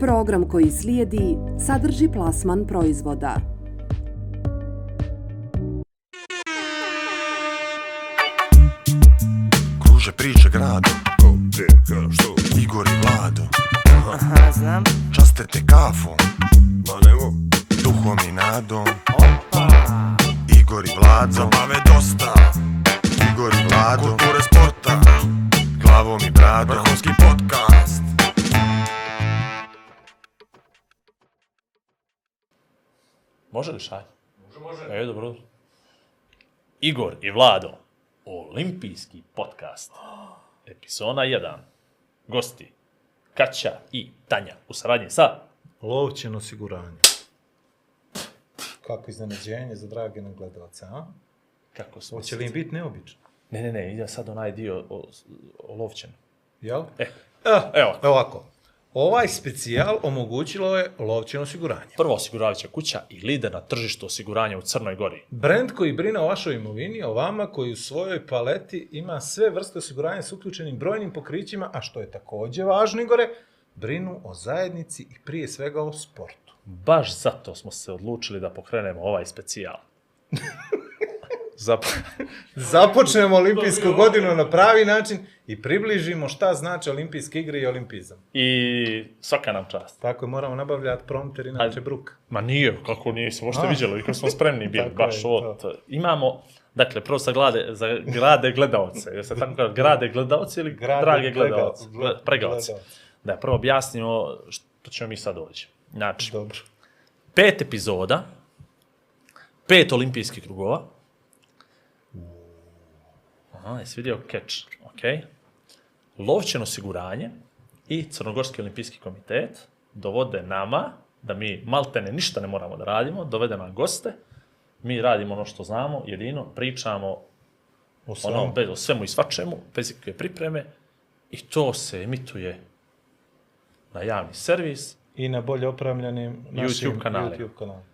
Program koji slijedi sadrži plasman proizvoda. Kruže priče Ko, kada, što? Igor i Vlado. Aha, znam. Časte te kafom. Ma nemo, Duhom i nadom. Pa, Igor i Vlado. Zabave dosta. Igor i Vlado. Kulture sporta. Glavom i bradom. Vrhunski podcast Može li šaj? Može, može. E, dobro. Igor i Vlado, olimpijski podcast. Epizoda 1. Gosti, Kaća i Tanja u saradnji sa... Lovćen osiguranje. Kako iznenađenje za drage gledalce, a? Kako smo... Hoće li im biti neobično? Ne, ne, ne, ide sad onaj dio o, o lovćenu. Jel? E, Eh, evo. evo ovako. Ovaj specijal omogućilo je lovćeno osiguranje. Prva osiguravajuća kuća i lider na tržištu osiguranja u Crnoj Gori. Brand koji brine o vašoj imovini, o vama koji u svojoj paleti ima sve vrste osiguranja s uključenim brojnim pokrićima, a što je takođe važno, Igore, brinu o zajednici i prije svega o sportu. Baš zato smo se odlučili da pokrenemo ovaj specijal. Zap... Započnemo olimpijsku godinu na pravi način i približimo šta znači olimpijske igre i olimpizam. I svaka nam čast. Tako je, moramo nabavljati prompter, inače bruk. Ma nije, kako nije, se možete vidjeli, kako smo spremni bili, Tako baš je, ovo. to. Imamo, dakle, prvo sa glade, za grade gledalce, jer se tako kaže, grade gledalce ili Grade drage gledal- gledalce, gle- Gle- pregalce. Da, prvo objasnimo što ćemo mi sad ovdje. Znači, Dobro. pet epizoda, pet olimpijskih krugova. Aha, jesi vidio catch, ok. Lovćeno osiguranje i Crnogorski olimpijski komitet dovode nama da mi maltene ništa ne moramo da radimo, dovede nam goste, mi radimo ono što znamo, jedino pričamo O ono, bez, o svemu i svačemu, bez ikakve pripreme i to se emituje na javni servis, I na bolje opremljenim našim YouTube kanalima. YouTube kanalima.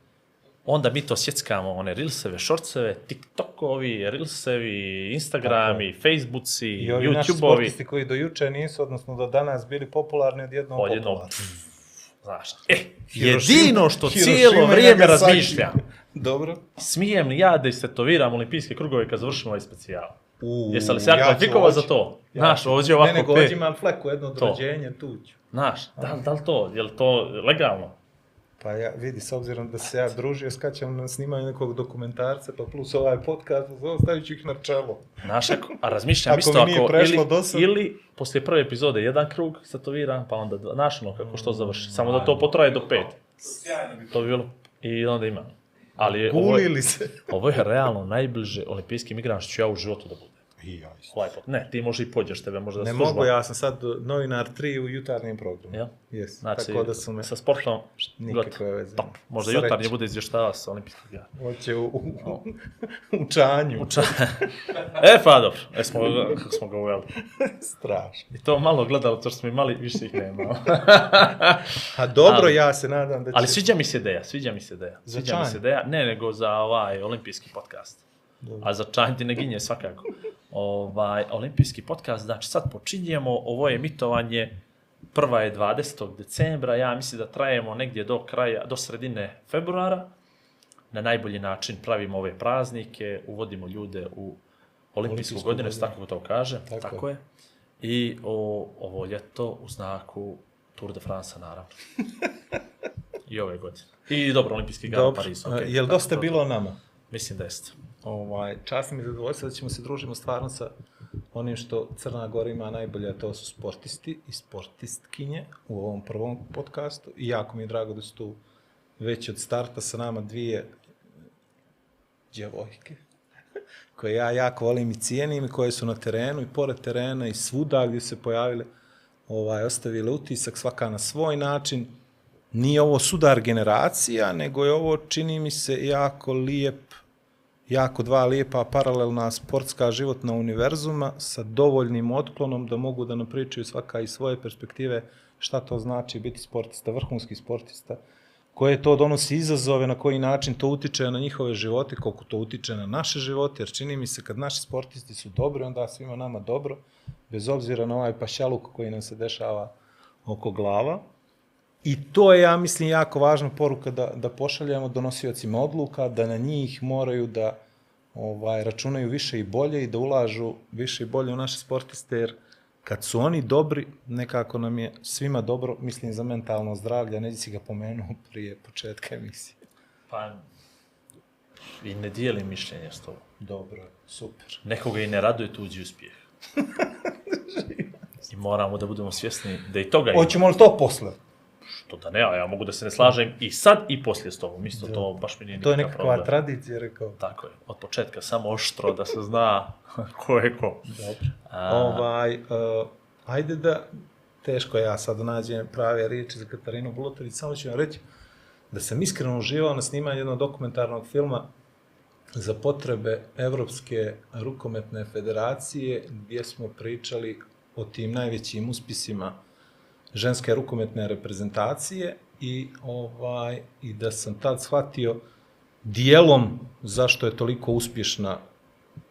Onda mi to sjeckamo, one Reelseve, Shortseve, TikTokovi, Reelsevi, Instagrami, Facebooci, I ovi naši YouTubeovi. sportisti koji do juče nisu, odnosno do danas bili popularni, odjednom Odjednom, popularni. Znaš, e, Hirošima- jedino što Hirošima cijelo vrijeme razmišljam, Dobro. smijem li ja da istetoviram olimpijske krugove kad završimo ovaj specijal? U, Jesi li se ja kvalifikovao za to? Znaš, ovdje ovako Ne, nego ovdje imam fleku, jedno od To. rođenja, tu ću. Znaš, da, da li to, je li to legalno? Pa ja, vidi, s obzirom da se ja družio, skačam na snimanje nekog dokumentarca, pa plus ovaj podcast, stavit ću ih na čelo. Znaš, ako, a razmišljam Ako isto mi nije ako, prešlo ili, do sad. ili poslije prve epizode jedan krug stetoviram, pa onda, znaš ono kako što završi, samo da to potraje do pet. To bi bilo, i onda imam. Ali je, ovo, je, Gulili se. ovo je realno najbliže olimpijskim igrama što ću ja u životu da budem. I ja isto. Pot. Ne, ti možda i pođeš, tebe možda Ne služba. mogu, ja sam sad novinar 3 u jutarnjem programu. Jel? Yes. Znači, Tako da su me... sa sportom, Nikakve veze. Top. Možda Sreće. jutarnje bude izvještava sa olimpijskog igara. Hoće u, u, u čanju. e, pa dobro, e, smo, kako smo ga uveli. Strašno. I to malo gledalo, to što smo imali, više ih nema. A dobro, Ali- ja se nadam da će... Ali sviđa mi se ideja, sviđa mi se ideja. Za Sviđa mi čanj? se ideja, ne nego za ovaj olimpijski podcast. A za čanj ti ne ginje svakako. Ovaj, olimpijski podcast, znači sad počinjemo, ovo je emitovanje, prva je 20. decembra, ja mislim da trajemo negdje do kraja, do sredine februara. Na najbolji način pravimo ove praznike, uvodimo ljude u olimpijsku Olimpijsku godinu, tako to kaže, Tako tako, tako je. I o, ovo ljeto u znaku Tour de France, naravno. I ove godine. I dobro, olimpijski igara u Dobro. Parizu. A, Okay. Jel dosta bilo o nama? Mislim da jeste. Ovaj, čast mi je zadovoljstvo da ćemo se družimo stvarno sa onim što Crna Gora ima najbolje, a to su sportisti i sportistkinje u ovom prvom podcastu. I jako mi je drago da su tu već od starta sa nama dvije djevojke koje ja jako volim i cijenim i koje su na terenu i pored terena i svuda gdje se pojavile ovaj, ostavile utisak svaka na svoj način. Nije ovo sudar generacija, nego je ovo, čini mi se, jako lijep jako dva lijepa paralelna sportska životna univerzuma sa dovoljnim otklonom da mogu da nam pričaju svaka iz svoje perspektive šta to znači biti sportista, vrhunski sportista, koje to donosi izazove, na koji način to utiče na njihove živote, koliko to utiče na naše živote, jer čini mi se kad naši sportisti su dobri, onda svima nama dobro, bez obzira na ovaj pašaluk koji nam se dešava oko glava. I to je, ja mislim, jako važna poruka da, da pošaljamo donosiocima odluka, da na njih moraju da ovaj, računaju više i bolje i da ulažu više i bolje u naše sportiste, jer kad su oni dobri, nekako nam je svima dobro, mislim, za mentalno zdravlje, neđe si ga pomenuo prije početka emisije. Pa, i ne dijelim mišljenje s tobom. Dobro, super. Nekoga i ne raduje tuđi uspjeh. I moramo da budemo svjesni da i toga ima. Hoćemo li to posle? Što da ne, a ja mogu da se ne slažem i sad i poslije s tobom. Isto to baš mi nije To je nikakav nekakva problem. tradicija, rekao. Tako je, od početka samo oštro da se zna ko je ko. Dobro. A, Ovaj, uh, ajde da, teško ja sad nađem prave riječi za Katarinu Bulutović, samo ću vam reći da sam iskreno uživao na snimanju jednog dokumentarnog filma za potrebe Evropske rukometne federacije, gdje smo pričali o tim najvećim uspisima ženske rukometne reprezentacije i ovaj i da sam tad shvatio dijelom zašto je toliko uspješna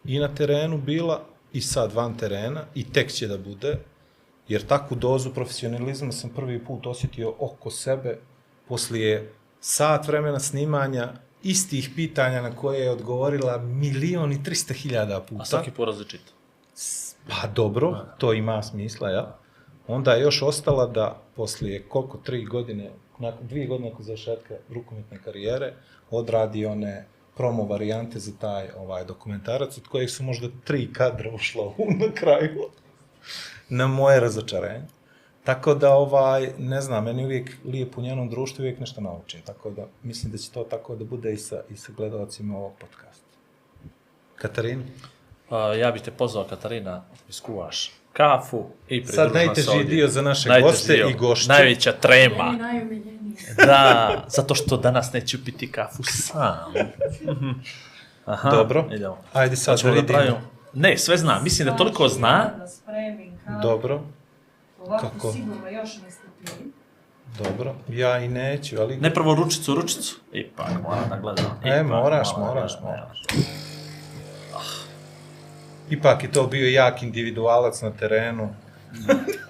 i na terenu bila i sad van terena i tek će da bude, jer takvu dozu profesionalizma sam prvi put osjetio oko sebe poslije sat vremena snimanja istih pitanja na koje je odgovorila milion i trista hiljada puta. a svaki put različito. Pa dobro, to ima smisla, ja. Onda je još ostala da poslije koliko, tri godine, nakon, dvije godine nakon završetka rukometne karijere, odradi one promo varijante za taj ovaj dokumentarac, od kojih su možda tri kadra ušla u na kraju, na moje razočarenje. Tako da, ovaj, ne znam, meni uvijek lijepo u njenom društvu uvijek nešto naučim, tako da mislim da će to tako da bude i sa, i sa gledalcima ovog podcasta. Katarina? A, ja bih te pozvao, Katarina, iskuvaš kafu i pridruž Sad najteži ovdje. dio za naše Najteži goste dio. i gošće. Najveća trema. Da, zato što danas neću piti kafu sam. Aha, Dobro. Idemo. Ajde sad da da vidimo. pravimo. Ne, sve zna. Mislim da toliko zna. Da. Dobro, Ovako Kako? sigurno još niste pili. dobro. Ja i neću, ali... Ne prvo ručicu, ručicu. Ipak, moram da gledam. E, Ipak, moraš, moram da moraš, moraš. Ipak je to bio jak individualac na terenu.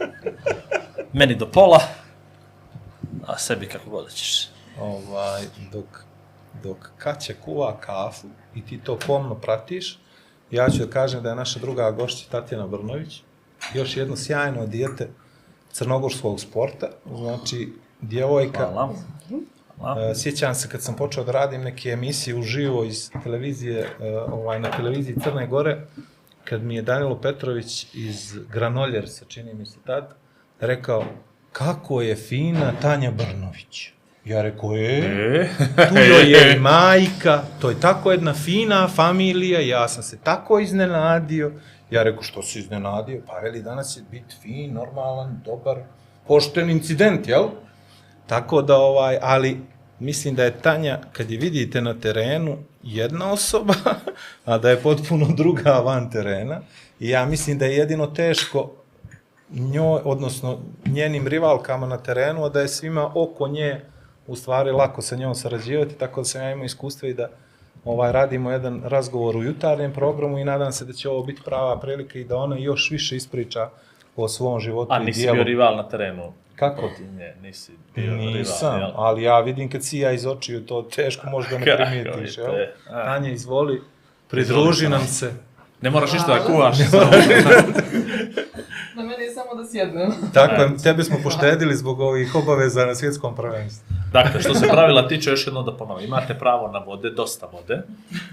Meni do pola, a sebi kako god ćeš. Ovaj, dok, dok Kaća kuva kafu i ti to pomno pratiš, ja ću da kažem da je naša druga gošća Tatjana Brnović, još jedno sjajno dijete crnogorskog sporta, znači djevojka, Hvala. Hvala. E, Sjećam se kad sam počeo da radim neke emisije uživo iz televizije, e, ovaj, na televiziji Crne Gore, kad mi je Danilo Petrović iz Granoljersa, čini mi se tad, rekao, kako je fina Tanja Brnović. Ja rekao, e, E, tu joj je majka, to je tako jedna fina familija, ja sam se tako iznenadio. Ja rekao, što si iznenadio? Pa veli, danas će biti fin, normalan, dobar, pošten incident, jel? Tako da, ovaj, ali mislim da je Tanja, kad je vidite na terenu, jedna osoba, a da je potpuno druga van terena. I ja mislim da je jedino teško njoj, odnosno njenim rivalkama na terenu, a da je svima oko nje u stvari lako sa njom sarađivati, tako da sam ja imao iskustva i da ovaj, radimo jedan razgovor u jutarnjem programu i nadam se da će ovo biti prava prilika i da ona još više ispriča o svom životu a nisi bio rival na terenu. Kako? Protiv nje, nisi bio Nisam, rival, jel? ali ja vidim kad si ja iz očiju, to teško možda ne je jel? Tanja, izvoli, pridruži nam se. Ne moraš ništa da kuvaš. samo- Na mene je samo da sjednem. Tako je, tebe smo poštedili zbog ovih obaveza na svjetskom prvenstvu. Dakle, što se pravila tiče, još jedno da ponovim. Imate pravo na vode, dosta vode.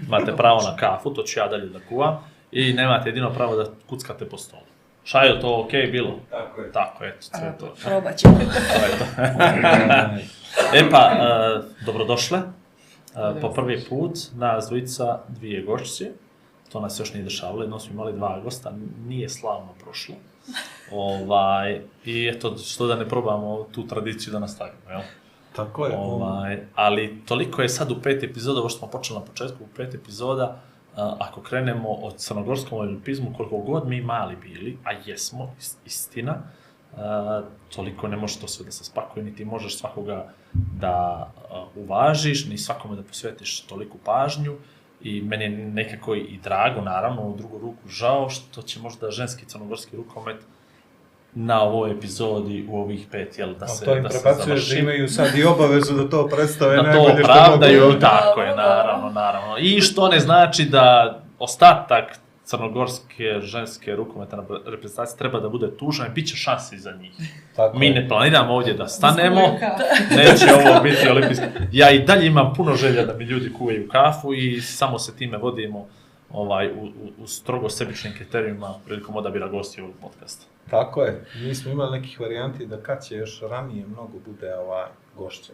Imate pravo na kafu, to ću ja dalje da kuvam. I nemate jedino pravo da kuckate po stolu. Šajo, to okej okay bilo? Tako je. Tako, eto, sve je to. Probat ćemo. To je to. e pa, uh, dobrodošle. Uh, po prvi put nas dvojica dvije gošće. To nas još nije dešavalo, jedno smo imali dva gosta, nije slavno prošlo. Ovaj, I eto, što da ne probamo tu tradiciju da nastavimo, jel? Tako je. Ovaj, ali toliko je sad u pet epizoda, ovo što smo počeli na početku, u pet epizoda, a, ako krenemo od crnogorskom olimpizmu, koliko god mi mali bili, a jesmo, is- istina, toliko ne može to sve da se spakuje, niti možeš svakoga da uvažiš, ni svakome da posvetiš toliku pažnju, i meni je nekako i drago, naravno, u drugu ruku žao, što će možda ženski crnogorski rukomet na ovoj epizodi u ovih pet, jel, da A se, to im da se prebacuješ završi. da imaju sad i obavezu da to predstave da to najbolje što opravdaju, mogu. tako je, Da, da. naravno, naravno. I što ne znači da ostatak crnogorske ženske rukometne reprezentacije treba da bude tužan, bit će šanse za njih. Tako Mi je. ne planiramo ovdje da stanemo, neće ovo biti olimpijski. Ja i dalje imam puno želja da mi ljudi kuvaju kafu i samo se time vodimo ovaj, u, u, u strogo sebičnim kriterijima prilikom odabira gostiju ovog podcasta. Tako je. Mi smo imali nekih varijanti da kad će još ranije mnogo bude ovaj gošće.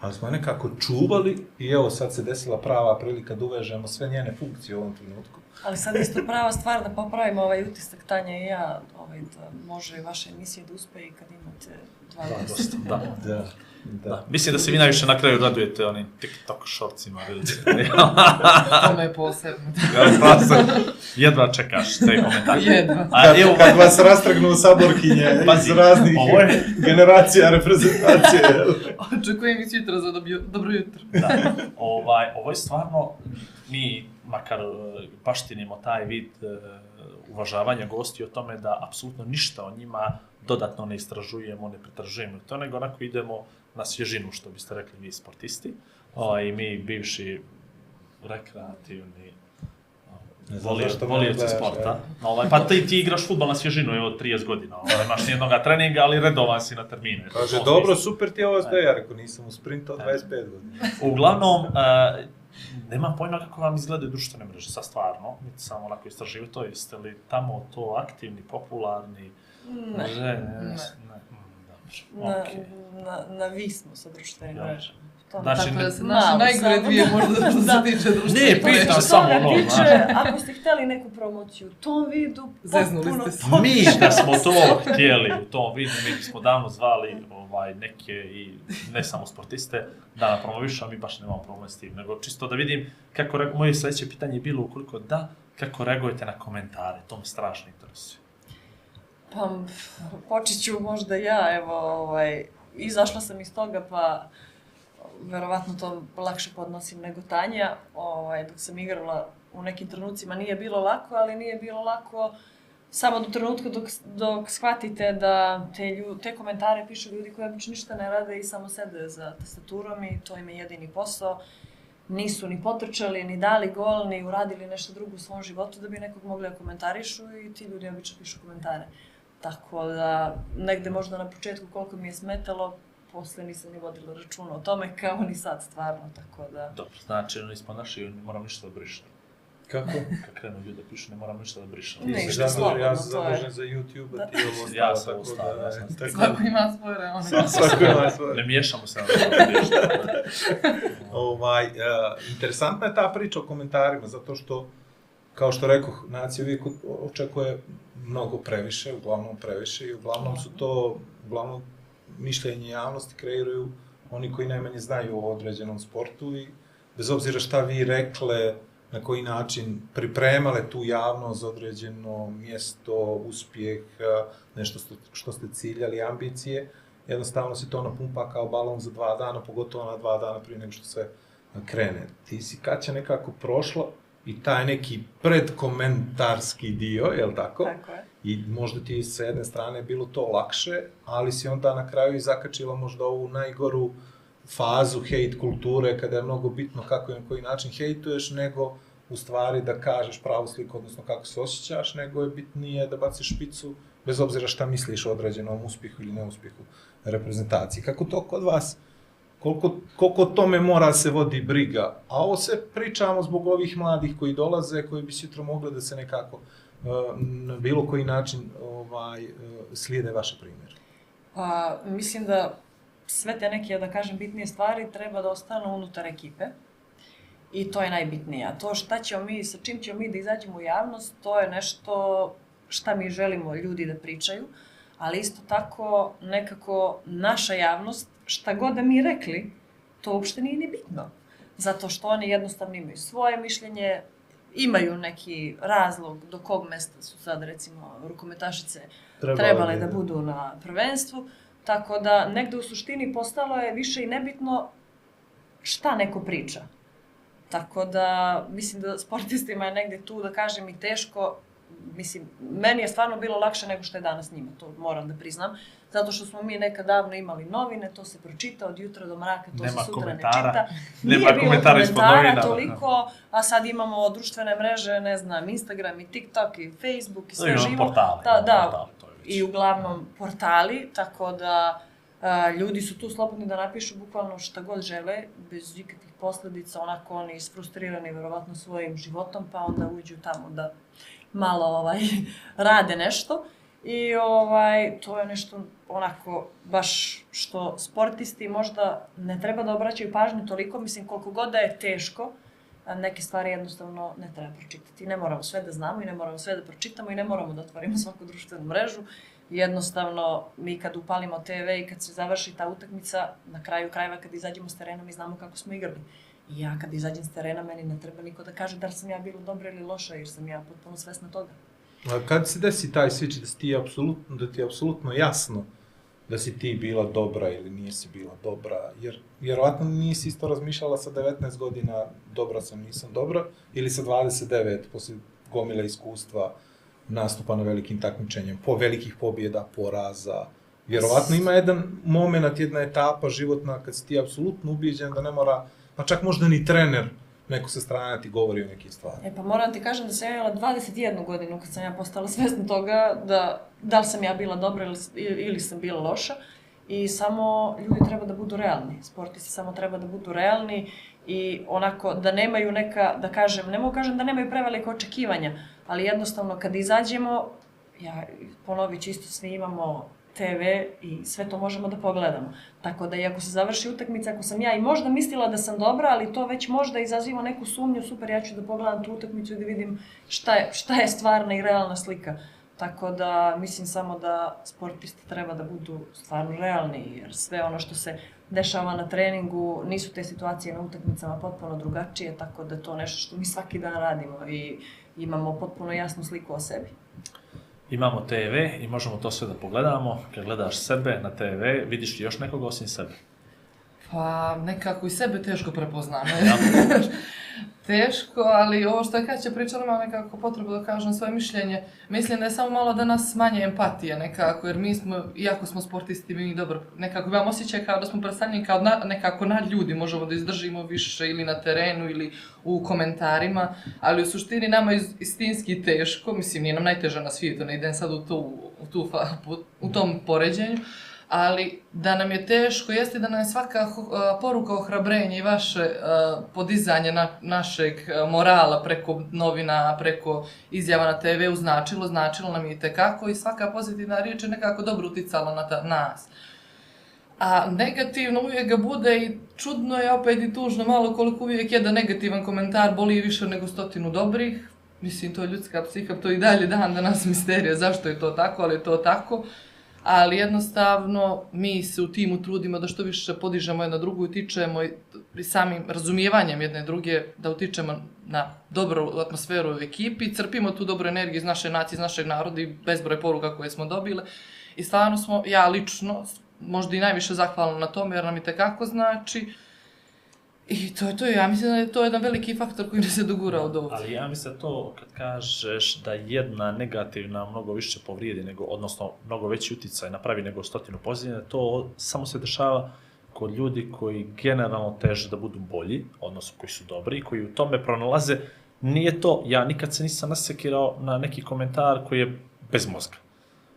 Ali smo nekako čuvali i evo sad se desila prava prilika da uvežemo sve njene funkcije u ovom trenutku. Ali sad isto prava stvar da popravimo ovaj utisak Tanja i ja, ovaj, da može i vaše emisije da uspe i kad imate dva gosta. Da. Da. Da. Da. Mislim da se vi najviše na kraju radujete onim TikTok shortsima, vidite. To me je posebno. Ja Jedva čekaš te komentare. Jedva. A Kad, evo, kad vas rastrgnu saborkinje Pazi, iz raznih ovo je- generacija reprezentacije. Očekujem i sutra za dobio, dobro jutro. da, ovaj, ovo je stvarno, mi makar e, baštinimo taj vid e, uvažavanja gosti o tome da apsolutno ništa o njima dodatno ne istražujemo, ne pretražujemo to, nego onako idemo na svježinu, što biste rekli vi sportisti, ovaj, i mi bivši rekreativni volio, volioci gledaš, sporta. Ovaj, pa ti, ti igraš futbol na svježinu, evo, 30 godina. Ovaj, imaš nijednog treninga, ali redovan si na termine. Kaže, dobro, smislu. super ti je ovo sve, ja rekao, nisam u sprintu od 25 godina. Uglavnom, uh, nema pojma kako vam izgledaju društvene mreže, sad stvarno, niti samo onako istraživati to, jeste li tamo to aktivni, popularni, Ne. ne, ne, ne, Na, na, na vi smo sa društvenim Ja. mrežama. To Znači, Tako da se Malo naše najgore samo. dvije možda što se Da. tiče društva. Ne, pitam samo ono, tiče, znaš. ako ste htjeli neku promociju u tom vidu, Zeznuli potpuno ste se. Mi da smo to htjeli u tom vidu, mi bismo davno zvali ovaj, neke i ne samo sportiste da nam promovišu, a mi baš nemamo problem s tim, nego čisto da vidim kako, moje sljedeće pitanje je bilo ukoliko da, kako reagujete na komentare, to me strašno interesuje. Pa, počet ću možda ja, evo, ovaj, izašla sam iz toga, pa verovatno to lakše podnosim nego Tanja. Ovaj, dok sam igrala u nekim trenucima nije bilo lako, ali nije bilo lako samo do trenutka dok, dok shvatite da te, lju, te komentare pišu ljudi koji obično ništa ne rade i samo sede za tastaturom i to im je jedini posao. Nisu ni potrčali, ni dali gol, ni uradili nešto drugo u svom životu da bi nekog mogli da komentarišu i ti ljudi obično pišu komentare. Tako da, negde možda na početku koliko mi je smetalo, posle nisam ni vodila računa o tome kao ni sad stvarno, tako da... Dobro, znači, nismo naši, ne moram ništa da brišem. Kako? Kad krenu ljudi da pišu, ne moram ništa da brišem. Ne, zadužen, slobodno, ja sam zadužen za YouTube, Da. a ti ovo Ja ostalo, sam tako ostalo, da, ja sam tako Svako da- ima svoje reone. Svako ima svoje. Ne miješamo se na to. Ovaj, uh, interesantna je ta priča o komentarima, zato što, kao što rekoh, nacija uvijek očekuje mnogo previše, uglavnom previše, i uglavnom su to, uglavnom mišljenje javnosti kreiraju oni koji najmanje znaju o određenom sportu i bez obzira šta vi rekle, na koji način pripremale tu javnost za određeno mjesto, uspjeh, nešto što, što ste ciljali, ambicije, jednostavno se to napumpa kao balon za dva dana, pogotovo na dva dana prije nego što se krene. Ti si Kaća nekako prošla i taj neki predkomentarski dio, je li tako? Tako je. I možda ti sa jedne strane bilo to lakše, ali si onda na kraju i zakačila možda ovu najgoru fazu hejt kulture, kada je mnogo bitno kako i na koji način hejtuješ, nego u stvari da kažeš pravu sliku, odnosno kako se osjećaš, nego je bitnije da baciš špicu, bez obzira šta misliš o određenom uspjehu ili neuspjehu reprezentaciji. Kako to kod vas? Koliko, koliko tome mora se vodi briga? A ovo se pričamo zbog ovih mladih koji dolaze, koji bi sutra mogli da se nekako uh, na bilo koji način ovaj, uh, slijede vaše primjere. Pa, mislim da sve te neke, da kažem, bitnije stvari treba da ostanu unutar ekipe. I to je najbitnije. A to šta ćemo mi, sa čim ćemo mi da izađemo u javnost, to je nešto šta mi želimo ljudi da pričaju, ali isto tako nekako naša javnost, šta god da mi rekli, to uopšte nije ni bitno. Zato što oni jednostavno imaju svoje mišljenje, imaju neki razlog do kog mesta su sad recimo rukometašice trebale da budu na prvenstvu, tako da negde u suštini postalo je više i nebitno šta neko priča. Tako da mislim da sportistima je negde tu, da kažem, i teško mislim, meni je stvarno bilo lakše nego što je danas njima, to moram da priznam. Zato što smo mi nekad davno imali novine, to se pročita od jutra do mraka, to Nema se sutra ne komentara. čita. Nema Nije bilo komentara komentara da. toliko, a sad imamo društvene mreže, ne znam, Instagram i TikTok i Facebook i sve Imamo živo. portale, Da, da, portale, to je već. i uglavnom portali, tako da a, ljudi su tu slobodni da napišu bukvalno šta god žele, bez ikakvih posledica, onako oni isfrustrirani verovatno svojim životom, pa onda uđu tamo da malo ovaj, rade nešto. I ovaj, to je nešto onako baš što sportisti možda ne treba da obraćaju pažnju toliko, mislim koliko god da je teško, neke stvari jednostavno ne treba pročitati. Ne moramo sve da znamo i ne moramo sve da pročitamo i ne moramo da otvorimo svaku društvenu mrežu. Jednostavno, mi kad upalimo TV i kad se završi ta utakmica, na kraju krajeva kad izađemo s terena, mi znamo kako smo igrali. I ja kad izađem s terena, meni ne treba niko da kaže da li sam ja bila dobra ili loša, jer sam ja potpuno svesna toga. A kad se desi taj switch da ti apsolutno, da ti je apsolutno jasno da si ti bila dobra ili nisi bila dobra, jer vjerovatno nisi isto razmišljala sa 19 godina dobra sam, nisam dobra, ili sa 29 posle gomile iskustva nastupa na velikim takmičenjem, po velikih pobjeda, poraza. Vjerovatno ima jedan moment, jedna etapa životna kad si ti apsolutno ubijeđen da ne mora, pa čak možda ni trener neko sa strane ti govori o nekim stvarima. E pa moram ti kažem da sam ja imala 21 godinu kad sam ja postala svesna toga da da li sam ja bila dobra ili, ili sam bila loša. I samo ljudi treba da budu realni. Sportisti samo treba da budu realni i onako da nemaju neka, da kažem, ne mogu kažem da nemaju prevelike očekivanja, ali jednostavno kad izađemo, ja ponovit ću isto, svi imamo TV i sve to možemo da pogledamo. Tako da i ako se završi utakmica, ako sam ja i možda mislila da sam dobra, ali to već možda izaziva neku sumnju, super, ja ću da pogledam tu utakmicu i da vidim šta je, šta je stvarna i realna slika. Tako da mislim samo da sportisti treba da budu stvarno realni, jer sve ono što se dešava na treningu, nisu te situacije na utakmicama potpuno drugačije, tako da to nešto što mi svaki dan radimo i imamo potpuno jasnu sliku o sebi. Imamo TV i možemo to sve da pogledamo. Kad gledaš sebe na TV, vidiš li još nekoga osim sebe? Pa nekako i sebe teško prepoznam. Ja. teško, ali ovo što je Kaća pričala, ima nekako potrebu da kažem svoje mišljenje. Mislim da je samo malo da nas manje empatije nekako, jer mi smo, iako smo sportisti, mi dobro, nekako imamo osjećaj kao da smo predstavljeni kao na, nekako nad ljudi, možemo da izdržimo više ili na terenu ili u komentarima, ali u suštini nama je istinski teško, mislim nije nam najteže na svijetu, ne idem sad u, tu, u, tu, u tom poređenju, ali da nam je teško jeste da nam je svaka uh, poruka ohrabrenja i vaše uh, podizanje na, našeg uh, morala preko novina, preko izjava na TV značilo, značilo nam i tekako i svaka pozitivna riječ je nekako dobro uticala na ta, nas. A negativno uvijek ga bude i čudno je opet i tužno malo koliko uvijek jedan negativan komentar boli više nego stotinu dobrih. Mislim, to je ljudska psiha, to i dalje dan danas misterija zašto je to tako, ali je to tako ali jednostavno mi se u timu trudimo da što više podižemo jedna drugu i utičemo i samim razumijevanjem jedne druge da utičemo na dobru atmosferu u ekipi, crpimo tu dobru energiju iz naše nacije, iz našeg naroda i bezbroj poruka koje smo dobile. I stvarno smo, ja lično, možda i najviše zahvalna na tome jer nam i tekako znači I to je to, ja mislim da je to jedan veliki faktor koji nas je dogurao do ovdje. Ali ja mislim da to kad kažeš da jedna negativna mnogo više povrijedi, nego, odnosno mnogo veći uticaj napravi nego stotinu pozitivne, to samo se dešava kod ljudi koji generalno teže da budu bolji, odnosno koji su dobri, koji u tome pronalaze, nije to, ja nikad se nisam nasekirao na neki komentar koji je bez mozga.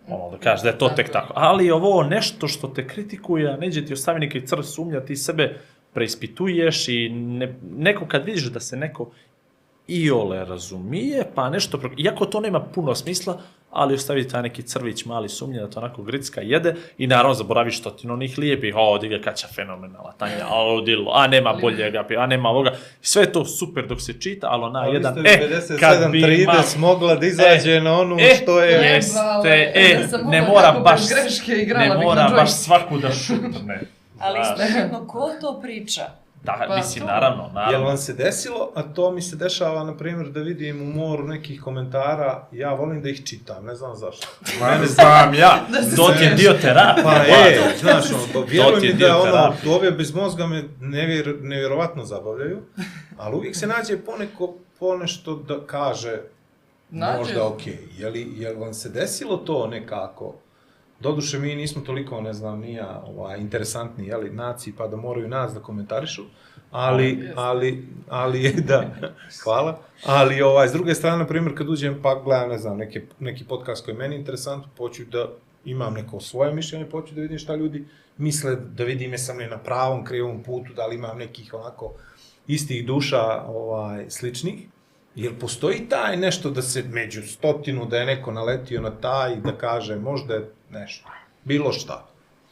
Ono, da kažeš da je to tek tako. Ali ovo nešto što te kritikuje, neđe ti ostavi neki crv sumnja, ti sebe preispituješ i ne, neko kad vidiš da se neko iole razumije, pa nešto, pro... iako to nema puno smisla, ali ostavi taj neki crvić mali sumnje da to onako gricka jede i naravno zaboraviš stotinu onih lijepih, o, diga kaća fenomenala, Tanja, a odilo, a nema boljega, a nema ovoga. Sve to super dok se čita, ali ona Ali jedan, e, kad bi 97 imao... 30 mogla da izađe E, na onu e, što je... Jeste, e, ne mora baš, greške ne mora baš svaku da šutne. Ali istovremeno, ko to priča? Da, Pa mislim, to. naravno, Jel naravno. vam se desilo, a to mi se dešava, na primjer, da vidim u moru nekih komentara, ja volim da ih čitam, ne znam zašto. Mene znam ja, Da ti je dio terapije. Pa e, znaš, ono, vjeruj mi da ono, ove bez mozga me nevjer, nevjerovatno zabavljaju, ali uvijek se nađe poneko, ponešto da kaže Nađe. možda okej. Je li, je li vam se desilo to nekako? Doduše, mi nismo toliko, ne znam, nija ovaj, interesantni, jeli, naciji, pa da moraju nas da komentarišu, ali, ali, ali, da, hvala, ali, ovaj, s druge strane, na primjer, kad uđem, pa gledam, ne znam, neke, neki podcast koji je meni interesant, poću da imam neko svoje mišljenje, poću da vidim šta ljudi misle, da vidim jesam li na pravom, krivom putu, da li imam nekih onako istih duša ovaj, sličnih, Jel postoji taj nešto da se među stotinu, da je neko naletio na taj, da kaže možda je nešto, bilo šta.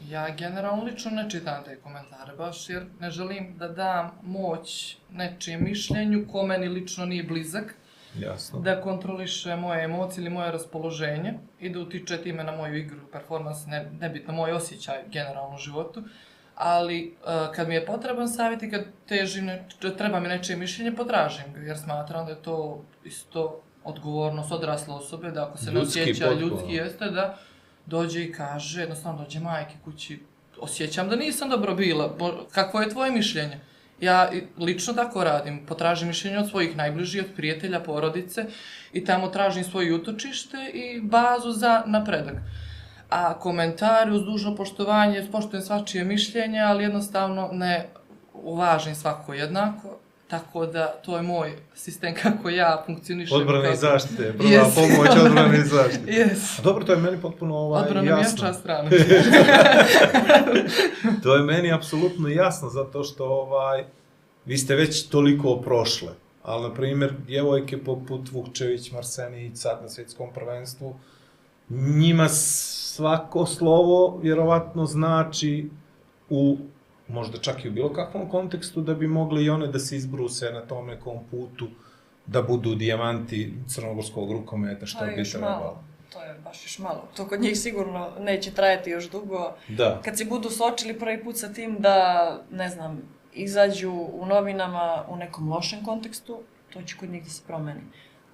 Ja generalno lično ne čitam te komentare, baš jer ne želim da dam moć nečijem mišljenju ko meni lično nije blizak, Jasno. da kontroliše moje emocije ili moje raspoloženje i da utiče time na moju igru, performans, ne, nebitno moj osjećaj generalno u životu. Ali uh, kad mi je potreban savjet i kad težim, ne, treba mi nečije mišljenje, potražim ga, jer smatram da je to isto odgovornost odrasle osobe, da ako se ne osjeća potpuno. ljudski jeste, da dođe i kaže, jednostavno dođe majke kući, osjećam da nisam dobro bila, bo- kakvo je tvoje mišljenje? Ja lično tako radim, potražim mišljenje od svojih najbližih, od prijatelja, porodice i tamo tražim svoje utočište i bazu za napredak. A komentari uz dužno poštovanje, poštujem svačije mišljenje, ali jednostavno ne uvažim svako jednako, tako da to je moj sistem kako ja funkcionišem. Odbrane i kako- zaštite, prva Yes. pomoć, odbrane i zaštite. Yes. A dobro, to je meni potpuno ovaj, Odbrana mi jasno. jača strana. to je meni apsolutno jasno, zato što ovaj, vi ste već toliko prošle. Ali, na primjer, djevojke poput Vukčević, Marsenić, sad na svjetskom prvenstvu, njima svako slovo vjerovatno znači u možda čak i u bilo kakvom kontekstu da bi mogli i one da se izbruse na tom nekom putu da budu dijamanti crnogorskog rukometa što bi trebalo. To je baš još malo. To kod njih sigurno neće trajati još dugo. Da. Kad se budu suočili prvi put sa tim da, ne znam, izađu u novinama u nekom lošem kontekstu, to će kod njih da se promeni.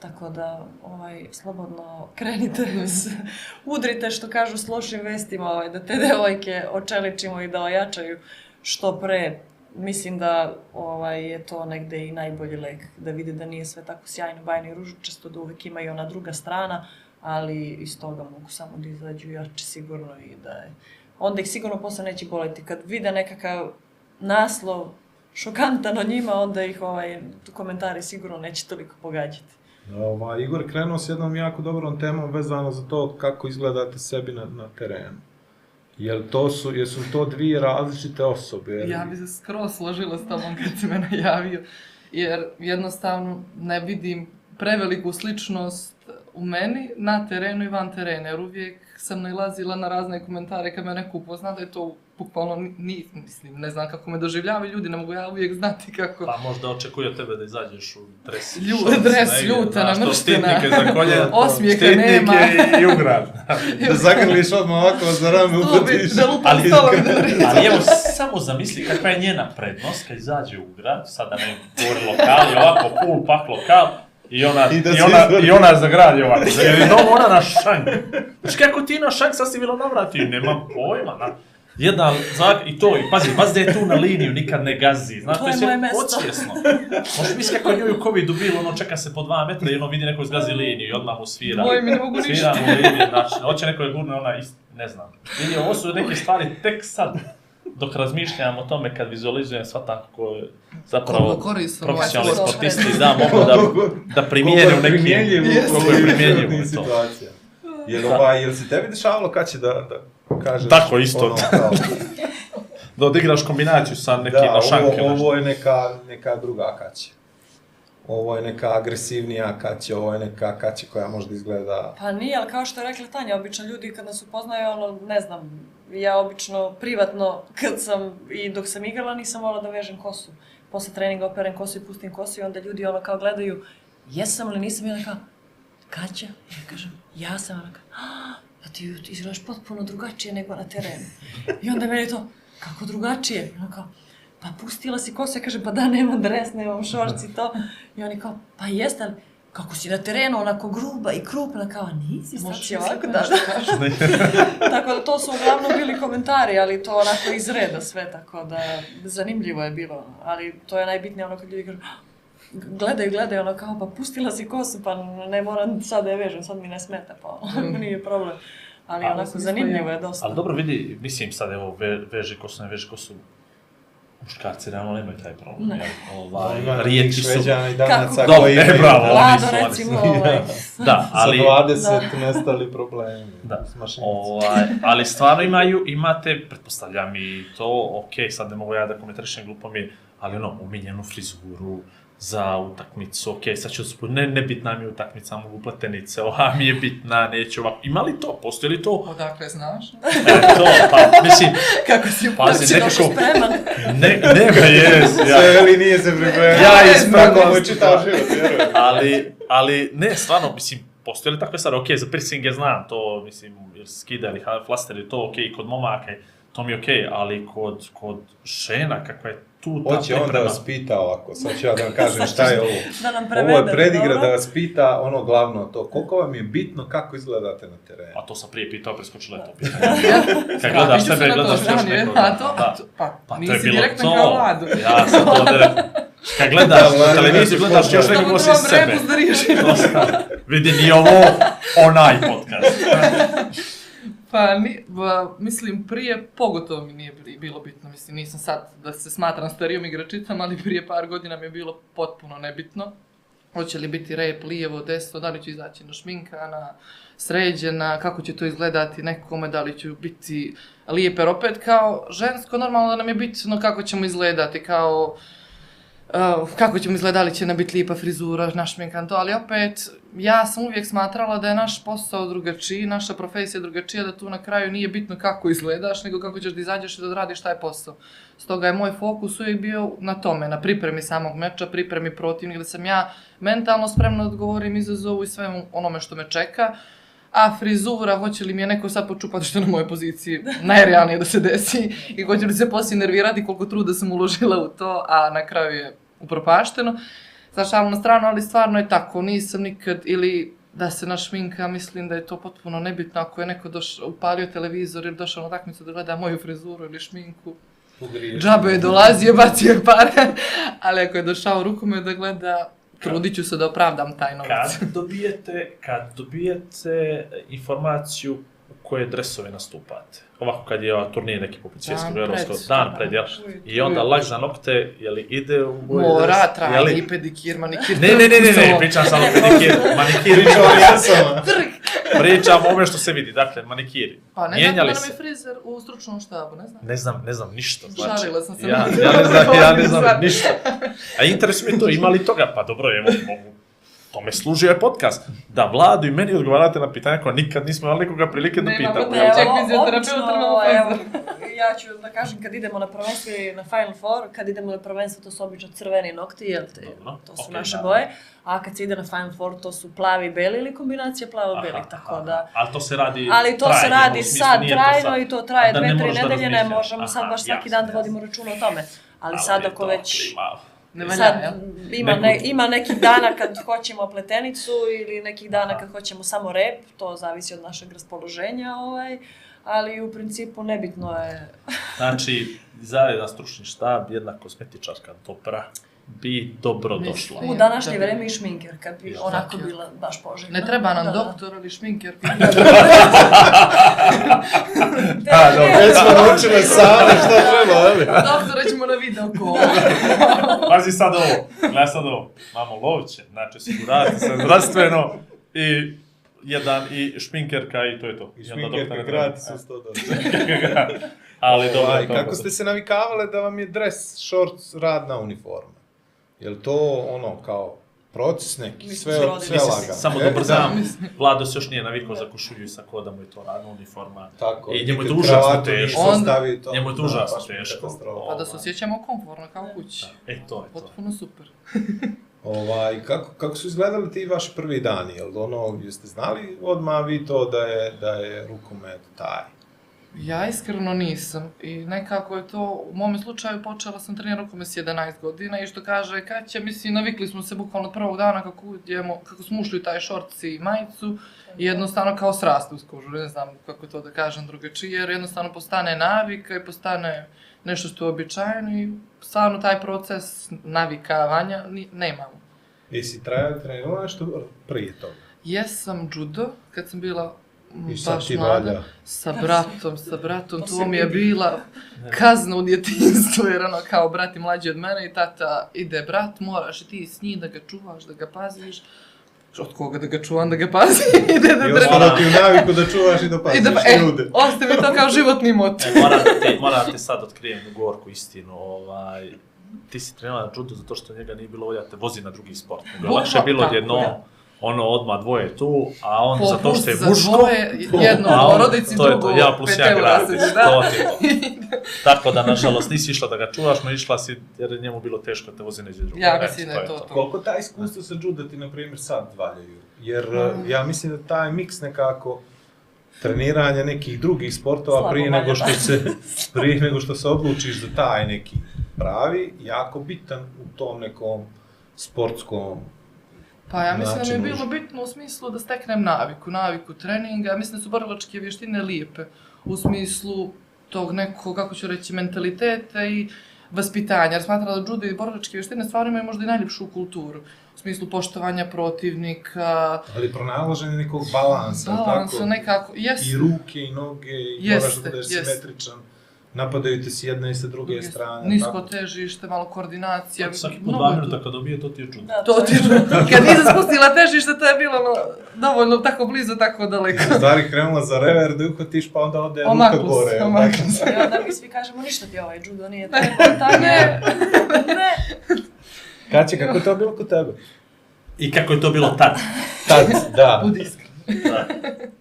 Tako da, ovaj, slobodno krenite, s- udrite što kažu s lošim vestima, ovaj, da te devojke očeličimo i da ojačaju što pre. Mislim da ovaj, je to negde i najbolji lek, da vide da nije sve tako sjajno, bajno i ružičasto, da uvek ima i ona druga strana, ali iz toga mogu samo da izađu jače sigurno i da je... Onda ih sigurno posle neće boleti. Kad vide nekakav naslov šokantan o njima, onda ih ovaj, komentari sigurno neće toliko pogađati. Ovaj, Igor krenuo s jednom jako dobrom temom vezano za to kako izgledate sebi na, na terenu. Jel to su, jesu to dvije različite osobe? Jel- Ja bi se skroz složila s tobom kad si me najavio, jer jednostavno ne vidim preveliku sličnost u meni na terenu i van terena, jer uvijek sam nailazila na razne komentare kad me neko upozna da je to bukvalno ni, mislim, ne znam kako me doživljavaju ljudi, ne mogu ja uvijek znati kako... Pa možda očekuje od tebe da izađeš u dres. Lju- šorc, dres negdje, ljuta, namrštena. Štitnike za kolje, Osmijeha štitnike nema. i ugrad. Da zagrliš odmah ovako za rame, uputiš. da lupam Ali- i da. Ali evo, samo zamisli kakva je njena prednost kad izađe u grad, sada ne govori lokal, i ovako full pak lokal, i ona, I i, da se ona, i ona za grad je ovako. Jer je novo ona na šank. Znači kako ti na šank sad si bilo navrati, nemam pojma. Na, jedna zak, i to, i pazi, pazi da je tu na liniju, nikad ne gazi. Znaš, To to je je sve moje mesto. podsvjesno. Možeš misliti kako je njoj u covidu bilo, ono čeka se po dva metra i ono vidi neko zgazi liniju i odmah mu svira. Moji mi ne mogu Svira ništa. mu liniju, znači, hoće neko je gurne, ona ist, ne znam. Vidi, ovo su neke stvari tek sad, dok razmišljam o tome kad vizualizujem sva tako je zapravo ovaj profesionalni sport. sportisti, da, mogu da, da primijene u nekim... Koliko je primjenjivo u to. situacija. Jel, ovaj, jel se tebi dešavalo kad će da, da kažeš? Tako, isto. Ono, kao, Da odigraš kombinaciju sa nekim da, na šanke. ovo, ovo je neka, neka druga kaća. Ovo je neka agresivnija kaća, ovo je neka kaća koja možda izgleda... Pa nije, ali kao što je rekla Tanja, obično ljudi kad nas upoznaju, ono, ne znam, ja obično privatno, kad sam i dok sam igrala, nisam volila da vežem kosu. Posle treninga operem kosu i pustim kosu i onda ljudi ono kao gledaju, jesam ili nisam, i onda kao, Kaća? Ja kažem, ja sam, ona kao, "Ah, a ti, izgledaš potpuno drugačije nego na terenu. I onda meni to, kako drugačije? I ona kao, pa pustila si kosu, ja kažem, pa da, nemam dres, nemam šorc i to. I oni kao, pa jeste, ali kako si na terenu onako gruba i krupna, kao, nisi, sad si ovako, da, da. tako da to su uglavnom bili komentari, ali to onako iz reda sve, tako da zanimljivo je bilo. Ali to je najbitnije ono kad ljudi kažu, "Ah, gledaju, gledaju, ono kao, pa pustila si kosu, pa ne moram sad da je vežem, sad mi ne smeta, pa nije problem. Ali Ali onako, sam zanimljivo je dosta. Ali dobro vidi, mislim sad evo, ve, veži kosu, ne veži kosu, muškarci realno nemaju taj problem. Ne. jel? Ovaj, Ima rijetki su. šveđana i danaca Kako? Dobro, koji e, imaju bravo. oni su, oni recimo, su. ovaj, Da, ali, sa 20 nestali problemi. Da. Ovaj, ali stvarno imaju, imate, pretpostavljam i to, ok, sad ne mogu ja da komentarišem glupo mi je, ali ono, umiljenu frizuru, za utakmicu, ok, sad ću spod, ne, nebitna mi je utakmica, mogu pletenice, ova mi je bitna, neću ovako, ima li to, postoji li to? Odakle znaš? E, to, pa, mislim, Kako si Pazi, uplaćen? nekako- Spreman. ne, nema, jes, ja, Sve veli nije se pripremio. Ja Tako mu čitao život, vjerujem. ali, ali ne, stvarno, mislim, postoje li takve stvari, ok, za piercinge znam to, mislim, jer skidali, flasteri, to ok, kod momaka, to mi je ok, ali kod, kod žena, kakva je tu ta Hoće on da vas pita ovako, sad ću ja da vam kažem šta je ovo. Da nam Ovo prevede. je predigra dobro? da vas pita ono glavno to, koliko vam je bitno kako izgledate na terenu. A to sam prije pitao, preskočila je to pitanje. Kad gledaš sebe, gledaš još žao mi je, nekoga. a to- Da. Pa, Pa to je nisi bilo direktno to. kao Vladu. Ja sam to direktno. Kad gledaš Da, na Vlado, televiziju, nešto gledaš još nekog osim sebe. rebus da sam- Vidi, nije ovo onaj podcast. Pa, ni, ba, mislim, prije pogotovo mi nije bilo bitno. Mislim, nisam sad da se smatram starijom igračicom, ali prije par godina mi je bilo potpuno nebitno. Hoće li biti rep, lijevo, desno, da li ću izaći na šminkana, sređena, kako će to izgledati nekome, da li ću biti lijeper. Opet kao žensko, normalno da nam je bitno kako ćemo izgledati, kao Uh, kako ćemo izgledati, da li će nam biti lijepa frizura, našminkan to, ali opet, ja sam uvijek smatrala da je naš posao drugačiji, naša profesija drugačija, da tu na kraju nije bitno kako izgledaš, nego kako ćeš da izađeš i da odradiš taj posao. Stoga je moj fokus uvijek bio na tome, na pripremi samog meča, pripremi protivnika, da sam ja mentalno spremna da odgovorim izazovu i svemu onome što me čeka, a frizura, hoće li mi je neko sad počupati što je na mojoj poziciji, najrealnije da se desi i hoće li se poslije nervirati koliko truda sam uložila u to, a na kraju je upropašteno. Sa šalu na stranu, ali stvarno je tako, nisam nikad, ili da se našminka, mislim da je to potpuno nebitno ako je neko došao, upalio televizor ili došao na utakmicu da gleda moju frizuru ili šminku. Džabe je dolazio, bacio je pare, ali ako je došao rukomet da gleda, trudit ću se da opravdam taj novac. Kad dobijete, kad dobijete informaciju u koje dresove nastupate, ovako kad je ova turnir neki poput svjetskog Dan pred, evropskog, dan da. pred, jel? I onda lak za nokte, je li ide u boje Mora, dres? Je trajni, li- pedikir, manikir. Ne, ne, ne, ne, ne, pričam samo pedikir, manikir, Pričao o jesama. pričam o ome što se vidi, dakle, manikiri. Pa ne znam da nam je frizer u stručnom štabu, ne znam. Ne znam, ne znam ništa, znači. Šalila sam se. Ja, ja ne znam, ja ne znam ništa. A interesuje me to, ima li toga? Pa dobro, evo, mogu. Tome služi ovaj podcast. Da Vladu i meni odgovarate na pitanja koja nikad nismo imali nikoga prilike da Nema pitamo. vode. jel? Ček, Evo, ja ću da kažem kad idemo na prvenstvo ili na Final Four, kad idemo na prvenstvo to su obično crveni nokti, jel te, Dobro, to su okej, naše da. boje, a kad se ide na Final Four to su plavi i beli ili kombinacija plavo-beli, tako aha. da... Ali to se radi Ali to se trajno, radi u smislu sad trajno sad- i to traje da ne dve, tri da nedelje, ne možemo sad Aha, baš svaki jasno, dan da vodimo računa o tome. Ali Ali sad ako već... klima. Ne valja, Sad ima, Nekud. ne, ima nekih dana kad hoćemo pletenicu ili nekih dana kad hoćemo samo rep, to zavisi od našeg raspoloženja, ovaj, ali u principu nebitno je. Znači, zajedan stručni štab, jedna kozmetičarka dobra, bi dobro došla. u Je, današnje da bi- vreme i šminker, kad bi onako Šminker. bila baš poželjna. Ne treba nam Da, da. doktor ili šminker. Da, dobro, već smo naučili same šta treba, ali? Doktora ćemo na video call. Pazi sad ovo, gledaj sad ovo. Imamo lovće, znači osigurati se zdravstveno i jedan i šminkerka i to je to. I šminkerka gratis uz to dobro. Ali dobro, Ovaj, dobro. kako ste se navikavale da vam je dres, shorts, radna uniforma? Je li to ono kao proces neki, sve, sve lagano? samo E, da ubrzam, mislim. Vlado se još nije navikao za košulju sa kodama i to radna uniforma. Tako, I njemu je to užasno teško. Onda- stavi to. Njemu je to Da, užasno baš mi je teško. Pa da se osjećamo komfortno kao kući. E, to je to. Potpuno super. Ovaj, kako, kako su izgledali ti vaši prvi dani? Jel ono, jeste znali odmah vi to da je, da je rukomet taj? Ja iskreno nisam i nekako je to, u mom slučaju počela sam trenirati rukomet s 11 godina i što kaže, kad će, mislim, navikli smo se bukvalno od prvog dana kako, uđemo, kako smo ušli u taj šorc i majicu i jednostavno kao sraste uz kožu, ne znam kako to da kažem drugačije, jer jednostavno postane navika i postane nešto što je običajno i stvarno taj proces navikavanja nemamo. Jesi trajao trenirala nešto prije toga? Jesam judo, kad sam bila I sad baš ti mlada, valja. sa bratom, sa bratom, To to, mi je bila kazna u djetinstvu, jer ono kao brat je mlađi od mene i tata ide brat, moraš i ti s njim da ga čuvaš, da ga paziš. Od koga da ga čuvam, da ga pazim, ide da I treba. ostalo ti u naviku da čuvaš i da I paziš da, e, ljude. ostavi to kao životni moto. E, moram ti sad otkrijem gorku istinu. Ovaj, ti si trenirala judo zato što njega nije bilo volja da te vozi na drugi sport. Nego je lakše bilo ja. Ono odmah dvoje tu, a on Po zato što je muško, dvoje, jedno a on, porodici, to je to, ja plus ja gratis, da. to ti. Tako da, nažalost, nisi išla da ga čuvaš, no išla si jer je njemu bilo teško da te vozi neđe drugo. Ja mislim da je to to. Koliko ta iskustva sa juda ti, na primjer, sad valjaju? Jer Mm. uh, ja mislim da taj miks nekako treniranja nekih drugih sportova Slabo prije nego što se prije nego što se odlučiš za taj neki pravi, jako bitan u tom nekom sportskom Pa ja mislim da mi je bilo bitno u smislu da steknem naviku, naviku treninga. Ja mislim da su borilačke vještine lijepe u smislu tog nekog, kako ću reći, mentaliteta i vaspitanja. Jer smatram da judo i borilačke vještine stvarno imaju možda i najljepšu kulturu. U smislu poštovanja protivnika, ali pronalaženje nekog balansa, balansa, tako? nekako, jes, I ruke i noge, i Jeste, moraš da budeš jeste. simetričan. Napadaju te s jedne i sa druge strane. nisko tako? težište, malo koordinacija. Svaki po mnogo dva je minuta kad dobije, to ti je judo. Da, To ti kad nisam spustila težište, to je bilo ono, dovoljno tako blizu, tako daleko. U stvari krenula za rever da uhvatiš, pa onda ode ruka gore. omaklus. tako? I onda mi svi kažemo, ništa ti ovaj judo nije tako, tako je. Ne. Kaće, kako je to bilo kod tebe? I kako je to bilo tad? Tad, da. Budi iskren. Da.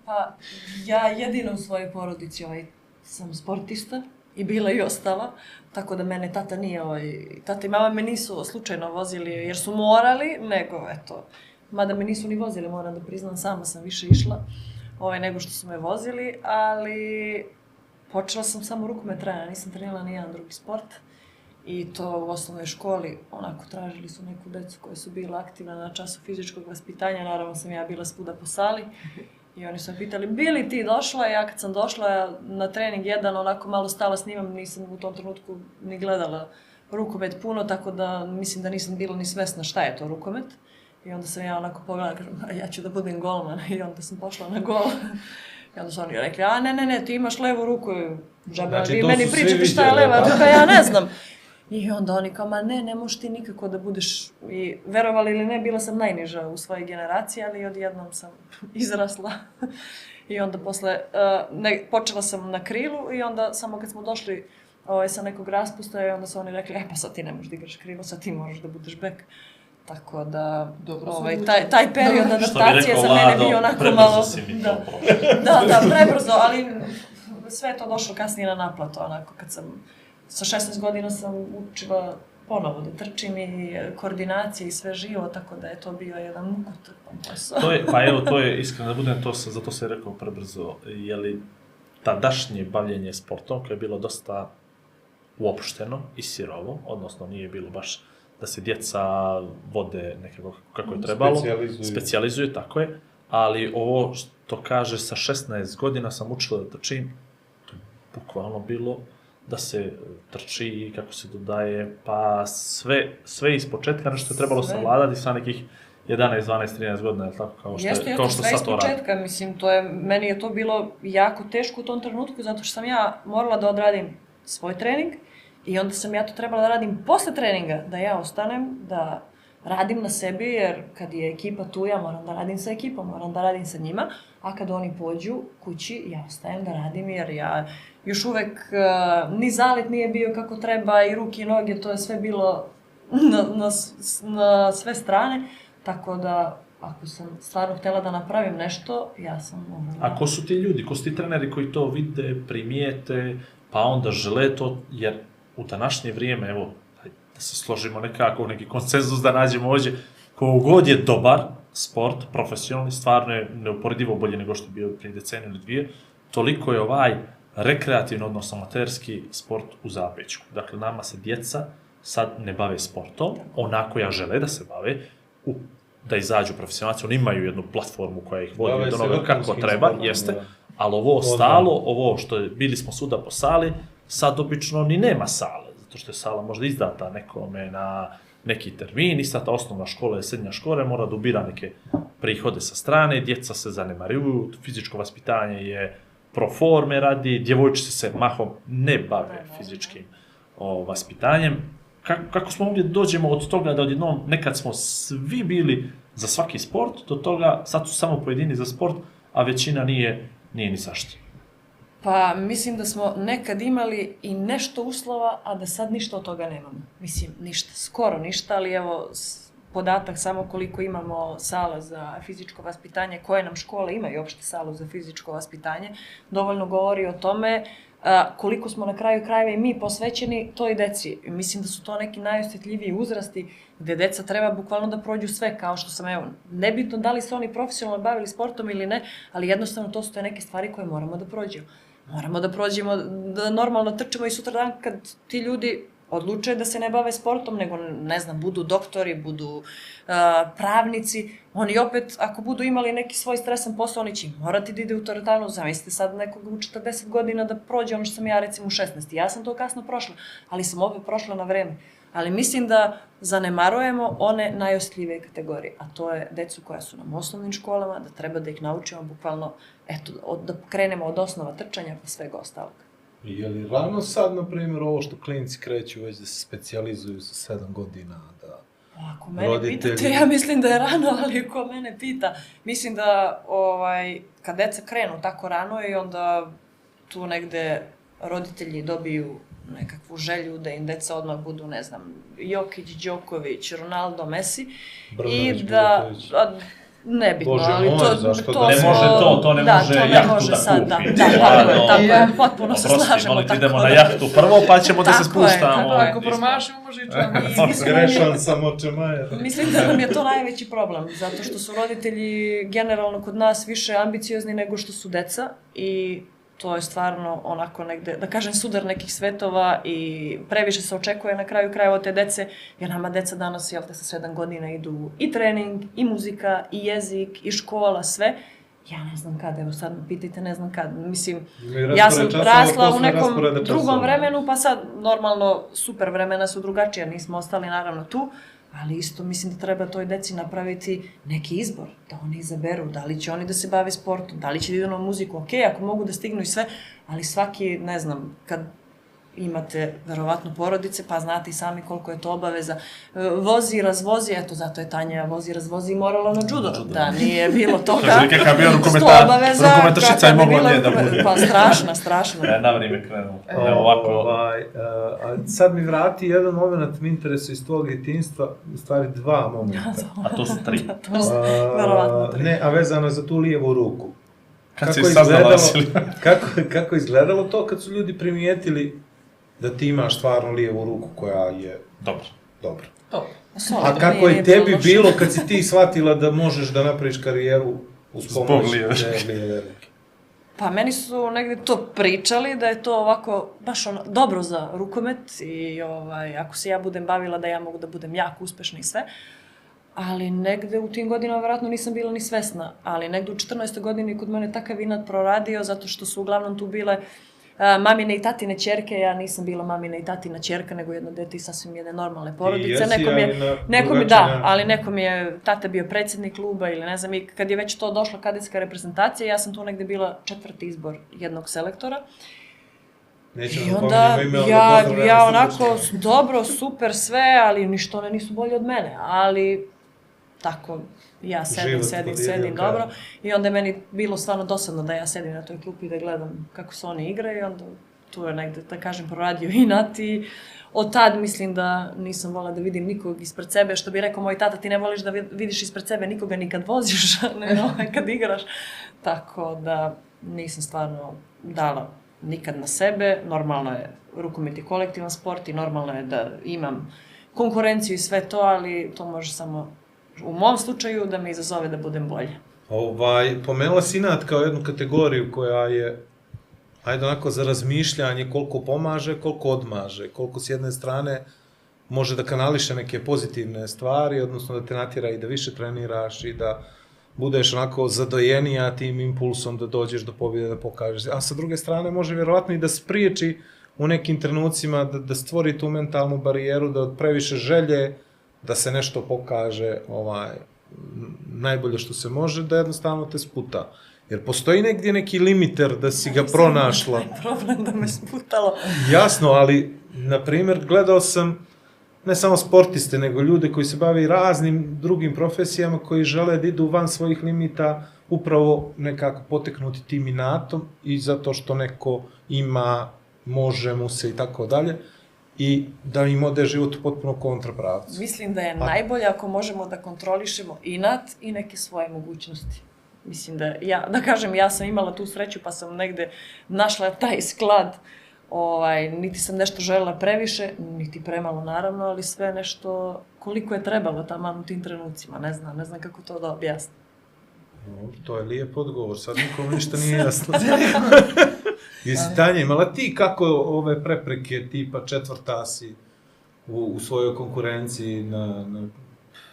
Pa, ja jedino u svojoj porodici ovaj, sam sportista i bila i ostala, tako da mene tata nije, ovaj, tata i mama me nisu slučajno vozili jer su morali, nego eto, mada me nisu ni vozili, moram da priznam, sama sam više išla ovaj, nego što su me vozili, ali počela sam samo rukomet trena, nisam trenirala ni jedan drugi sport. I to u osnovnoj školi, onako, tražili su neku decu koja su bila aktivna na času fizičkog vaspitanja, naravno sam ja bila svuda po sali. I oni su me pitali, bi li ti došla? Ja kad sam došla na trening jedan, onako malo stala snimam, nisam u tom trenutku ni gledala rukomet puno, tako da mislim da nisam bila ni svesna šta je to rukomet. I onda sam ja onako pogledala, kažem, "A ja ću da budem golman. I onda sam pošla na gol. I onda su oni rekli, a ne, ne, ne, ti imaš levu ruku. Džaba, Znači, vi meni pričate šta je leva da? ruka, ja ne znam. I onda oni kao, ma ne, ne možeš ti nikako da budeš, i verovali ili ne, bila sam najniža u svojoj generaciji, ali odjednom sam izrasla. I onda posle, uh, ne, počela sam na krilu i onda samo kad smo došli ovaj, sa nekog raspusta i onda su oni rekli, e pa sad ti ne možeš da igraš krilo, sad ti moraš da budeš bek. Tako da, Dobro ovaj, taj, taj period Da. Adaptacije rekao za mene bio onako malo... si mi da. Da, da, prebrzo, ali sve je to došlo kasnije na naplatu, onako, kad sam, sa 16 godina sam učila ponovo da trčim i koordinacije i sve živo, tako da je to bio jedan mukotrpan posao. To je, pa evo, to je, iskreno da budem, to sam, zato sam rekao prebrzo, je li tadašnje bavljenje sportom, koje je bilo dosta uopšteno i sirovo, odnosno nije bilo baš da se djeca vode nekako kako je trebalo, Specijalizuju. specijalizuju, tako je, ali ovo što kaže sa 16 godina sam učila da trčim, to je bukvalno bilo da se trči i kako se dodaje, pa sve, sve iz početka nešto je trebalo Sve. savladati sa nekih 11, 12, 13 godina, tako, kao što, Jeste, je, kao jeste, što sad to radi. početka, mislim, to je, meni je to bilo jako teško u tom trenutku, zato što sam ja morala da odradim svoj trening i onda sam ja to trebala da radim posle treninga, da ja ostanem, da radim na sebi, jer kad je ekipa tu, ja moram da radim sa ekipom, moram da radim sa njima, a kad oni pođu kući, ja ostajem da radim, jer ja još uvek, uh, ni zalet nije bio kako treba, i ruke i noge, to je sve bilo na, na, na sve strane, tako da ako sam stvarno htjela da napravim nešto, ja sam morala. A ko su ti ljudi, ko su ti treneri koji to vide, primijete, pa onda žele to, jer u današnje vrijeme, evo, da se složimo nekako, neki konsenzus da nađemo ovdje, kogod je dobar sport, profesionalni, stvarno je neuporedivo bolje nego što je bio prije deceniju ili dvije, toliko je ovaj rekreativno, odnosno amaterski sport u zapećku. Dakle, nama se djeca sad ne bave sportom, onako ja žele da se bave, u, da izađu profesionalci, oni imaju jednu platformu koja ih vodi Bave od onoga kako treba, sportom, jeste, da. ali ovo ostalo, ovo što je, bili smo suda po sali, sad obično ni nema sale, zato što je sala možda izdata nekome na neki termin i sad ta osnovna škola i srednja škola mora da ubira neke prihode sa strane, djeca se zanemaruju, fizičko vaspitanje je pro forme radi, djevojčice se mahom ne bave fizičkim o, vaspitanjem. Kako, kako smo da dođemo od toga da odjednom nekad smo svi bili za svaki sport, do toga sad su samo pojedini za sport, a većina nije, nije ni zašto. Pa mislim da smo nekad imali i nešto uslova, a da sad ništa od toga nemamo. Mislim, ništa, skoro ništa, ali evo podatak samo koliko imamo sala za fizičko vaspitanje, koje nam škole imaju uopšte salu za fizičko vaspitanje, dovoljno govori o tome koliko smo na kraju krajeva i mi posvećeni toj deci. Mislim da su to neki najosjetljiviji uzrasti gde deca treba bukvalno da prođu sve, kao što sam, evo, nebitno da li se oni profesionalno bavili sportom ili ne, ali jednostavno to su te neke stvari koje moramo da prođemo. Moramo da prođemo, da normalno trčemo i sutra dan kad ti ljudi odluče da se ne bave sportom, nego, ne znam, budu doktori, budu uh, pravnici, oni opet, ako budu imali neki svoj stresan posao, oni će morati da ide u teretanu, zamislite sad nekog u 40 godina da prođe ono što sam ja recimo u 16. Ja sam to kasno prošla, ali sam opet prošla na vreme. Ali mislim da zanemarujemo one najosjetljivije kategorije, a to je decu koja su nam u osnovnim školama, da treba da ih naučimo bukvalno, eto, od, da krenemo od osnova trčanja pa svega ostalog. Je li rano sad, na primjer, ovo što klinci kreću već da se specijalizuju sa sedam godina, da... Ako mene Roditelji- pitate, ja mislim da je rano, ali ko mene pita, mislim da ovaj, kad deca krenu tako rano i onda tu negde roditelji dobiju nekakvu želju da im deca odmah budu, ne znam, Jokić, Đoković, Ronaldo, Messi. Brnović, I da, a, nebitno, Bože ali to, zašto to da ne može to, to ne da, može to ne jahtu može da sad, kupi. da, Ti da, je tako je, rano. tako je, potpuno se Oprosti, slažemo. molim ti tako idemo da- na jahtu prvo, pa ćemo da se Tako je, spuštamo. tako je. ako promašimo, može i čovjek. Da Grešan sam oče Maja. Mislim da nam je to najveći problem, zato što su roditelji generalno kod nas više ambiciozni nego što su deca i to je stvarno onako negde, da kažem, sudar nekih svetova i previše se očekuje na kraju krajeva od te dece, jer nama deca danas, jel te, sa sedam godina idu i trening, i muzika, i jezik, i škola, sve. Ja ne znam kad, evo sad me pitajte, ne znam kad. Mislim, ja sam rasla u nekom drugom vremenu, pa sad normalno super vremena su drugačija, nismo ostali naravno tu, ali isto mislim da treba toj deci napraviti neki izbor, da oni izaberu da li će oni da se bave sportom, da li će da idu na muziku, ok, ako mogu da stignu i sve, ali svaki, ne znam, kad imate verovatno porodice, pa znate i sami koliko je to obaveza. E, Vozi, razvozi, eto zato je Tanja vozi, razvozi i morala na judo. Da nije bilo toga. Kaže, kakav bio sto rukometar, obaveza, rukometašica kakva je mogla nje da bude. Pa strašna, strašna. E, na vrijeme krenuo. Evo ovako, Ovaj, uh, a sad mi vrati jedan moment, mi interesuje iz tvojeg djetinjstva, u stvari dva momenta. a to su tri. To su verovatno tri. ne, a vezano je za tu lijevu ruku. Kad si je saznala izgledalo, kako, kako je izgledalo to kad su ljudi primijetili da ti imaš stvarno lijevu ruku koja je Dobro. dobra. To. Solidno, A kako je tebi bilo kad si ti shvatila da možeš da napraviš karijeru uz Zbog pomoć lijeve ruke? Pa meni su negde to pričali da je to ovako baš ono, dobro za rukomet i ovaj, ako se ja budem bavila da ja mogu da budem jako uspešna i sve. Ali negde u tim godinama vjerojatno nisam bila ni svesna, ali negde u 14. godini kod mene takav inat proradio zato što su uglavnom tu bile a, mamine i tatine ćerke, ja nisam bila mamina i tatina ćerka, nego jedno dete iz sasvim jedne normalne porodice. jesi, je, na nekom je, drugačiji da, način. ali nekom je tata bio predsjednik kluba ili ne znam, i kad je već to došla kadetska reprezentacija, ja sam tu negde bila četvrti izbor jednog selektora. Nećemo I da onda ime, ja, ja srdačno. onako, dobro, super, sve, ali ništa one nisu bolje od mene, ali tako, ja sedim, Život sedim, sedim, dobro. I onda je meni bilo stvarno dosadno da ja sedim na toj klupi i da gledam kako se oni igraju i onda tu je negde, da kažem, proradio i od tad mislim da nisam volila da vidim nikog ispred sebe, što bi rekao moj tata, ti ne voliš da vid- vidiš ispred sebe nikoga ni kad voziš, ne ovaj, kad igraš. Tako da nisam stvarno dala nikad na sebe, normalno je rukomet je kolektivan sport i normalno je da imam konkurenciju i sve to, ali to može samo u mom slučaju da me izazove da budem bolje. Ovaj, pomenula si inat kao jednu kategoriju koja je ajde onako za razmišljanje koliko pomaže, koliko odmaže, koliko s jedne strane može da kanališe neke pozitivne stvari, odnosno da te natjera i da više treniraš i da budeš onako zadojenija tim impulsom da dođeš do pobjede, da pokažeš. A sa druge strane može vjerovatno i da spriječi u nekim trenucima da, da stvori tu mentalnu barijeru, da od previše želje da se nešto pokaže ovaj, najbolje što se može, da jednostavno te sputa. Jer postoji negdje neki limiter da si ga pronašla. Problem da me sputalo. Jasno, ali, na primjer, gledao sam ne samo sportiste, nego ljude koji se bave raznim drugim profesijama koji žele da idu van svojih limita upravo nekako poteknuti tim inatom i zato što neko ima, može mu se i tako dalje i da im ode život u potpuno kontrapravcu. Mislim da je Pa- najbolje ako možemo da kontrolišemo inat i neke svoje mogućnosti. Mislim da, ja, da kažem, ja sam imala tu sreću pa sam negde našla taj sklad. Ovaj, niti sam nešto želela previše, niti premalo naravno, ali sve nešto koliko je trebalo tamo u tim trenucima. Ne znam, ne znam kako to da objasnim. Dobro, To je lijep odgovor, sad nikom ništa nije jasno. Jesi Tanja, imala ti kako ove prepreke tipa četvrta si u, u svojoj konkurenciji na, na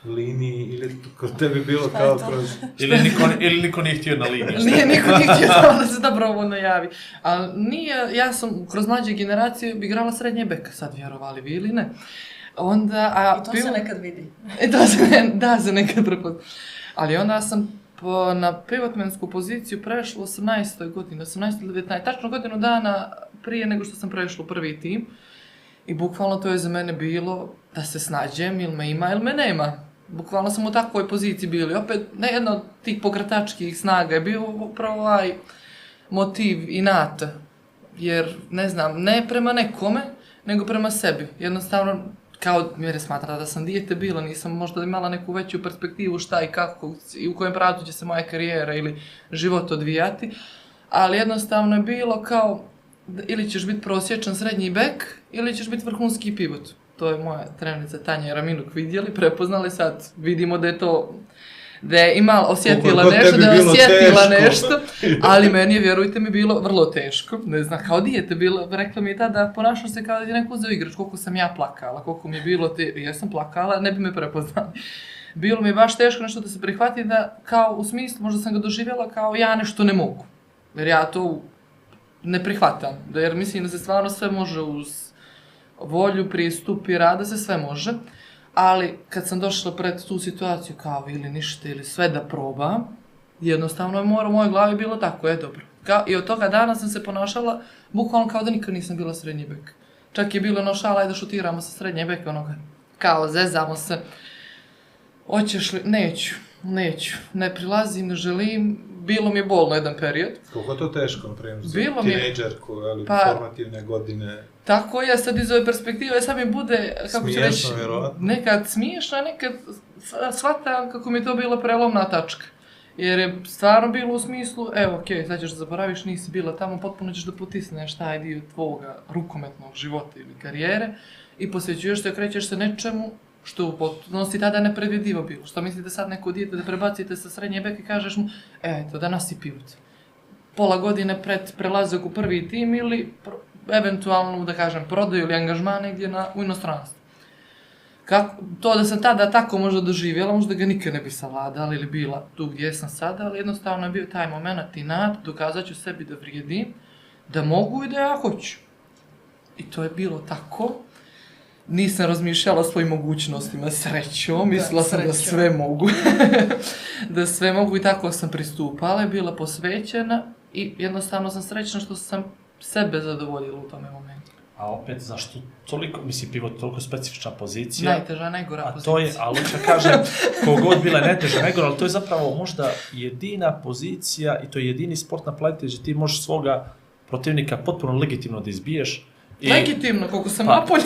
liniji ili kod tebi bilo Šta kao kroz... Ili niko, ili niko nije htio na liniji. Nije niko nije htio da se dobrovoljno javi. Ali nije, ja sam kroz mlađe generacije igrala srednje beka, sad vjerovali vi ili ne. Onda, a I to se nekad vidi. E, to se ne, da se nekad prepozna. Ali onda sam po, na pivotmensku poziciju prešla u 18. godini, 18. ili 19. Tačno godinu dana prije nego što sam prešla u prvi tim. I bukvalno to je za mene bilo da se snađem, ili me ima, ili me nema. Bukvalno sam u takvoj poziciji bili. Opet, ne jedna od tih pokretačkih snaga je bio upravo ovaj motiv inata. Jer, ne znam, ne prema nekome, nego prema sebi. Jednostavno, kao jer je smatrala da sam dijete bila, nisam možda imala neku veću perspektivu šta i kako i u kojem pravcu će se moja karijera ili život odvijati, ali jednostavno je bilo kao ili ćeš biti prosječan srednji bek ili ćeš biti vrhunski pivot. To je moja trenica Tanja Raminuk vidjeli, prepoznali sad, vidimo da je to da je imala, osjetila god nešto, da je osjetila teško. nešto, ali meni je, vjerujte mi, bilo vrlo teško. Ne znam, kao dijete bilo, rekla mi je tada, ponašam se kao da je neko uzeo igrač, koliko sam ja plakala, koliko mi je bilo te, ja sam plakala, ne bi me prepoznali. Bilo mi je baš teško nešto da se prihvati da, kao u smislu, možda sam ga doživjela kao ja nešto ne mogu. Jer ja to ne prihvatam. Da, jer mislim da se stvarno sve može uz volju, pristup i rada se sve može. Ali kad sam došla pred tu situaciju kao ili ništa ili sve da probam, jednostavno je mora u mojoj glavi bilo tako, je dobro. Kao, I od toga dana sam se ponašala bukvalno kao da nikad nisam bila srednji bek. Čak je bilo ono šala, ajde šutiramo sa srednje beka, onoga, kao zezamo se. Hoćeš li? Neću, neću. Ne prilazim, ne želim. Bilo mi je bolno jedan period. Koliko je to teško, primjer, za Bilo tinejdžerku, ali Pa- formativne godine. Tako je, sad iz ove perspektive, sad mi bude, kako ću reći, vjerovatno. nekad smiješno, a nekad shvatam kako mi je to bila prelomna tačka. Jer je stvarno bilo u smislu, evo, okej, sad ćeš da zaboraviš, nisi bila tamo, potpuno ćeš da potisneš taj dio tvoga rukometnog života ili karijere i posvećuješ se, okrećeš se nečemu što u potpunosti tada nepredvidivo bilo. Što mislite sad neko dijete da prebacite sa srednje beke i kažeš mu, e, eto, danas si pivot pola godine pred prelazak u prvi tim ili eventualno, da kažem, prodaju ili angažman negdje na, u inostranstvu. Kako, to da sam tada tako možda doživjela, možda ga nikad ne bi savladala ili bila tu gdje sam sada, ali jednostavno je bio taj moment i nad, dokazat ću sebi da vrijedim, da mogu i da ja hoću. I to je bilo tako. Nisam razmišljala o svojim mogućnostima srećom, mislila sam da sve mogu. da sve mogu i tako sam pristupala, je bila posvećena i jednostavno sam srećna što sam sebe zadovoljila u tome momentu. A opet, zašto toliko, mislim, pivot toliko specifična pozicija? Najteža, najgora A pozicija. to je, ali hoću da kažem, kogod bila je najteža nego, ali to je zapravo možda jedina pozicija i to je jedini sport na planeti gdje ti možeš svoga protivnika potpuno legitimno da izbiješ. I, Legitimno, koliko sam Pa- napolje.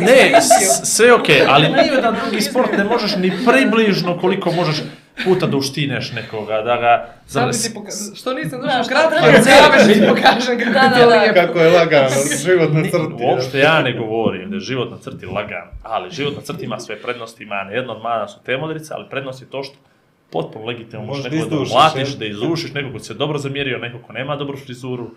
ne, sve je okej, ali ni jedan drugi sport ne možeš ni približno koliko možeš puta da uštineš nekoga, da ga... Bi da- ti pokazao? Što nisam Da, došla šta kratko, treba? jer zove da ti pokažem kako Da, je da, da. lijepo. Kako je lagano, život na Ni- crti. Uopšte ja ne govorim da je život na crti lagan, ali život na crti ima sve prednosti, ima jedna od mana su te modrice, ali prednost je to što potpuno legitimno možeš Možeš da da mlatiš, da izušiš, nekog ko se dobro zamjerio, nekog ko nema dobru frizuru,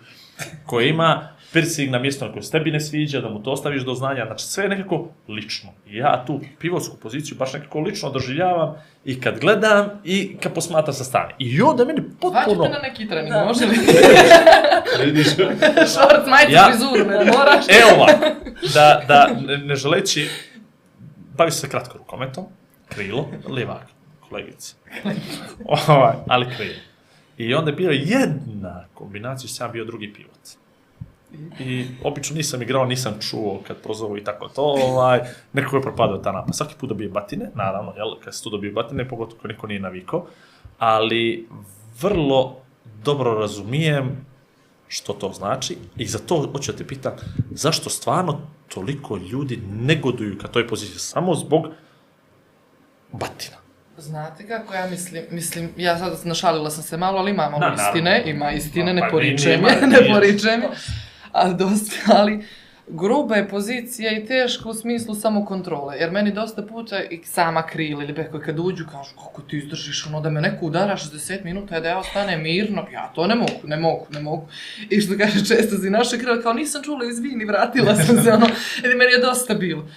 koji ima piercing na mjesto na koje se tebi ne sviđa, da mu to ostaviš do znanja, znači sve je nekako lično. I ja tu pivotsku poziciju baš nekako lično doživljavam i kad gledam i kad posmatram sa strane. I onda meni potpuno... Zvaćete na neki trening, Da. može li? Vidiš, Šorc, majicu, Ja- frizuru, ne moraš. Evo ovako, da, da ne, ne želeći bavi se kratko rukometom, krilo, lijevak, kolegica. ovaj, ali krilo. I onda je bio jedna kombinacija, sam bio drugi pivot. I obično nisam igrao, nisam čuo kad prozovu i tako to, ovaj, nekako je propadao ta napad. Svaki put dobije batine, naravno, jel, kad se tu dobije batine, pogotovo ako niko nije navikao, ali vrlo dobro razumijem što to znači i za to hoću da te pitam zašto stvarno toliko ljudi negoduju ka toj poziciji samo zbog batina. Znate kako ja mislim, mislim, ja sad našalila sam se malo, ali ima malo Da, istine, naravno. ima istine, Pa, ne poričem je, ne poričem je, ali dosta, ali gruba je pozicija i teška u smislu samo kontrole, jer meni dosta puta i sama krila ili beko kad uđu kažu kako ti izdržiš ono da me neko udara 60 minuta da ja ostanem mirno, ja to ne mogu, ne mogu, ne mogu. I što kaže često si naše krila, kao nisam čula izvini, vratila sam se ono, jer meni je dosta bilo.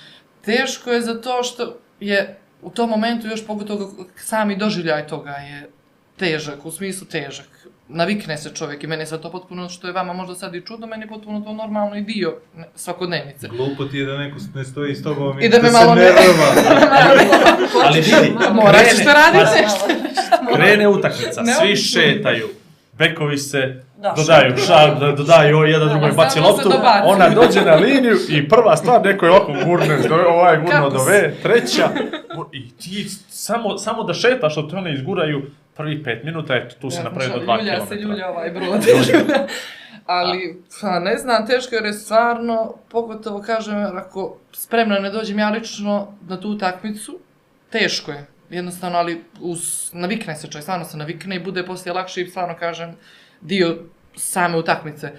Teško je zato što je u tom momentu još pogotovo sami doživljaj toga je težak, u smislu težak. Navikne se čovjek i meni je sad to potpuno, što je vama možda sad i čudno, meni je potpuno to normalno i dio ne- svakodnevnice. Glupo ti je da neko ne stoji s tobom I da me se malo ne-. Ali vidi, da radiš pazi, nešto. Krene utakmica, svi šetaju, bekovi se Da, dodaju, šal, da, dodaju, ovaj jedan drugoj Da, baci loptu, ona dođe na liniju i prva stvar, neko je ovako gurne, ovaj gurno do ve, treća, i ti samo, samo da šetaš, što te one izguraju, prvi pet minuta, eto, tu se napravi do dva kilometra. se ljulja ovaj brod. Ali, pa ne znam, teško jer je stvarno, pogotovo kažem, ako spremno ne dođem ja lično na tu utakmicu, teško je. Jednostavno, ali uz, navikne se čovjek, stvarno se navikne i bude poslije lakše i stvarno kažem dio same utakmice.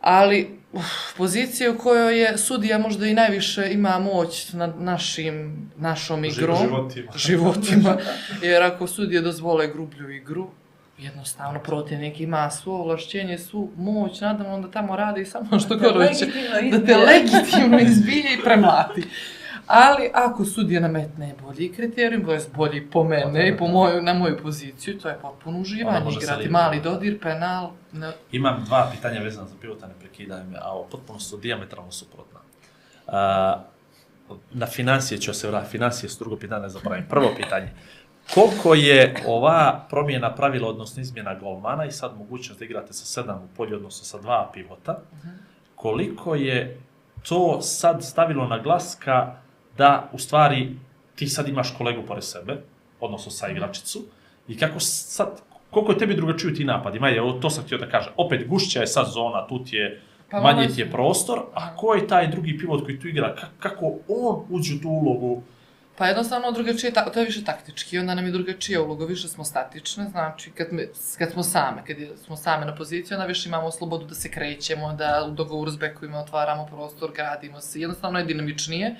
Ali, uf, pozicija u kojoj je sudija možda i najviše ima moć nad našim, našom igrom Životima. životima, jer ako sudije dozvole grublju igru, jednostavno protivnik ima svo ovlašćenje, svu moć, nadam onda tamo radi samo što Da Korović, legitimno da te legitimno izbije i premlati. Ali ako sudija nametne bolji kriterijum, to je bolji po mene i po moju, na moju poziciju, to je potpuno uživanje igrati. Mali dodir, penal, ne, Imam dva pitanja vezana za pivota, ne prekidaj me, a ovo potpuno su diametralno suprotna. A, na financije ću se vratiti, financije su drugo pitanje, ne zaboravim. Prvo pitanje, koliko je ova promjena pravila, odnosno izmjena golmana i sad mogućnost da igrate sa sedam u polju, odnosno sa dva pivota, koliko je to sad stavilo na glaska da u stvari ti sad imaš kolegu pored sebe, odnosno sa igračicu, i kako sad, koliko je tebi drugačiju ti napadi? Majde, evo, to sam htio da kažem. Opet, gušća je sad zona, tu ti je, Pa manje ti je prostor, a ko je taj drugi pivot koji tu igra? Ka- kako on uđe u tu ulogu? Pa jednostavno drugačije, to je više taktički, onda nam je drugačija uloga, više smo statične, znači kad, me, kad smo same, kad smo same na poziciji, onda više imamo slobodu da se krećemo, da u dogovoru s bekovima otvaramo prostor, gradimo se, jednostavno je dinamičnije.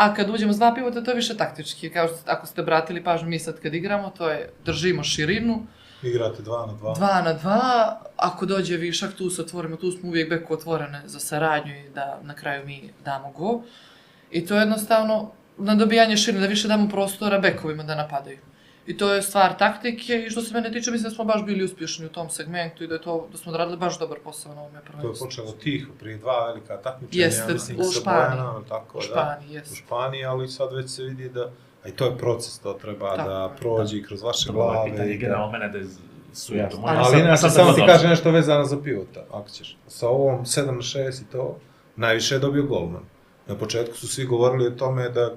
A kad uđemo s dva pivota, to je više taktički, kao što ako ste obratili pažnju, mi sad kad igramo, to je držimo širinu, Igrate dva na dva. dva na dva, ako dođe višak, tu se otvorimo, tu smo uvijek beko otvorene za saradnju i da na kraju mi damo go. I to je jednostavno na dobijanje širine, da više damo prostora bekovima da napadaju. I to je stvar taktike i što se mene tiče, mislim da smo baš bili uspješni u tom segmentu i da je to, da smo odradili baš dobar posao na ovome To je prvenstvu. počelo tiho, prije dva velika takmičenja, Jeste, ja mislim, u sa Španiji. Bojanom, tako U da. Španiji, U jes. Španiji, ali sad već se vidi da, a i to je proces, to treba Tako da je. prođe i kroz vaše je glave. pitanje i da- generalno mene da je su ja to Ali inače, sad samo ti kažem nešto vezano za pivota, ako ćeš. Sa ovom 7 na 6 i to, najviše je dobio golman. Na početku su svi govorili o tome da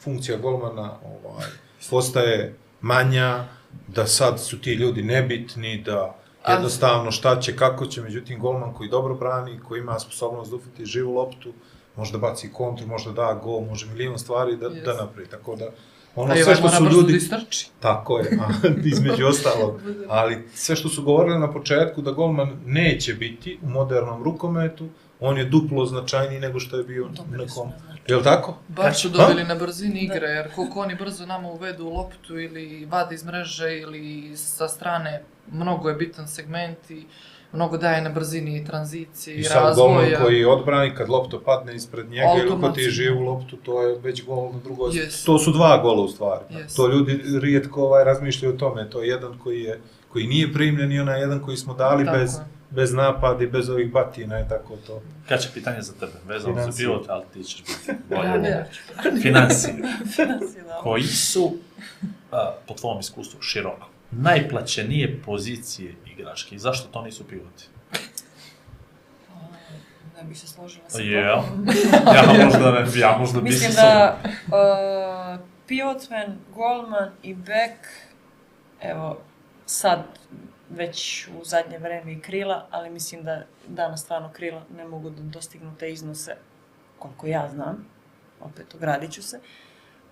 funkcija golmana ovaj, postaje manja, da sad su ti ljudi nebitni, da jednostavno šta će, kako će, međutim golman koji dobro brani, koji ima sposobnost da ufiti živu loptu, može da baci kontru, može da da gol, može milion stvari da, Yes. da napravi. Tako da, ono sve što su ljudi... da istrči. Tako je, a, između ostalog. Ali sve što su govorili na početku da golman neće biti u modernom rukometu, on je duplo značajniji nego što je bio u nekom... Jel tako? Baš su dobili na brzini igre, jer koliko oni brzo nama uvedu loptu ili vade iz mreže ili sa strane, mnogo je bitan segment i mnogo daje na brzini tranzicije i, I sad golman razvoja. koji odbrani, kad lopta padne ispred njega ili ko ti Automatski. je živu loptu, to je već gol na drugoj. Yes. To su dva gola u stvari. Yes. To ljudi rijetko ovaj razmišljaju o tome. To je jedan koji je koji nije primljen i onaj jedan koji smo dali Tako bez, je. Bez napadi, bez ovih batina i tako to. Kad će pitanje za tebe, vezano za pilot, ali ti ćeš biti bolje. Ja. Financije. Financije, da. Koji su, a, po tvom iskustvu, široko, najplaćenije pozicije igračke i zašto to nisu piloti? Ne bih se složila sa tobom. Ja možda ne, ja možda bi Mislim da uh, pivotman, golman i back, evo, sad već u zadnje vreme i krila, ali mislim da danas stvarno krila ne mogu da dostignu te iznose koliko ja znam, opet ogradit ću se,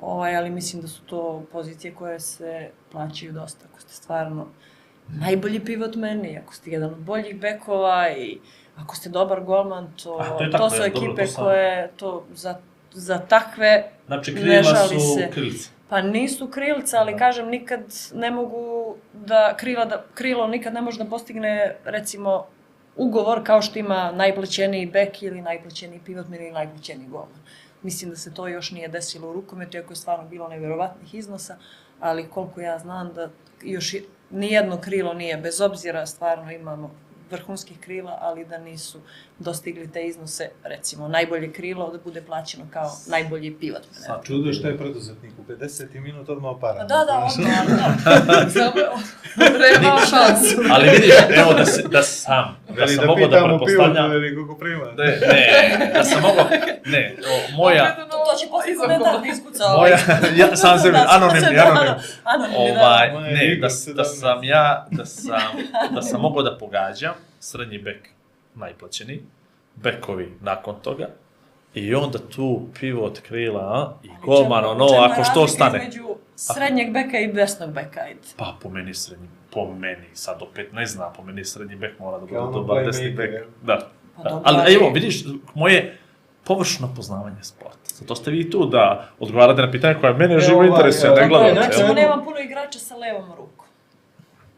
ovaj, ali mislim da su to pozicije koje se plaćaju dosta, ako ste stvarno najbolji pivotman i ako ste jedan od boljih bekova i ako ste dobar golman, to, A, to je to, tako, su je, dobro, ekipe to koje to za, za takve Znači, ne krila žali su se. krilice. Pa nisu krilca, ali Da. kažem, nikad ne mogu da krila, da, krilo nikad ne može da postigne, recimo, ugovor kao što ima najplaćeniji bek ili najplaćeniji pivotman ili najplaćeniji golman. Mislim da se to još nije desilo u rukometu, iako je stvarno bilo nevjerovatnih iznosa, ali koliko ja znam da još nijedno krilo nije, bez obzira stvarno imamo vrhunskih krila, ali da nisu dostigli te iznose, recimo, najbolje krilo da bude plaćeno kao najbolji pivotman. evo. Sad, Čudo je što je preduzetnik u 50 minut odmah opara. Pa da, da, odmah, da. Samo Treba šansu. Ali vidiš, evo da, se, da sam, da sam da mogao da pretpostavljam... veli koliko prima. Ne, ne, da sam mogao, ne, o, moja, To, to će posle komentar da iskuca ovaj. moja, ja sam sebi, Da, anonimni, da, anonimni. Anonimni, da. Ovaj, ne, da, 17. da sam ja, da sam, da sam mogao da pogađam, srednji bek najplaćeniji, bekovi nakon toga, i onda tu pivot krila, a, i golman, ono, ako što stane. Između srednjeg beka i desnog beka, ajde. Pa po meni srednji, po meni, sad opet ne znam, po meni srednji bek mora da bude dobar desni bek. Da. Pa Da. Ali evo, vidiš, moje površno poznavanje sporta. Zato ste vi tu da odgovarate na pitanje koje mene živo ovaj, interesuje, ne je, gledate. znači- nemam puno igrača sa levom rukom.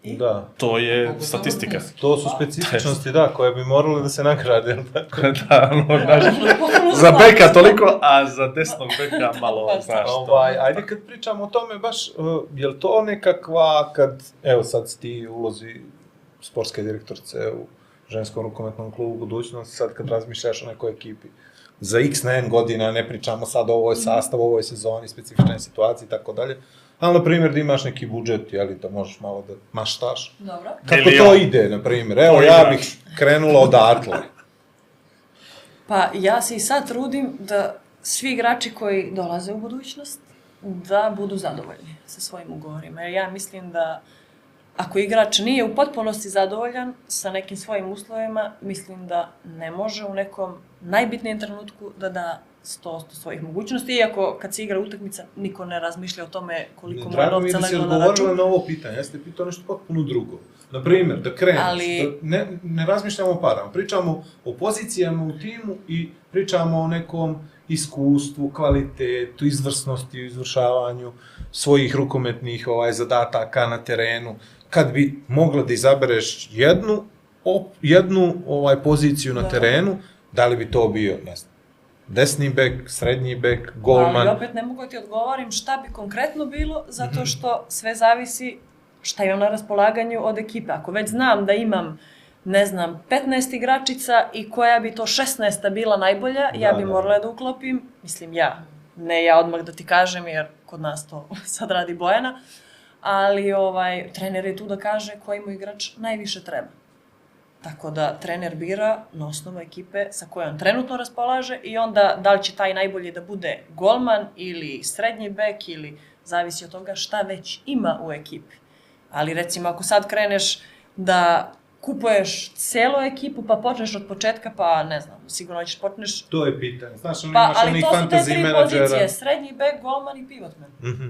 Da. To je Mogu statistika. To su specifičnosti, da, koje bi morale da se nagrade, da, ono, znaš, za beka toliko, a za desnog beka malo, Baš znaš, to. Ovaj, ajde kad pričamo o tome, baš, uh, je li to nekakva, kad, evo sad si ti u ulozi sportske direktorice u ženskom rukometnom klubu budućnosti, sad kad razmišljaš o nekoj ekipi, za x na n godina, ne pričamo sad o ovoj sastavu, o ovoj sezoni, specifičnoj situaciji i tako dalje, ali na primjer da imaš neki budžet, jeli, da možeš malo da maštaš. Dobro. Kako Milion. to ide, na primjer? Evo, ja bih krenula odatle. Pa ja se i sad trudim da svi igrači koji dolaze u budućnost da budu zadovoljni sa svojim ugovorima. Jer ja mislim da ako igrač nije u potpunosti zadovoljan sa nekim svojim uslovima, mislim da ne može u nekom najbitnijem trenutku da da 100% svojih mogućnosti, iako kad se igra utakmica, niko ne razmišlja o tome koliko mu je Drago mi novca da si na odgovorila račun. na ovo pitanje, ja ste pitao nešto potpuno drugo. Na primjer, da kreneš, Ali- da ne, ne razmišljamo o parama, pričamo o pozicijama u timu i pričamo o nekom iskustvu, kvalitetu, izvrsnosti u izvršavanju svojih rukometnih ovaj zadataka na terenu. Kad bi mogla da izabereš jednu, op, jednu ovaj poziciju na Da. terenu, da li bi to bio, ne znam, desni bek, srednji bek, Ali golman? opet ne mogu da ti odgovorim šta bi konkretno bilo, Mhm. zato što sve zavisi šta imam na raspolaganju od ekipe. Ako već znam da imam ne znam, 15 igračica i koja bi to 16 bila najbolja, ja Da, bi da. morala da uklopim, mislim ja, ne ja odmah da ti kažem, jer kod nas to sad radi Bojana, ali ovaj, trener je tu da kaže koji mu igrač najviše treba. Tako da trener bira na osnovu ekipe sa kojom trenutno raspolaže i onda da li će taj najbolji da bude golman ili srednji bek ili zavisi od toga šta već ima u ekipi. Ali recimo ako sad kreneš da kupuješ celu ekipu pa počneš od početka pa ne znam, sigurno ćeš počneš To je pitanje. Znaš, pa imaš ali onih to su te fantasy tri menadžera. pozicije, srednji bek, golman i pivotman. Mhm.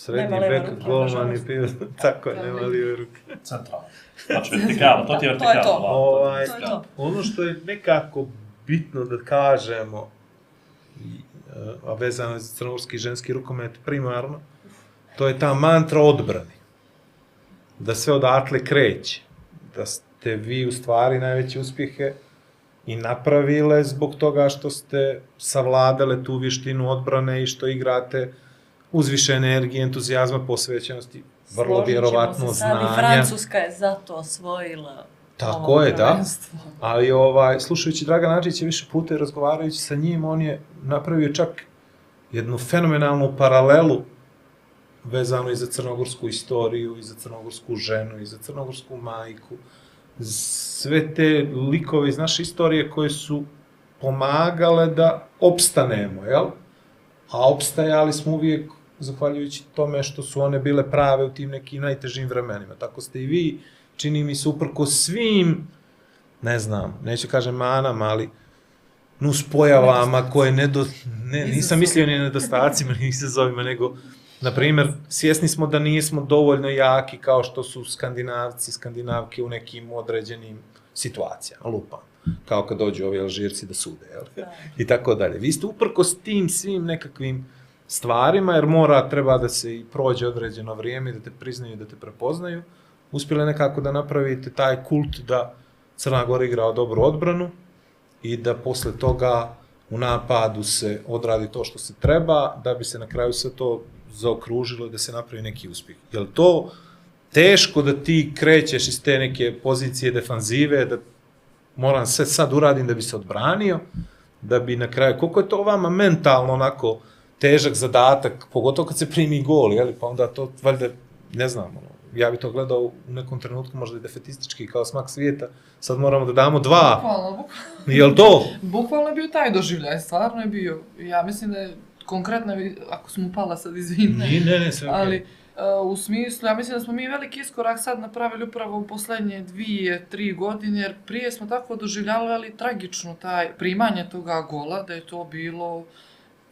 Srednji Nema bek, golman i pivot. Tako je, nema lijeve ruke. Centralno. Znači, vertikala, to ti je To je vertikala. to. Ovaj, To je to. Ono što je nekako bitno da kažemo, a vezano je za crnogorski ženski rukomet primarno, to je ta mantra odbrane. Da sve odatle kreće. Da ste vi u stvari najveće uspjehe i napravile zbog toga što ste savladale tu vještinu odbrane i što igrate uz više energije, entuzijazma, posvećenosti, vrlo Složit vjerovatno se sad I znanja. Francuska je zato osvojila Tako ovo je, da. prvenstvo. Ali ovaj, slušajući Dragan Adžića više puta i razgovarajući sa njim, on je napravio čak jednu fenomenalnu paralelu vezano i za crnogorsku istoriju, i za crnogorsku ženu, i za crnogorsku majku. Sve te likove iz naše istorije koje su pomagale da opstanemo, jel? A opstajali smo uvijek zahvaljujući tome što su one bile prave u tim nekim najtežim vremenima. Tako ste i vi, čini mi se, uprko svim ne znam, neću kažem manama, ali nus pojavama koje ne do, ne, nisam mislio ni nedostacima, ni izazovima, nego, na primjer, svjesni smo da nismo dovoljno jaki kao što su skandinavci, skandinavke u nekim određenim situacijama, lupam, kao kad dođu ovi Alžirci da sude, jel? i tako dalje. Vi ste uprko s tim svim nekakvim stvarima, jer mora, treba da se i prođe određeno vrijeme, da te priznaju, da te prepoznaju, uspjeli nekako da napravite taj kult da Crna Gora igrao dobru odbranu i da posle toga u napadu se odradi to što se treba, da bi se na kraju sve to zaokružilo i da se napravi neki uspjeh. Je li to teško da ti krećeš iz te neke pozicije defanzive, da moram sve sad uradim da bi se odbranio, da bi na kraju, koliko je to vama mentalno onako težak zadatak, pogotovo kad se primi gol, jeli, pa onda to, valjda, ne znam, ono, ja bi to gledao u nekom trenutku možda i defetistički kao smak svijeta, sad moramo da damo dva, Bukvalno, bukvalno. jel to? Bukvalno je bio taj doživljaj, stvarno je bio. Ja mislim da je konkretno, ako smo pala sad, izvini. ne, ne, sve okej. Ali, uh, u smislu, ja mislim da smo mi veliki iskorak sad napravili upravo u poslednje dvije, tri godine, jer prije smo tako doživljavali tragično taj primanje toga gola, da je to bilo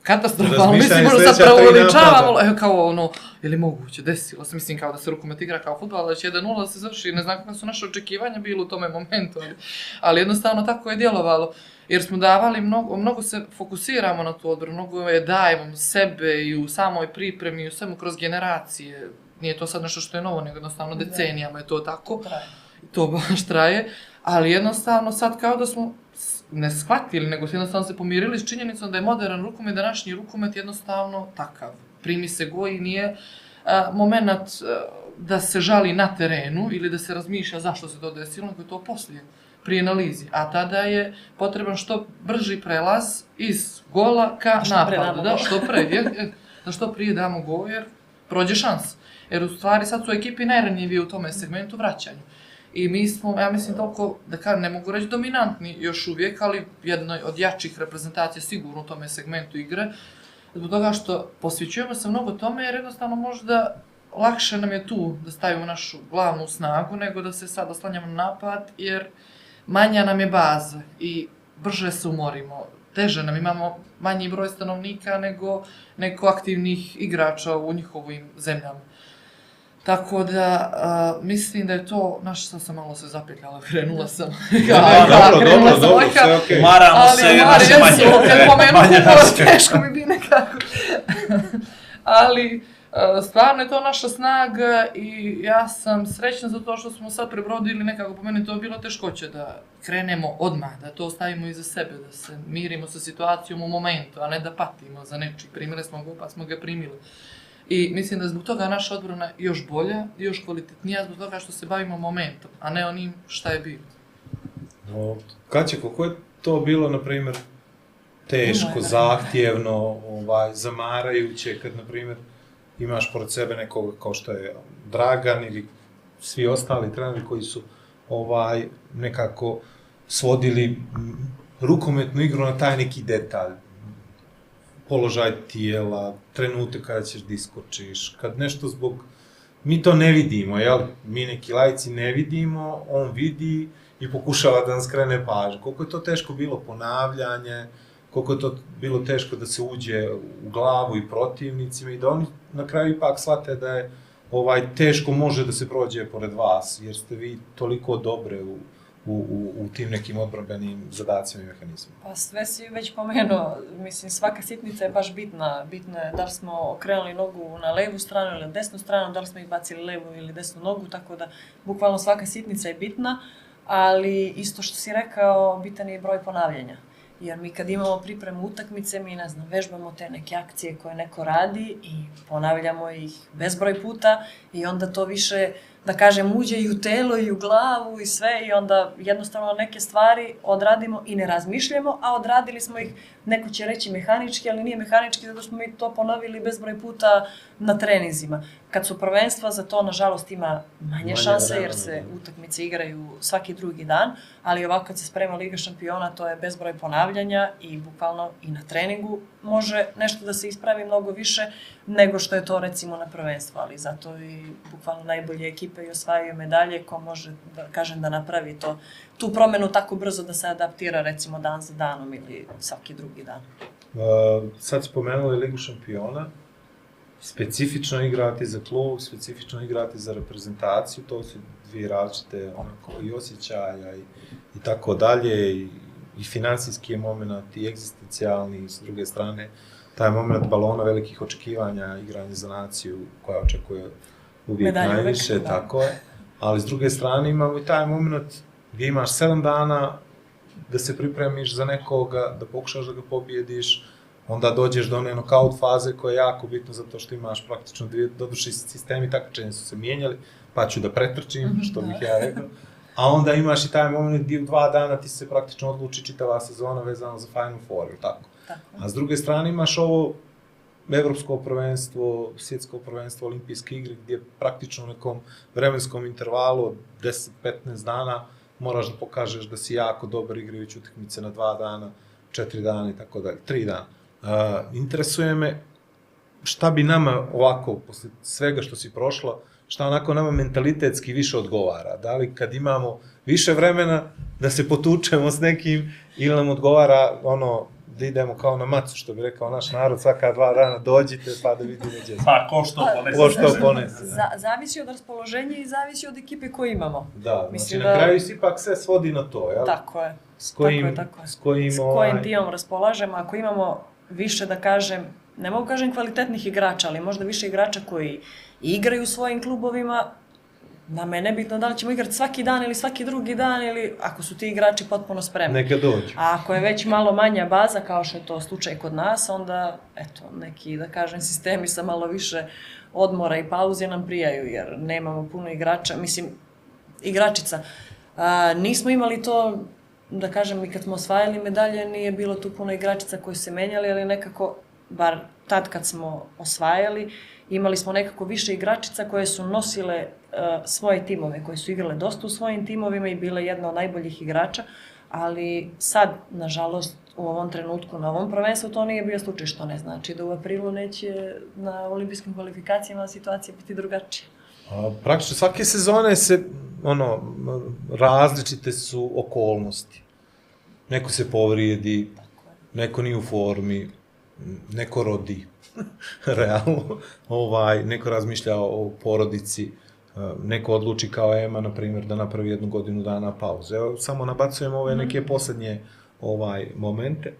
katastrofalno. Razmišljanje Mislim, ono sad preuveličavamo, evo kao ono, je li moguće, desilo se, mislim kao da se rukomet igra kao futbol, da će 1-0 da se završi, ne znam kakva su naše očekivanja bilo u tome momentu, ali, ali jednostavno tako je djelovalo. Jer smo davali mnogo, mnogo se fokusiramo na tu odbranu, mnogo je dajemo sebe i u samoj pripremi, i u svemu kroz generacije. Nije to sad nešto što je novo, nego jednostavno decenijama je to tako. To baš traje. Ali jednostavno sad kao da smo ne shvatili, nego jednostavno se pomirili s činjenicom da je modern rukomet, današnji rukomet jednostavno takav. Primi se go i nije a, moment a, da se žali na terenu ili da se razmišlja zašto se to desilo, nego je to poslije pri analizi. A tada je potreban što brži prelaz iz gola ka što napadu. Da, što pre, je, je, da što prije damo gol, jer prođe šans. Jer u stvari sad su ekipi najranjivije u tome segmentu vraćanju. I mi smo, ja mislim, toliko, da kažem, ne mogu reći dominantni još uvijek, ali jednoj od jačih reprezentacija sigurno u tome segmentu igre. Zbog toga što posvećujemo se mnogo tome, jer jednostavno možda lakše nam je tu da stavimo našu glavnu snagu, nego da se sad oslanjamo na napad, jer manja nam je baza i brže se umorimo. Teže nam imamo manji broj stanovnika nego, nego aktivnih igrača u njihovim zemljama. Tako da, a, mislim da je to, znaš, sad sam malo se zapetljala, krenula sam. ja, dobro, krenula dobro, sam dobro, sve okej. Maramo Ali, se naše ja manje. sam, kad pomenu naše. teško mi bi nekako. Ali, a, stvarno je to naša snaga i ja sam srećna za to što smo sad prebrodili nekako, po meni to je bilo teškoće da krenemo odmah, da to ostavimo iza sebe, da se mirimo sa situacijom u momentu, a ne da patimo za nečiji. Primili smo go, pa smo ga primili. I mislim da je zbog toga naša odbrana još bolja, još kvalitetnija, zbog toga što se bavimo momentom, a ne onim šta je bilo. No, Kaće, koliko je to bilo, na primjer, teško, Umorno. zahtjevno, ovaj, zamarajuće, kad, na primjer, imaš pored sebe nekoga kao što je Dragan ili svi ostali treneri koji su ovaj nekako svodili rukometnu igru na taj neki detalj. Položaj tijela, trenutak kada ćeš da iskočiš, kad nešto zbog... Mi to ne vidimo, jel? Mi neki lajci ne vidimo, on vidi i pokušava da nam skrene pažnju. Koliko je to teško bilo ponavljanje, koliko je to bilo teško da se uđe u glavu i protivnicima i da oni na kraju ipak shvate da je ovaj teško može da se prođe pored vas, jer ste vi toliko dobre u, u, u, u tim nekim odbrambenim zadacima i mehanizmima. Pa sve si već pomenuo, mislim svaka sitnica je baš bitna. Bitno je da li smo okrenuli nogu na levu stranu ili na desnu stranu, da li smo ih bacili levu ili desnu nogu, tako da bukvalno svaka sitnica je bitna, ali isto što si rekao, bitan je broj ponavljanja. Jer mi kad imamo pripremu utakmice, mi ne znam, vežbamo te neke akcije koje neko radi i ponavljamo ih bezbroj puta i onda to više da kažem, uđe i u telo i u glavu i sve i onda jednostavno neke stvari odradimo i ne razmišljamo, a odradili smo ih, neko će reći mehanički, ali nije mehanički zato smo mi to ponovili bezbroj puta na treninzima. Kad su prvenstva, za to nažalost ima manje, Manje šanse jer vremena, se da. utakmice igraju svaki drugi dan, ali ovako kad se sprema Liga šampiona, to je bezbroj ponavljanja i bukvalno i na treningu može nešto da se ispravi mnogo više nego što je to recimo na prvenstvu, ali zato i bukvalno najbolje ekipe i osvajaju medalje ko može da kažem da napravi to tu promenu tako brzo da se adaptira recimo dan za danom ili svaki drugi dan. Uh, sad spomenuli Ligu šampiona, specifično igrati za klub, specifično igrati za reprezentaciju, to su dvije različite onako i osjećaja i, i tako dalje i, i finansijski je moment i egzistencijalni s druge strane taj moment balona velikih očekivanja, igranje za naciju koja očekuje uvijek Medalju uvek, najviše, da. tako je. Ali s druge strane imamo i taj moment gdje imaš 7 dana da se pripremiš za nekoga, da pokušaš da ga pobijediš, onda dođeš do one knockout faze koja je jako bitna zato što imaš praktično dvije, doduše sistemi takmičenja su se mijenjali, pa ću da pretrčim, Mhm, što bih da. ja rekao. A onda imaš i taj moment gdje u dva dana ti se praktično odluči čitava sezona vezano za Final Four, ili tako? Tako. A s druge strane imaš ovo evropsko prvenstvo, svjetsko prvenstvo, olimpijske igre, gdje praktično u nekom vremenskom intervalu od 10-15 dana moraš da pokažeš da si jako dobar igrajući utakmice na dva dana, četiri dana i tako dalje, tri dana. Uh, interesuje me šta bi nama ovako, posle svega što si prošla, šta onako nama mentalitetski više odgovara. Da li kad imamo više vremena da se potučemo s nekim ili nam odgovara ono da idemo kao na macu, što bi rekao naš narod, svaka dva dana dođite pa da vidimo gdje smo. Pa, ko što Pa, ponese. Ko što ponese. da. Za, zavisi od raspoloženja i zavisi od ekipe koju imamo. Da, znači Mislim na da- kraju se ipak sve svodi na to, jel? Tako je. S kojim, Tako je, tako je. s kojim, S kojim ovaj, timom raspolažemo, ako imamo više, da kažem, ne mogu kažem kvalitetnih igrača, ali možda više igrača koji igraju u svojim klubovima, na mene bitno da li ćemo igrati svaki dan ili svaki drugi dan ili ako su ti igrači potpuno spremni. neka dođu. A ako je već malo manja baza, kao što je to slučaj kod nas, onda, eto, neki, da kažem, sistemi sa malo više odmora i pauze nam prijaju, jer nemamo puno igrača, mislim, igračica. A, nismo imali to, da kažem, i kad smo osvajali medalje, nije bilo tu puno igračica koji su se menjali, ali nekako, bar tad kad smo osvajali, imali smo nekako više igračica koje su nosile svoje timove, koje su igrale dosta u svojim timovima i bile jedna od najboljih igrača, ali sad, nažalost, u ovom trenutku, na ovom prvenstvu, to nije bio slučaj, što ne znači da u aprilu neće na olimpijskim kvalifikacijama situacija biti drugačija. A, praktično svake sezone se, ono, različite su okolnosti. Neko se povrijedi, neko nije u formi, neko rodi, realno, ovaj, neko razmišlja o porodici, neko odluči kao Ema, na primjer, da napravi jednu godinu dana pauze. Evo, samo nabacujemo ove neke poslednje ovaj momente.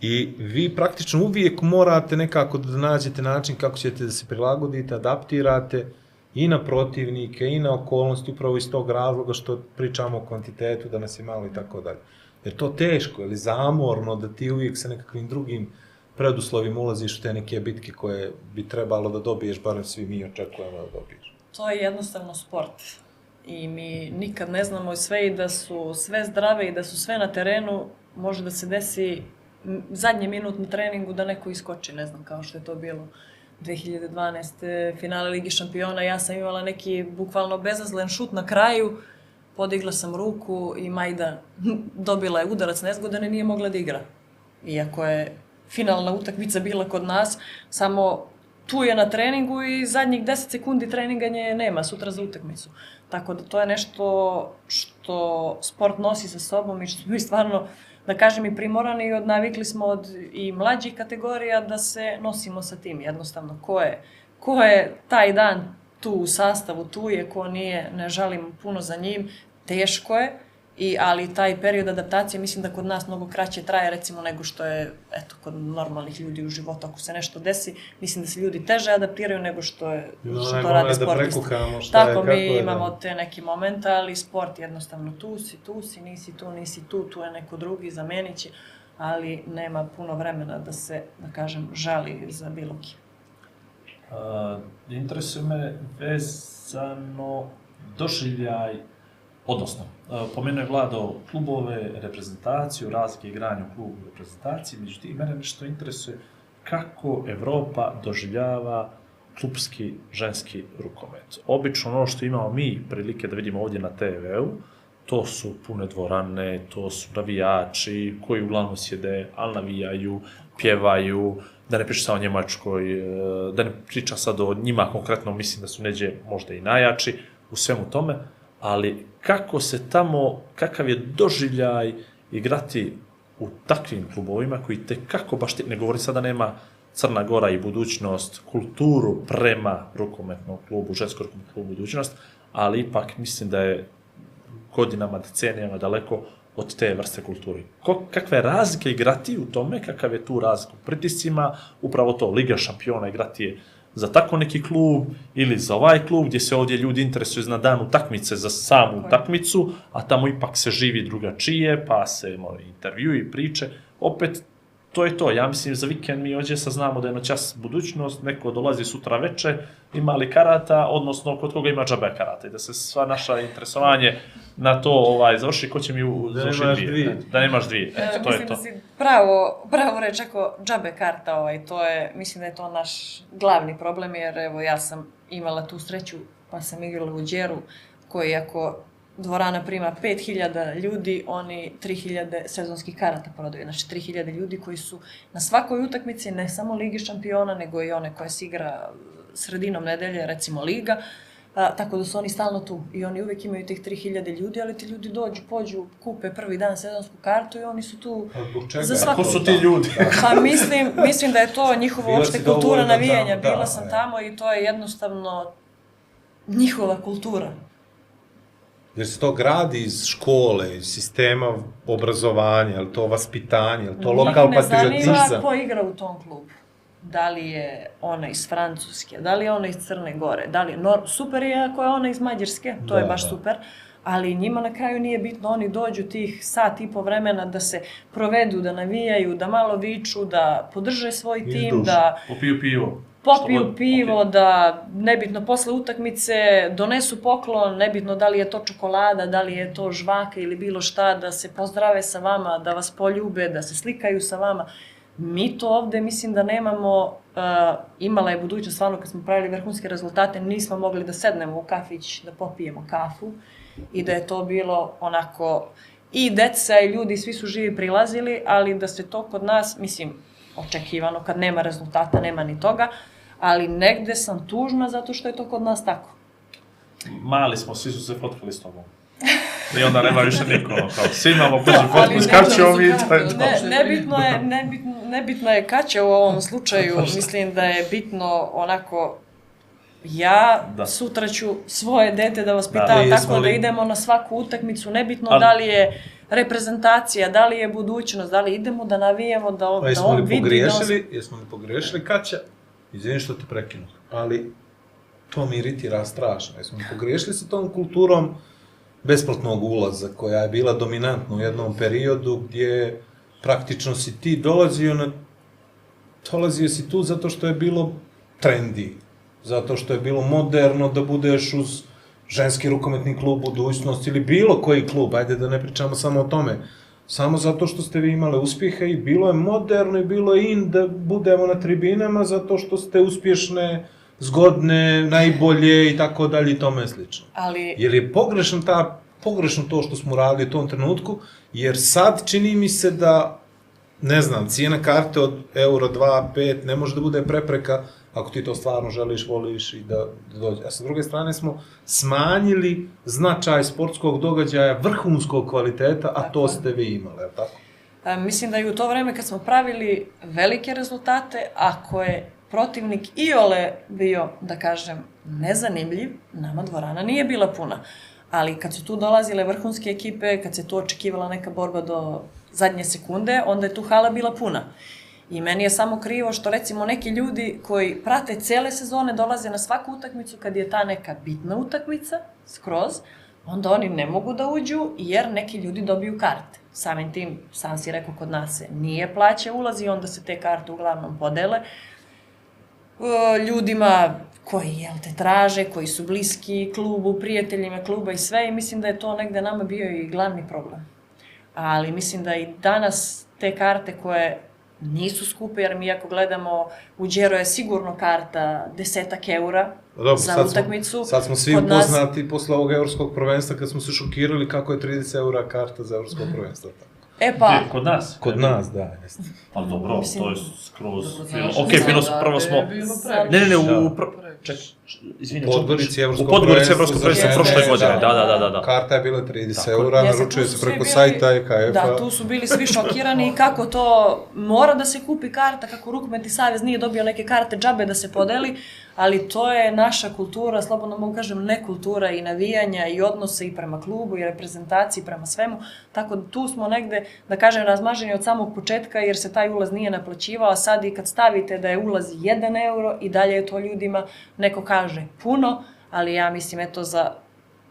I vi praktično uvijek morate nekako da nađete način kako ćete da se prilagodite, adaptirate i na protivnike i na okolnosti upravo iz tog razloga što pričamo o kvantitetu, da nas je malo i tako dalje. Jer to teško, ili zamorno da ti uvijek sa nekakvim drugim preduslovima ulaziš u te neke bitke koje bi trebalo da dobiješ, barem svi mi očekujemo da dobiješ. To je jednostavno sport. I mi nikad ne znamo sve i da su sve zdrave i da su sve na terenu, može da se desi zadnji minut na treningu da neko iskoči, ne znam, kao što je to bilo 2012. finale Ligi šampiona, ja sam imala neki bukvalno bezazlen šut na kraju, podigla sam ruku i Majda dobila je udarac nezgodan i nije mogla da igra. Iako je finalna utakmica bila kod nas, samo tu je na treningu i zadnjih 10 sekundi treninga nje nema sutra za utakmicu. Tako da to je nešto što sport nosi sa sobom i što mi stvarno, da kažem, i primorani i odnavikli smo od i mlađih kategorija da se nosimo sa tim. Jednostavno, ko je, ko je taj dan tu u sastavu, tu je, ko nije, ne žalim puno za njim, teško je, I, ali taj period adaptacije mislim da kod nas mnogo kraće traje recimo nego što je eto, kod normalnih ljudi u životu. Ako se nešto desi, mislim da se ljudi teže adaptiraju nego što, je, Ima što to rade moment da prekukamo šta je, Tako kako mi je, da. imamo te neki momente, ali sport jednostavno tu si, tu si, nisi tu, nisi tu, tu je neko drugi, zamenit će, ali nema puno vremena da se, da kažem, žali za bilo kim. Uh, interesuje me vezano doživljaj, odnosno, e, pomenuo je Vlado klubove, reprezentaciju, razlike igranja u klubu reprezentaciji, međutim, mene nešto interesuje kako Evropa doživljava klubski ženski rukomet. Obično ono što imamo mi prilike da vidimo ovdje na TV-u, to su pune dvorane, to su navijači koji uglavnom sjede, ali navijaju, pjevaju, da ne priča sad o Njemačkoj, e, da ne priča sad o njima konkretno, mislim da su neđe možda i najjači u svemu tome, ali kako se tamo, kakav je doživljaj igrati u takvim klubovima koji te kako baš ti, ne govori sada nema Crna Gora i budućnost, kulturu prema rukometnom klubu, ženskom klubu budućnost, ali ipak mislim da je godinama, decenijama daleko od te vrste kulturi. Ko, kakve razlike igrati u tome, kakav je tu razlika u pritiscima, upravo to, Liga šampiona igrati je za tako neki klub ili za ovaj klub gdje se ovdje ljudi interesuju na dan utakmice za samu utakmicu, a tamo ipak se živi drugačije, pa se mora intervju i priče. Opet, to je to. Ja mislim, za vikend mi ovdje saznamo da je noćas budućnost, neko dolazi sutra veče, ima li karata, odnosno kod koga ima džabe karata i da se sva naša interesovanje na to ovaj završi, ko će mi u, Da završi nemaš dvije. dvije. Da nemaš dvije. E, Eto, to mislim je to. da si pravo, pravo reći ako džabe karta, ovaj, to je, mislim da je to naš glavni problem, jer evo ja sam imala tu sreću, pa sam igrala u Đeru, koji ako dvorana prima 5000 ljudi, oni 3000 sezonskih karata prodaju. Znači 3000 ljudi koji su na svakoj utakmici, ne samo Ligi šampiona, nego i one koje se igra sredinom nedelje, recimo Liga, A, tako da su oni stalno tu i oni uvijek imaju tih 3000 ljudi, ali ti ljudi dođu, pođu, kupe prvi dan sezonsku kartu i oni su tu čega? Za je svaku- Ko su ti ljudi? Pa mislim, mislim da je to njihova uopšte si kultura navijanja. tamo, da, Bila sam tamo i to je jednostavno njihova kultura. Jer se to gradi iz škole, iz sistema obrazovanja, je li to vaspitanje, je li to Njih lokal ne zanima patriotizam. ko igra u tom klubu. Da li je ona iz Francuske, da li je ona iz Crne Gore, da li je Nor... super je ako je ona iz Mađarske, to Da, je baš da. super, ali njima na kraju nije bitno, oni dođu tih sat i po vremena da se provedu, da navijaju, da malo viču, da podrže svoj tim, da Popiju pivo. Popiju pivo, okej. da nebitno posle utakmice donesu poklon, nebitno da li je to čokolada, da li je to žvaka ili bilo šta, da se pozdrave sa vama, da vas poljube, da se slikaju sa vama. Mi to ovde mislim da nemamo, uh, imala je budućnost stvarno kad smo pravili vrhunske rezultate, nismo mogli da sednemo u kafić, da popijemo kafu i da je to bilo onako i deca i ljudi, svi su živi prilazili, ali da se to kod nas, mislim, očekivano, kad nema rezultata, nema ni toga, ali negde sam tužna zato što je to kod nas tako. Mali smo, svi su se fotkali s tobom. I onda nema više niko, kao, svi imamo kuću fotku, ne skačemo mi, rezultata, to je to. ne. Ne, nebitno je, nebitno, nebitno je kad će u ovom slučaju, mislim da je bitno onako, ja Da. sutra ću svoje dete da Da, vaspitavam ali tako jesmo da li- idemo na svaku utakmicu, nebitno Ali- da li je reprezentacija, da li je budućnost, da li idemo da navijemo, da, on, Pa da jesmo on li vidi da on jesmo li pogriješili Kaća? Izvini što te prekinu, ali to mi iritira strašno. Jesmo li pogriješili sa tom kulturom besplatnog ulaza koja je bila dominantna u jednom periodu gdje praktično si ti dolazio na dolazio si tu zato što je bilo trendi, zato što je bilo moderno da budeš uz ženski rukometni klub budućnost ili bilo koji klub, ajde da ne pričamo samo o tome, samo zato što ste vi imali uspjehe i bilo je moderno i bilo je in da budemo na tribinama zato što ste uspješne, zgodne, najbolje i tako dalje i tome slično. ali Jer je pogrešno ta pogrešno to što smo radili u tom trenutku, jer sad čini mi se da ne znam, cijena karte od euro 2, 5 ne može da bude prepreka ako ti to stvarno želiš, voliš i da, da dođe. A sa druge strane smo smanjili značaj sportskog događaja vrhunskog kvaliteta, a to ste vi imali, je tako? A, mislim da i u to vreme kad smo pravili velike rezultate, ako je protivnik iole bio, da kažem, nezanimljiv, nama dvorana nije bila puna. Ali kad su tu dolazile vrhunske ekipe, kad se tu očekivala neka borba do zadnje sekunde, onda je tu hala bila puna. I meni je samo krivo što recimo neki ljudi koji prate cele sezone dolaze na svaku utakmicu kad je ta neka bitna utakmica, skroz, onda oni ne mogu da uđu jer neki ljudi dobiju karte. Samim tim, sam si rekao, kod nas se nije plaća ulazi, onda se te karte uglavnom podele e, ljudima koji jel te traže, koji su bliski klubu, prijateljima kluba i sve i mislim da je to negde nama bio i glavni problem. Ali mislim da i danas te karte koje nisu skupe, jer mi ako gledamo u Đero je sigurno karta desetak eura Pa Dobro, za sad smo, utakmicu. sad smo svi Kod nas- upoznati posle ovog evropskog prvenstva kad smo se šokirali kako je 30 eura karta za evropsko prvenstvo. Tako. E pa, Gdje? Kod nas? Kod nas, da, jeste. Pa dobro, Mislim- to je skroz... Dobro, znaš, Ok, bilo, da, prvo je smo... previše. Ne, ne, ne, u... Da. Pr... Čekaj, izvini. U Podgorici evropsko U Podgorici prvenstvo evropsko za prvenstvo žene, prošle godine, da, da, da, da. da. Karta je bila 30 Tako je. eura, Jeste, naručuje se preko bili- sajta EKF-a. Da, tu su bili svi šokirani kako to mora da se kupi karta, kako Rukometni savez nije dobio neke karte džabe da se podeli, ali to je naša kultura, slobodno mogu kažem, nekultura i navijanja i odnose i prema klubu i reprezentaciji prema svemu, tako da tu smo negde, da kažem, razmaženi od samog početka jer se taj ulaz nije naplaćivao, a sad i kad stavite da je ulaz 1 euro i dalje je to ljudima, neko kaže puno, ali ja mislim, eto, za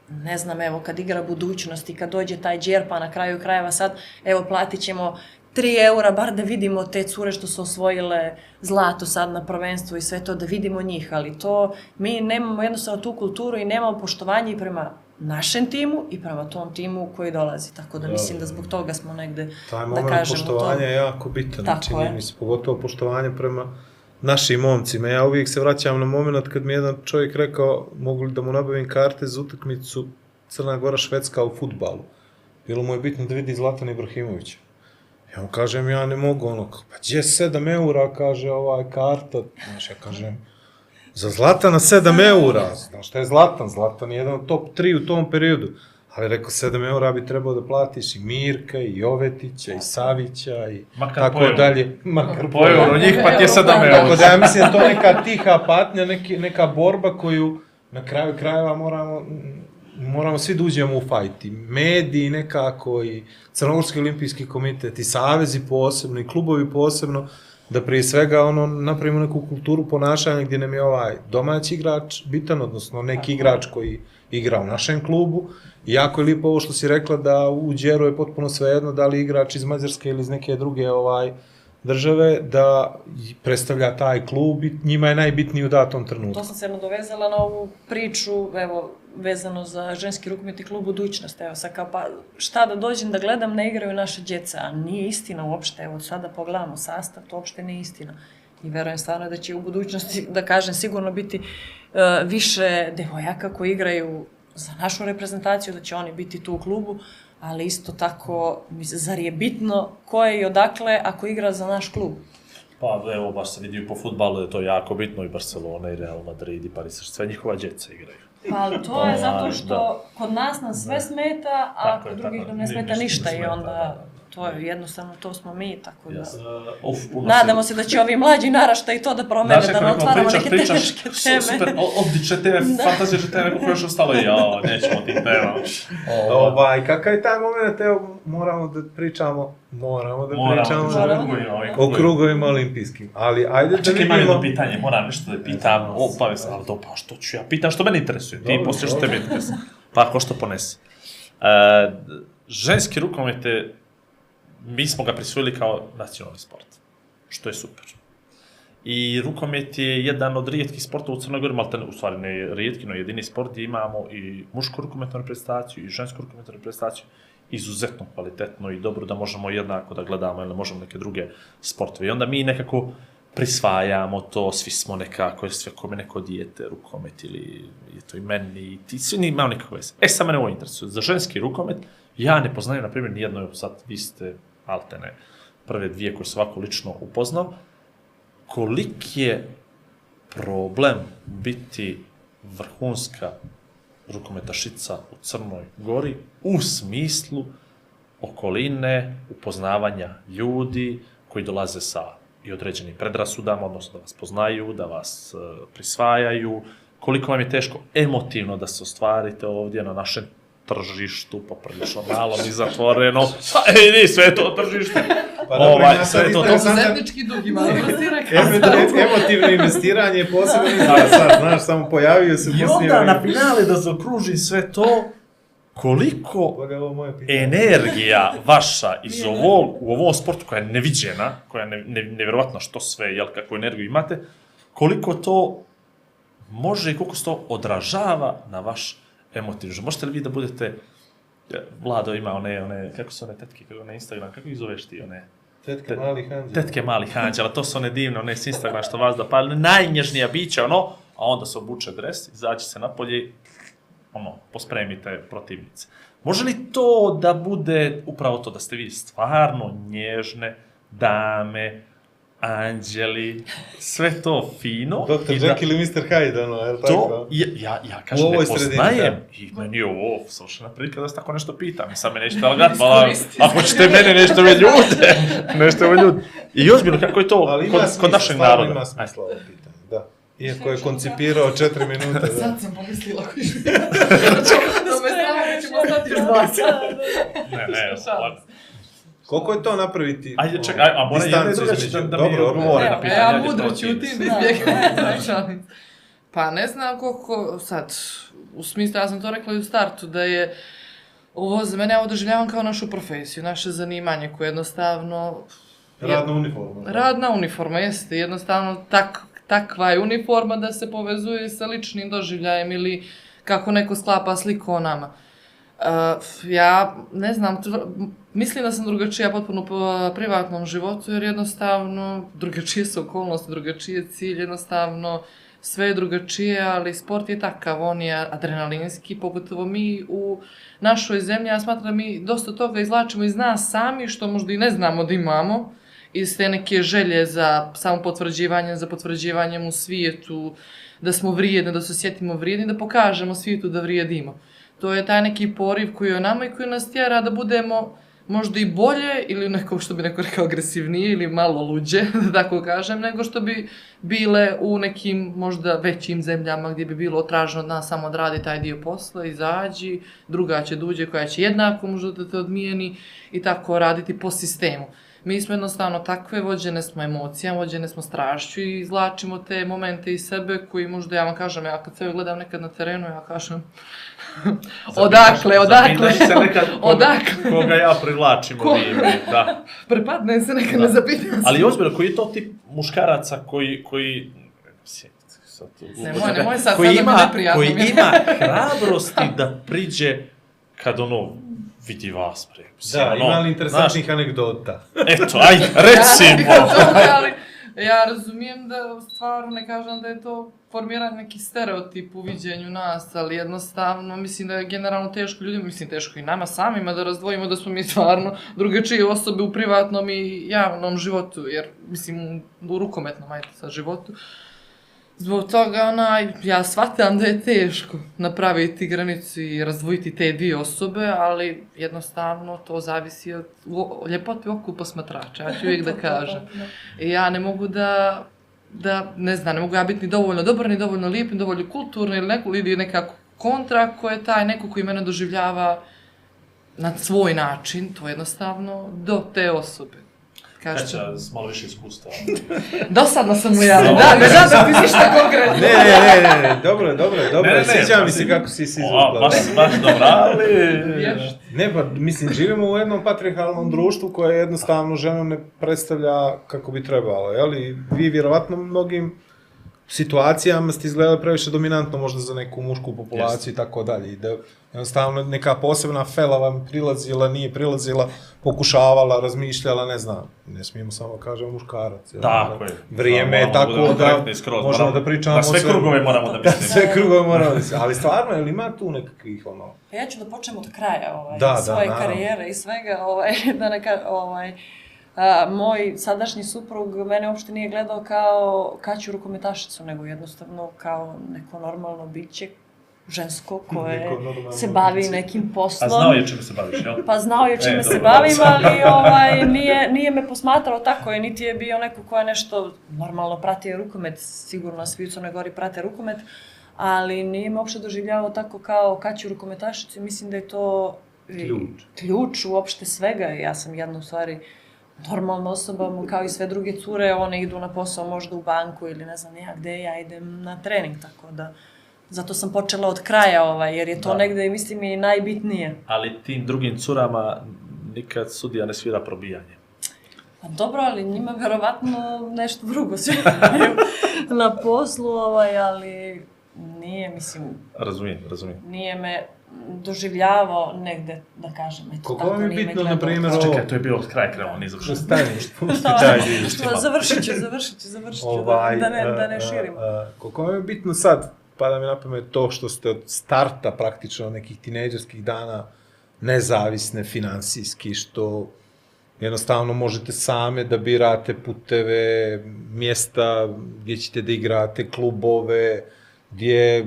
ne znam, evo, kad igra budućnost i kad dođe taj džerpa na kraju krajeva sad, evo, platit ćemo 3 eura, bar da vidimo te cure što su osvojile zlato sad na prvenstvu i sve to, da vidimo njih, ali to, mi nemamo jednostavno tu kulturu i nemamo poštovanje i prema našem timu i prema tom timu koji dolazi, tako da mislim da zbog toga smo negde, Taj da moment kažemo poštovanja to. je jako bitan, Tako čini je. mi se, pogotovo poštovanje prema našim momcima. Ja uvijek se vraćam na moment kad mi je jedan čovjek rekao mogu li da mu nabavim karte za utakmicu Crna Gora Švedska u futbalu. Bilo mu je bitno da vidi Zlatan Ibrahimovića. Ja kažem, ja ne mogu, ono, pa gdje 7 eura, kaže, ovaj karta, znaš, ja kažem, za Zlatana 7 eura, znaš šta je Zlatan, Zlatan je jedan od top 3 u tom periodu, ali rekao, 7 eura bi trebao da platiš i Mirka, i Jovetića, i Savića, i Makar tako po euro. dalje, makar Po euro, njih pa ti je 7 Tako euro. da ja mislim da to neka tiha patnja, neki, neka borba koju na kraju krajeva moramo, moramo svi da uđemo u fajt. I mediji nekako, i Crnogorski olimpijski komitet, i savezi posebno, i klubovi posebno, da prije svega ono, napravimo neku kulturu ponašanja gdje nam je ovaj domaći igrač bitan, odnosno neki igrač koji igra u našem klubu. I jako je lijepo ovo što si rekla da u Đeru je potpuno svejedno da li igrač iz Mađarske ili iz neke druge ovaj države da predstavlja taj klub i njima je najbitniji u datom trenutku. To sam se nadovezala na ovu priču, evo, vezano za ženski rukometni klub budućnost, evo sad kao pa šta da dođem da gledam ne igraju naše djeca, a nije istina uopšte, evo sada pogledamo sastav, to uopšte nije istina. I verujem stvarno da će u budućnosti, da kažem, sigurno biti uh, više devojaka koji igraju za našu reprezentaciju, da će oni biti tu u klubu, ali isto tako, zar je bitno ko je i odakle ako igra za naš klub? Pa evo, baš se vidi po futbalu, je to jako bitno i Barcelona i Real Madrid i Paris, sve njihova djeca igraju. Pa to je zato što da. kod nas nam sve smeta, a kod drugih nam ne smeta ništa i onda da, da. To je jednostavno, to smo mi, tako da... Yes. Uh, uf, puno Nadamo se da će ovi mlađi narašta i to da promene, Znaš, da ne otvaramo pričaš, neke pričaš, teške su- teme. Super, odlične teme, fantazične teme, kako još ostalo, jao, nećemo tim temama. Ovaj, kakav je taj moment, evo, moramo da pričamo, moramo da Moramo, pričamo pričamo Moramo. o krugovima, ovim o krugovima. olimpijskim. Ali ajde A da čekaj, imam jedno pitanje, moram nešto da pitam, o, pa sam, ali to, pa što ću ja pitam, što mene interesuje, ti Dobro, poslije što dobro. tebe interesuje, pa ako što ponese. E, ženski rukomet je, mi smo ga prisvojili kao nacionalni sport, što je super. I rukomet je jedan od rijetkih sportova u Crnoj Gori, malte, u stvari ne rijetki, no jedini sport gdje imamo i mušku rukometnu reprezentaciju i žensku rukometnu reprezentaciju, izuzetno kvalitetno i dobro da možemo jednako da gledamo ili možemo neke druge sportove. I onda mi nekako prisvajamo to, svi smo nekako, sve kome neko dijete, rukomet ili je to i meni, i ti, svi ni imaju nikakve veze. E, sad mene ovo interesuje. Za ženski rukomet, ja ne poznajem, na primjer, nijedno, sad, vi ste, altene, prve dvije koje sam ovako lično upoznao, koliki je problem biti vrhunska rukometašica u Crnoj Gori u smislu okoline, upoznavanja ljudi koji dolaze sa i određenim predrasudama, odnosno da vas poznaju, da vas e, prisvajaju, koliko vam je teško emotivno da se ostvarite ovdje na našem tržištu, poprilično malom i zatvoreno. Pa, ej, sve je to tržište. Pa dobro, Ovaj, sve to- interesantan- Poduzetnički dug ima, da emotivno investiranje je posebno izraz, sad, znaš, samo pojavio se I onda na finale da zaokruži sve to, koliko pitanje? energija vaša iz ovog, u ovom sportu koja je neviđena, koja je ne, ne, nevjerovatno što sve, jel, kakvu energiju imate, koliko to može i koliko se to odražava na vaš emotivni život. Možete li vi da budete, Vlado ima one, one, kako su one tetke, kako na Instagram, kako ih zoveš ti, one, Tetka malih anđela. tetke malih anđela, to su one divne, one s Instagrama što vas da pali, najnježnija bića, ono, a onda se obuče dres, izađe se napolje i, ono, pospremite protivnice. Može li to da bude upravo to, da ste vi stvarno nježne dame, anđeli, sve to fino. Dr. i da- Jekyll i Mr. Hyde, ono, je li tako? To, ja, ja, ja kažem, ne poznajem. da. I meni je ovo savršena prilika da se tako nešto pitam. I sad me nećete lagat, Iskoristi. ako ćete mene nešto me ljute, nešto me ljute. I ozbiljno, kako je to Ali kod, smisla, kod našeg naroda? ima smisla ovo pitanje, da. Iako je koncipirao četiri minute, da. Sad sam pomislila koji ću Da me strano da ćemo stati još dva sata. Ne, ne, ladno. Koliko je to napraviti? Ajde, čekaj, a, a mora jedna i druga će da, da mi Dobro, odgovore Evo, na a pitanje. ja ajde, mudro ćutim da izbjegam članicu. Pa ne znam koliko sad, u smislu, ja sam to rekla i u startu, da je ovo za mene, ja ovo doživljavam kao našu profesiju, naše zanimanje koje jednostavno... Radna uniforma. Radna uniforma, jeste, jednostavno tak, takva je uniforma da se povezuje sa ličnim doživljajem ili kako neko sklapa sliku o nama. Uh, ja ne znam, mislim da sam drugačija potpuno po privatnom životu, jer jednostavno drugačije su okolnosti, drugačije je cilj, jednostavno sve je drugačije, ali sport je takav, on je adrenalinski, pogotovo mi u našoj zemlji, ja smatram da mi dosta toga izlačimo iz nas sami, što možda i ne znamo da imamo, iz te neke želje za samopotvrđivanje, za potvrđivanjem u svijetu, da smo vrijedni, da se sjetimo vrijedni, da pokažemo svijetu da vrijedimo. To je taj neki poriv koji je o nama i koji nas tjera da budemo možda i bolje ili neko što bi neko rekao agresivnije ili malo luđe, da tako kažem, nego što bi bile u nekim možda većim zemljama gdje bi bilo traženo od nas samo da radi taj dio posla, izađi, druga će duđe koja će jednako možda da te odmijeni i tako raditi po sistemu. Mi smo jednostavno takve, vođene smo emocijama, vođene smo strašću i izlačimo te momente iz sebe koji možda ja vam kažem, ja kad sebe gledam nekad na terenu, ja kažem odakle, odakle, se nekad koga, odakle, koga ja privlačim Ko? ovime, da. prepadne se nekad, Da. ne zapitam se. Ali ozbiljno, koji je to tip muškaraca koji, koji sad Nemoj, da nemoj sad, koji sad da mi ima, koji mi je. ima hrabrosti da priđe kad ono vidi vas pre. Da, ono, ima li interesantnih anegdota? Znaš, eto, aj, recimo. Ja, ali ja razumijem da stvarno ne kažem da je to formiranje neki stereotip u viđenju nas, ali jednostavno mislim da je generalno teško ljudima, mislim teško i nama samima da razdvojimo da smo mi stvarno drugačije osobe u privatnom i javnom životu, jer mislim u rukometnom, ajde sad životu. Zbog toga, onaj, ja shvatam da je teško napraviti granicu i razdvojiti te dvije osobe, ali jednostavno to zavisi od ljepote oku posmatrača, ja ću uvijek da kažem. I ja ne mogu da, da, ne znam, ne mogu ja biti ni dovoljno dobar, ni dovoljno lijep, ni dovoljno kulturni ili neko, ili nekako kontra ako je taj neko koji mene doživljava na svoj način, to je jednostavno do te osobe. Kažete, Kaća, s malo više iskustva. dosadno sam mu ja, da, ne da da ti ništa konkretno. Ne, ne, ne, ne, dobro, dobro, dobro, Ne, ne, ne, sviđa mi pazi. se kako si se izvukla. baš, baš dobro, ali... Vješt. Ne, pa mislim, živimo u jednom patriarhalnom društvu koje jednostavno ženu ne predstavlja kako bi trebalo, jel? I vi vjerovatno mnogim situacijama ste izgledali previše dominantno možda za neku mušku populaciju i tako dalje. I da jednostavno neka posebna fela vam prilazila, nije prilazila, pokušavala, razmišljala, ne znam. Ne smijemo samo kažemo muškarac. jel? Tako je. Vrijeme je Moramo tako budemo da korektni skroz, možemo moramo- da pričamo Na o sve krugove moramo da Da, mislimo. sve krugove moramo da se- Ali stvarno, jel ima tu nekakvih ono... Pa ja ću da počnem od kraja ovaj, Da, da, svoje naravno. karijere i svega, ovaj, da neka, ovaj, a, moj sadašnji suprug mene uopšte nije gledao kao kaću rukometašicu, nego jednostavno kao neko normalno biće žensko koje se bavi biće. nekim A poslom. znao je čime se baviš, jel? Pa znao je čime E, se dobro, bavim, ali ovaj, nije, nije me posmatrao tako i niti je bio neko ko je nešto normalno pratio rukomet, sigurno svi u Crnoj Gori prate rukomet, ali nije me uopšte doživljavao tako kao kaću rukometašicu i mislim da je to Ključ. ključ uopšte svega. Ja sam jedna u stvari normalna osoba, kao i sve druge cure, one idu na posao možda u banku ili ne znam ja gde, ja idem na trening, tako da zato sam počela od kraja, ovaj, jer je to Da. negde, mislim, i najbitnije. Ali tim drugim curama nikad sudija ne svira probijanje. Pa dobro, ali njima verovatno nešto drugo sviraju na poslu, ovaj, ali nije, mislim, Razumijem, razumijem. nije me doživljavao negde, da kažem, eto, Koliko tako vam je bitno, na primjer, ovo- čekaj, to je bilo od kraja nije završeno. Stani, pusti Da. taj. Završit ću, završit ću, završit ću, Ovaj, da, da, ne, da ne a, širimo. a, Koliko vam je bitno sad, pada mi na pamet to što ste od starta praktično nekih tinejdžerskih dana nezavisne finansijski, što jednostavno možete same da birate puteve, mjesta gdje ćete da igrate, klubove, gdje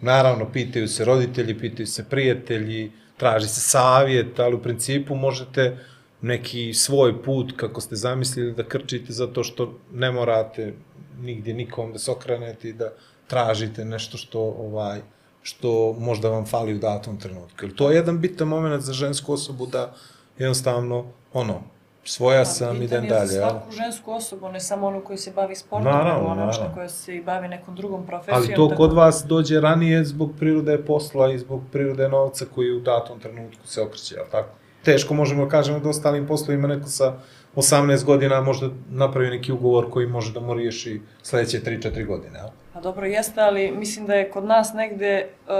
naravno pitaju se roditelji, pitaju se prijatelji, traži se savjet, ali u principu možete neki svoj put kako ste zamislili da krčite zato što ne morate nigdje nikom da se okrenete i da tražite nešto što ovaj što možda vam fali u datom trenutku. Jer to je jedan bitan moment za žensku osobu da jednostavno ono svoja sam, Bitan idem je dalje. Za jel? svaku žensku osobu, ne samo onu koja se bavi sportom, Naravno, nego ona naravno. koja se i bavi nekom drugom profesijom. Ali to tako- kod vas dođe ranije zbog prirode posla i zbog prirode novca koji u datom trenutku se okreće, jel tako? Teško možemo da kažemo da ostalim poslovima neko sa 18 godina možda napravi neki ugovor koji može da mu riješi sledeće 3-4 godine, jel? Pa dobro, jeste, ali mislim da je kod nas negde uh,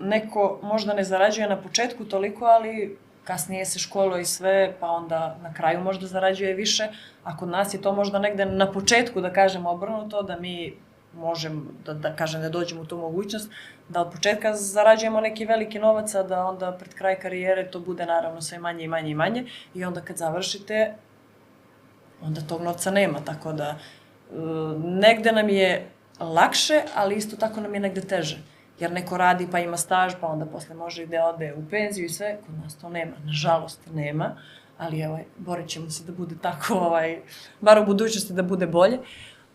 neko možda ne zarađuje na početku toliko, ali kasnije se školuje i sve, pa onda na kraju možda zarađuje više, a kod nas je to možda negde na početku, da kažem, obrnuto, da mi možem, da, da kažem, da dođemo u tu mogućnost, da od početka zarađujemo neki veliki novac, a da onda pred kraj karijere to bude naravno sve manje i manje i manje, i onda kad završite, onda tog novca nema, tako da e, negde nam je lakše, ali isto tako nam je negde teže. Jer neko radi pa ima staž, pa onda posle može i da ode u penziju i sve, kod nas to nema, nažalost nema, ali ovaj, borit ćemo se da bude tako, ovaj, bar u budućnosti da bude bolje,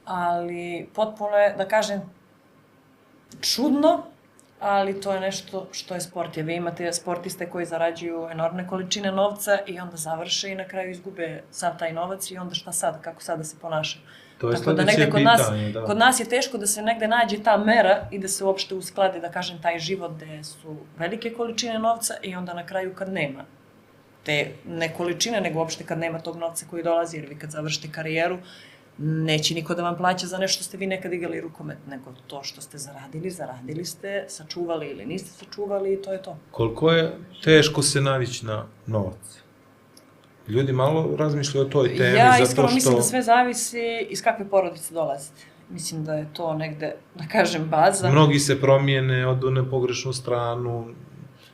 ali potpuno je, da kažem, čudno, ali to je nešto što je sport. Jer vi imate sportiste koji zarađuju enormne količine novca i onda završe i na kraju izgube sav taj novac i onda šta sad, kako sad da se ponašaju. To je Tako da negde kod nas, da. kod nas je teško da se negde nađe ta mera i da se uopšte uskladi, da kažem, taj život gde su velike količine novca i onda na kraju kad nema te ne količine, nego uopšte kad nema tog novca koji dolazi, jer vi kad završite karijeru, neće niko da vam plaća za nešto što ste vi nekad igrali rukomet, nego to što ste zaradili, zaradili ste, sačuvali ili niste sačuvali i to je to. Koliko je teško se navići na novac? Ljudi malo razmišljaju o toj temi, ja zato iskreno što... mislim da sve zavisi iz kakve porodice dolazite. Mislim da je to negde, da kažem, baza. Mnogi se promijene, odu na pogrešnu stranu,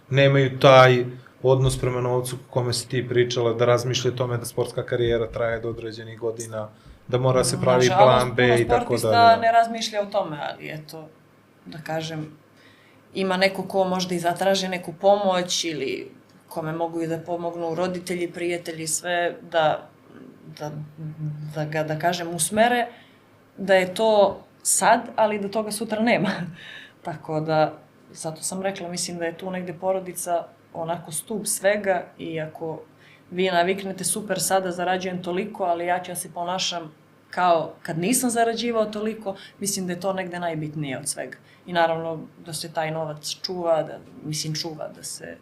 nemaju taj odnos prema novcu kome si ti pričala, da razmišlja o tome da sportska karijera traje do određenih godina, da mora se pravi plan B i tako Nažalost, dalje. sportista ne razmišlja o tome, ali eto, da kažem, ima neko ko možda i zatraži neku pomoć ili kome mogu i da pomognu roditelji, prijatelji, sve, da, da, da ga, da kažem, usmere, da je to sad, ali da toga sutra nema. Tako da, zato sam rekla, mislim da je tu negde porodica onako stup svega i ako vi naviknete super sada zarađujem toliko, ali ja ću da se ponašam kao kad nisam zarađivao toliko, mislim da je to negde najbitnije od svega. I naravno da se taj novac čuva, da, mislim čuva, da se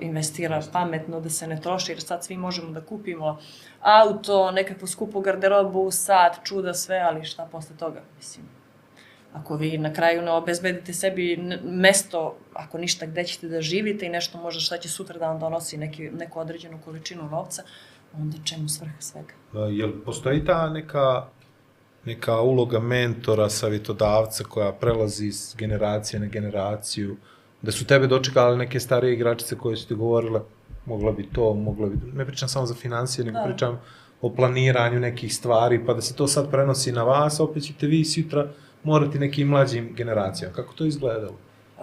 investira pametno, da se ne troši, jer sad svi možemo da kupimo auto, nekakvu skupu garderobu, sat, čuda, sve, ali šta posle toga, mislim. Ako vi na kraju ne obezbedite sebi mesto, ako ništa, gde ćete da živite i nešto možda šta će sutra da vam donosi neki, neku određenu količinu novca, onda čemu svrha svega? Jel postoji ta neka neka uloga mentora, savjetodavca koja prelazi iz generacije na generaciju, da su tebe dočekale neke starije igračice koje su ti govorile mogla bi to, mogla bi... Ne pričam samo za financije, nego Da. pričam o planiranju nekih stvari, pa da se to sad prenosi na vas, opet ćete vi sutra morati nekim mlađim generacijama. Kako to izgledalo?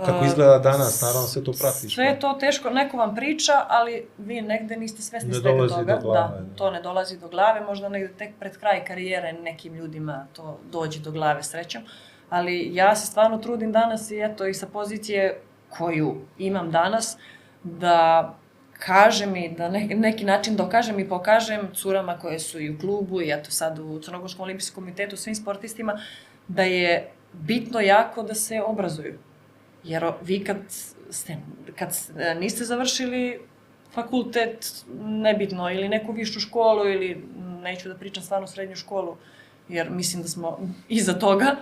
Kako izgleda danas? Naravno sve to pratiš. Sve je to teško, neko vam priča, ali vi negde niste svesni Ne svega toga. do glave, da, da. to ne dolazi do glave, možda negde tek pred kraj karijere nekim ljudima to dođe do glave srećom. Ali ja se stvarno trudim danas i eto i sa pozicije koju imam danas, da kažem i da ne, neki način dokažem i pokažem curama koje su i u klubu i eto sad u Crnogorskom olimpijskom komitetu, svim sportistima, da je bitno jako da se obrazuju. Jer vi kad, ste, kad niste završili fakultet, nebitno, ili neku višu školu, ili neću da pričam stvarno srednju školu, jer mislim da smo iza toga,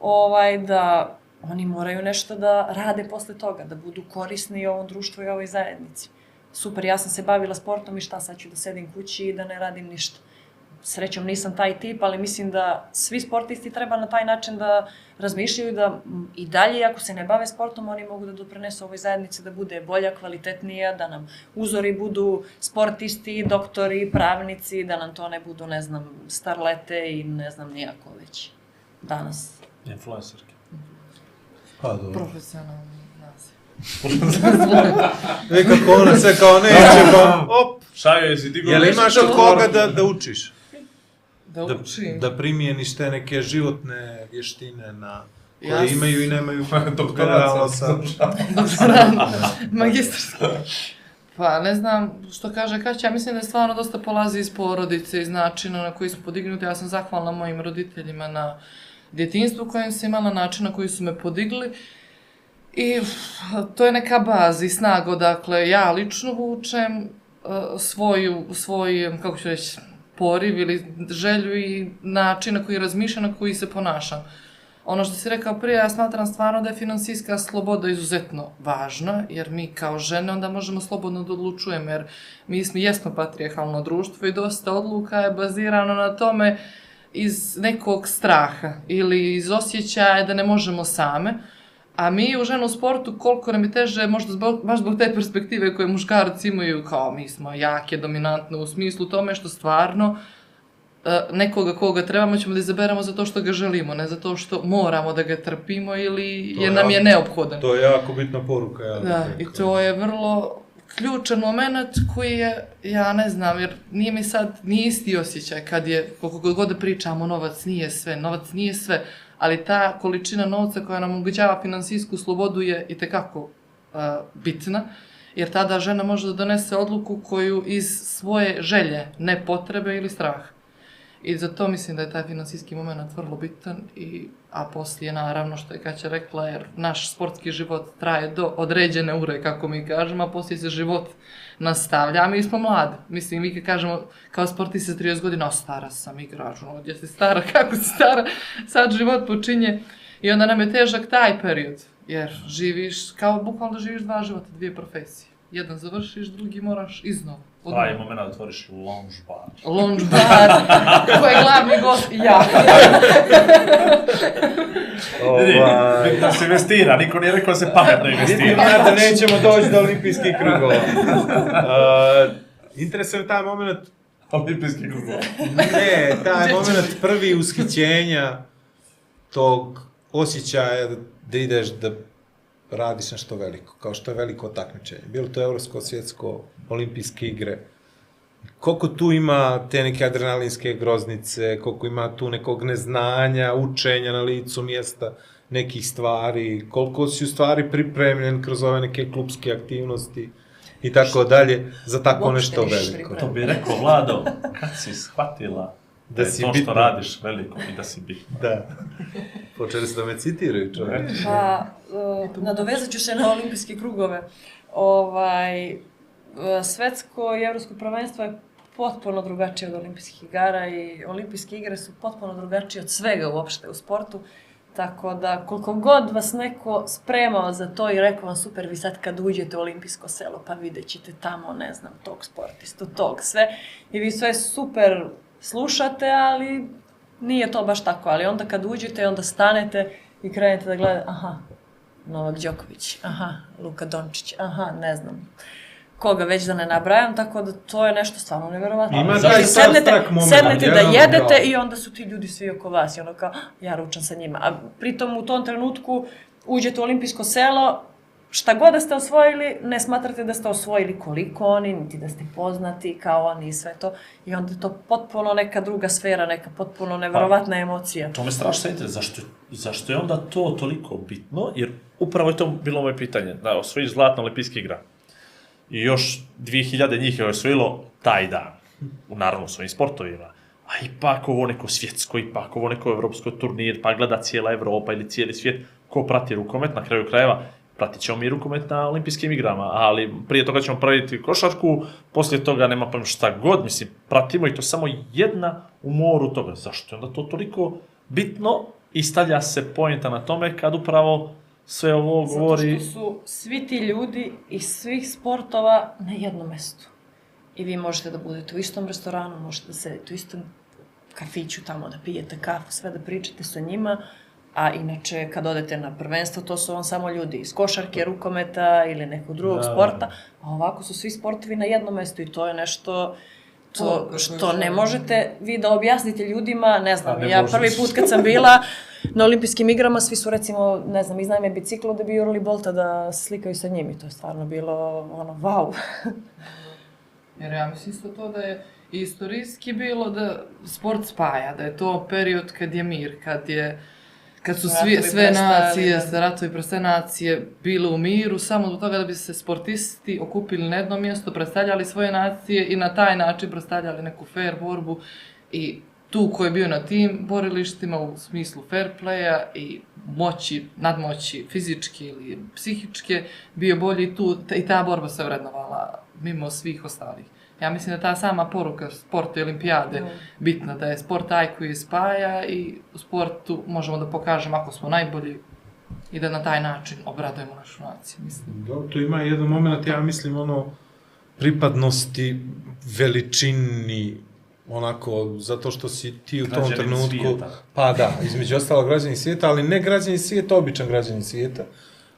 ovaj, da oni moraju nešto da rade posle toga, da budu korisni ovom društvu i ovoj zajednici. Super, ja sam se bavila sportom i šta sad ću da sedim kući i da ne radim ništa. Srećom nisam taj tip, ali mislim da svi sportisti treba na taj način da razmišljaju da i dalje, ako se ne bave sportom, oni mogu da doprinesu ovoj zajednici da bude bolja, kvalitetnija, da nam uzori budu sportisti, doktori, pravnici, da nam to ne budu, ne znam, starlete i ne znam nijako već danas. Influencerke. Па, добро. Професионално. Вика кона се као не, че па, оп. Шајо си ти го. Јеле имаш од кога да да учиш? Да, да учим. Да примиени сте неке животне вештине на кои имају и немају генерално са. Магистерска. Па, не знам, што каже Каќа, ја мислам дека стварно доста полази из породице, и начина на кој сме подигнати. Јас сум захвална моим родителима на djetinstvu kojem sam imala, način na koji su me podigli. I to je neka baza i snaga odakle ja lično vučem uh, svoju, svoj, kako ću reći, poriv ili želju i način na koji razmišljam, na koji se ponašam. Ono što si rekao prije, ja smatram stvarno da je finansijska sloboda izuzetno važna, jer mi kao žene onda možemo slobodno da odlučujemo, jer mi smo, jesmo patrijarhalno društvo i dosta odluka je bazirano na tome iz nekog straha ili iz osjećaja da ne možemo same. A mi u ženu sportu, koliko nam je teže, možda zbog, baš zbog te perspektive koje muškarci imaju, kao mi smo jake, dominantne u smislu tome što stvarno e, nekoga koga trebamo ćemo da izaberemo zato što ga želimo, ne zato što moramo da ga trpimo ili je je nam je neophodan. To je jako bitna poruka, ja bih Da, i to je vrlo ključan moment koji je, ja ne znam, jer nije mi sad, nije isti osjećaj kad je, koliko god da pričamo, novac nije sve, novac nije sve, ali ta količina novca koja nam omogućava finansijsku slobodu je i tekako bitna, jer tada žena može da donese odluku koju iz svoje želje, ne potrebe ili straha. I zato mislim da je taj finansijski moment vrlo bitan, i, a poslije naravno što je Kaća rekla, jer naš sportski život traje do određene ure, kako mi kažemo, a poslije se život nastavlja, a mi smo mladi. Mislim, mi kad kažemo kao sportista 30 godina, stara sam igrač, ono, gdje si stara, kako si stara, sad život počinje i onda nam je težak taj period, jer živiš, kao bukvalno da živiš dva života, dvije profesije. Jedan završiš, drugi moraš iznova. Od Taj moment da otvoriš lounge bar. Lounge bar, ko je glavni gost? Ja. Ovaj, Da se investira, niko nije rekao da se pametno investira. ja da nećemo doći do olimpijskih krugova. Uh, interesuje taj moment, Olimpijski krugov. ne, taj moment prvi ushićenja tog osjećaja da ideš da radiš nešto veliko, kao što je veliko takmičenje. Bilo to evropsko, svjetsko, olimpijske igre. Koliko tu ima te neke adrenalinske groznice, koliko ima tu nekog neznanja, učenja na licu mjesta, nekih stvari, koliko si u stvari pripremljen kroz ove neke klubske aktivnosti i tako dalje za tako Uopšte nešto veliko. To bi rekao Vlado, kad si shvatila da, Da je si to što bitna. radiš veliko i da si bitna. Da. Počeli su da me citiraju, čovječ. Pa, uh, nadovezat ću se na olimpijske krugove. Ovaj, uh, svetsko i evropsko prvenstvo je potpuno drugačije od olimpijskih igara i olimpijske igre su potpuno drugačije od svega uopšte u sportu. Tako da, koliko god vas neko spremao za to i rekao vam super, vi sad kad uđete u olimpijsko selo, pa vidjet ćete tamo, ne znam, tog sportistu, tog sve. I vi sve super slušate, ali nije to baš tako. Ali onda kad uđete, onda stanete i krenete da gledate, aha, Novak Đoković, aha, Luka Dončić, aha, ne znam. Koga već da ne nabrajam, tako da to je nešto stvarno neverovatno. Ima Znači, taj sednete, moment, sednete da jedete i onda su ti ljudi svi oko vas i ono kao, ja ručam sa njima. A pritom u tom trenutku uđete u olimpijsko selo, šta god da ste osvojili, ne smatrate da ste osvojili koliko oni, niti da ste poznati kao oni i sve to. I onda je to potpuno neka druga sfera, neka potpuno neverovatna emocija. To me strašno interesuje, zašto, zašto je onda to toliko bitno, jer upravo je to bilo moje pitanje, da osvojiš zlatna olimpijska igra. I još 2000 njih je osvojilo taj dan, u naravno svojim sportovima. A ipak ovo neko svjetsko, ipak ovo neko evropsko turnir, pa gleda cijela Evropa ili cijeli svijet, ko prati rukomet, na kraju krajeva, pratit ćemo mi rukomet na olimpijskim igrama, ali prije toga ćemo praviti košarku, poslije toga nema pa šta god, mislim, pratimo i to samo jedna u moru toga. Zašto je onda to toliko bitno i stavlja se pojenta na tome kad upravo sve ovo Zato govori... što su svi ti ljudi iz svih sportova na jednom mestu. I vi možete da budete u istom restoranu, možete da sedite u istom kafiću tamo da pijete kafu, sve da pričate sa njima, a inače kad odete na prvenstvo, to su vam samo ljudi iz košarke, rukometa ili nekog drugog Da. sporta, a ovako su svi sportovi na jednom mestu i to je nešto to što ne možete vi da objasnite ljudima, ne znam, ne ja može prvi put kad sam bila na olimpijskim igrama, svi su recimo, ne znam, iznajme biciklo da bi jurali Bolta da se slikaju sa njim i to je stvarno bilo ono, wow. Jer ja mislim isto to da je istorijski bilo da sport spaja, da je to period kad je mir, kad je kad su svi, sve nacije, da. ratovi pre sve nacije bile u miru, samo do toga da bi se sportisti okupili na jedno mjesto, predstavljali svoje nacije i na taj način predstavljali neku fair borbu i tu ko je bio na tim borilištima u smislu fair playa i moći, nadmoći fizičke ili psihičke, bio bolji tu i ta borba se vrednovala mimo svih ostalih. Ja mislim da ta sama poruka sporta i olimpijade bitna, da je sport taj koji spaja i u sportu možemo da pokažemo ako smo najbolji i da na taj način obradujemo našu naciju, mislim. Da, tu ima jedan moment, ja mislim, ono, pripadnosti veličini, onako, zato što si ti u tom Građanin trenutku... svijeta. Pa da, između ostalo građani svijeta, ali ne građani svijeta, običan građani svijeta,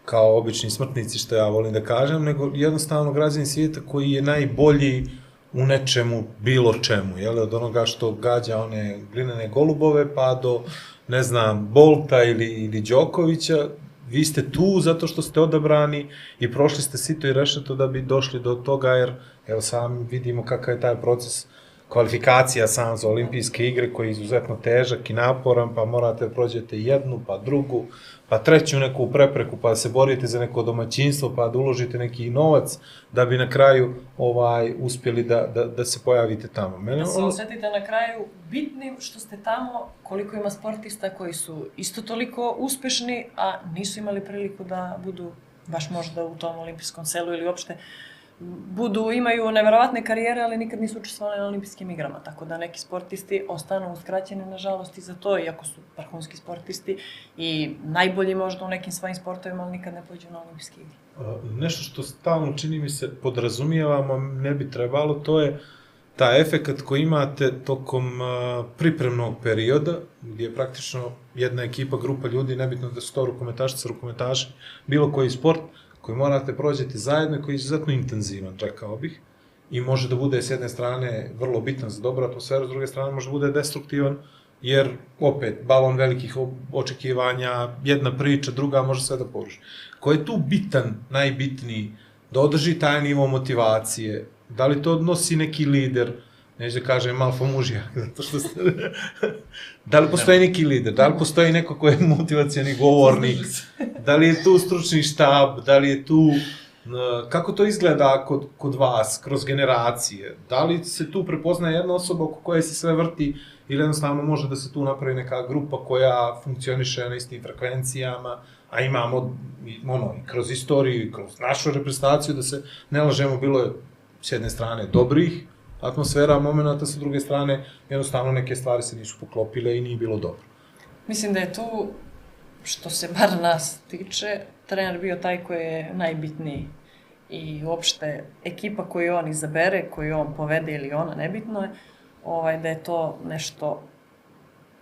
kao obični smrtnici, što ja volim da kažem, nego jednostavno građani svijeta koji je najbolji u nečemu, bilo čemu, jel, od onoga što gađa one glinene golubove, pa do, ne znam, Bolta ili, ili Đokovića, vi ste tu zato što ste odabrani i prošli ste sito i rešeto da bi došli do toga, jer evo sami vidimo kakav je taj proces kvalifikacija sam za olimpijske igre koji je izuzetno težak i naporan, pa morate da prođete jednu, pa drugu, pa treću neku prepreku, pa da se borite za neko domaćinstvo, pa da uložite neki novac, da bi na kraju ovaj uspjeli da, da, da se pojavite tamo. Mene, Da se ono- osjetite na kraju bitnim što ste tamo, koliko ima sportista koji su isto toliko uspešni, a nisu imali priliku da budu baš možda u tom olimpijskom selu ili uopšte budu, imaju neverovatne karijere, ali nikad nisu učestvovali na olimpijskim igrama, tako da neki sportisti ostanu uskraćeni nažalost i za to, iako su vrhunski sportisti i najbolji možda u nekim svojim sportovima, ali nikad ne pođu na olimpijske igre. Nešto što stalno čini mi se podrazumijevamo, ne bi trebalo, to je ta efekat koji imate tokom pripremnog perioda, gdje praktično jedna ekipa, grupa ljudi, nebitno da su to rukometašice, rukometaši, bilo koji sport, koji morate prođeti zajedno i koji je izuzetno intenzivan, rekao bih. I može da bude s jedne strane vrlo bitan za dobru atmosferu, s druge strane može da bude destruktivan, jer opet, balon velikih očekivanja, jedna priča, druga može sve da poruši. Ko je tu bitan, najbitniji, da održi taj nivo motivacije, da li to nosi neki lider, neću da kažem alfa mužija, zato što ste... da li postoji neki lider, da li postoji neko ko je motivacijani govornik, da li je tu stručni štab, da li je tu... Kako to izgleda kod, kod vas, kroz generacije? Da li se tu prepoznaje jedna osoba oko koje se sve vrti ili jednostavno može da se tu napravi neka grupa koja funkcioniše na istim frekvencijama, a imamo ono, i kroz istoriju i kroz našu reprezentaciju da se ne lažemo, bilo je s jedne strane dobrih atmosfera, momenta, sa druge strane jednostavno neke stvari se nisu poklopile i nije bilo dobro. Mislim da je tu, što se bar nas tiče, trener bio taj koji je najbitniji. I uopšte ekipa koju on izabere, koju on povede ili ona, nebitno je, ovaj, da je to nešto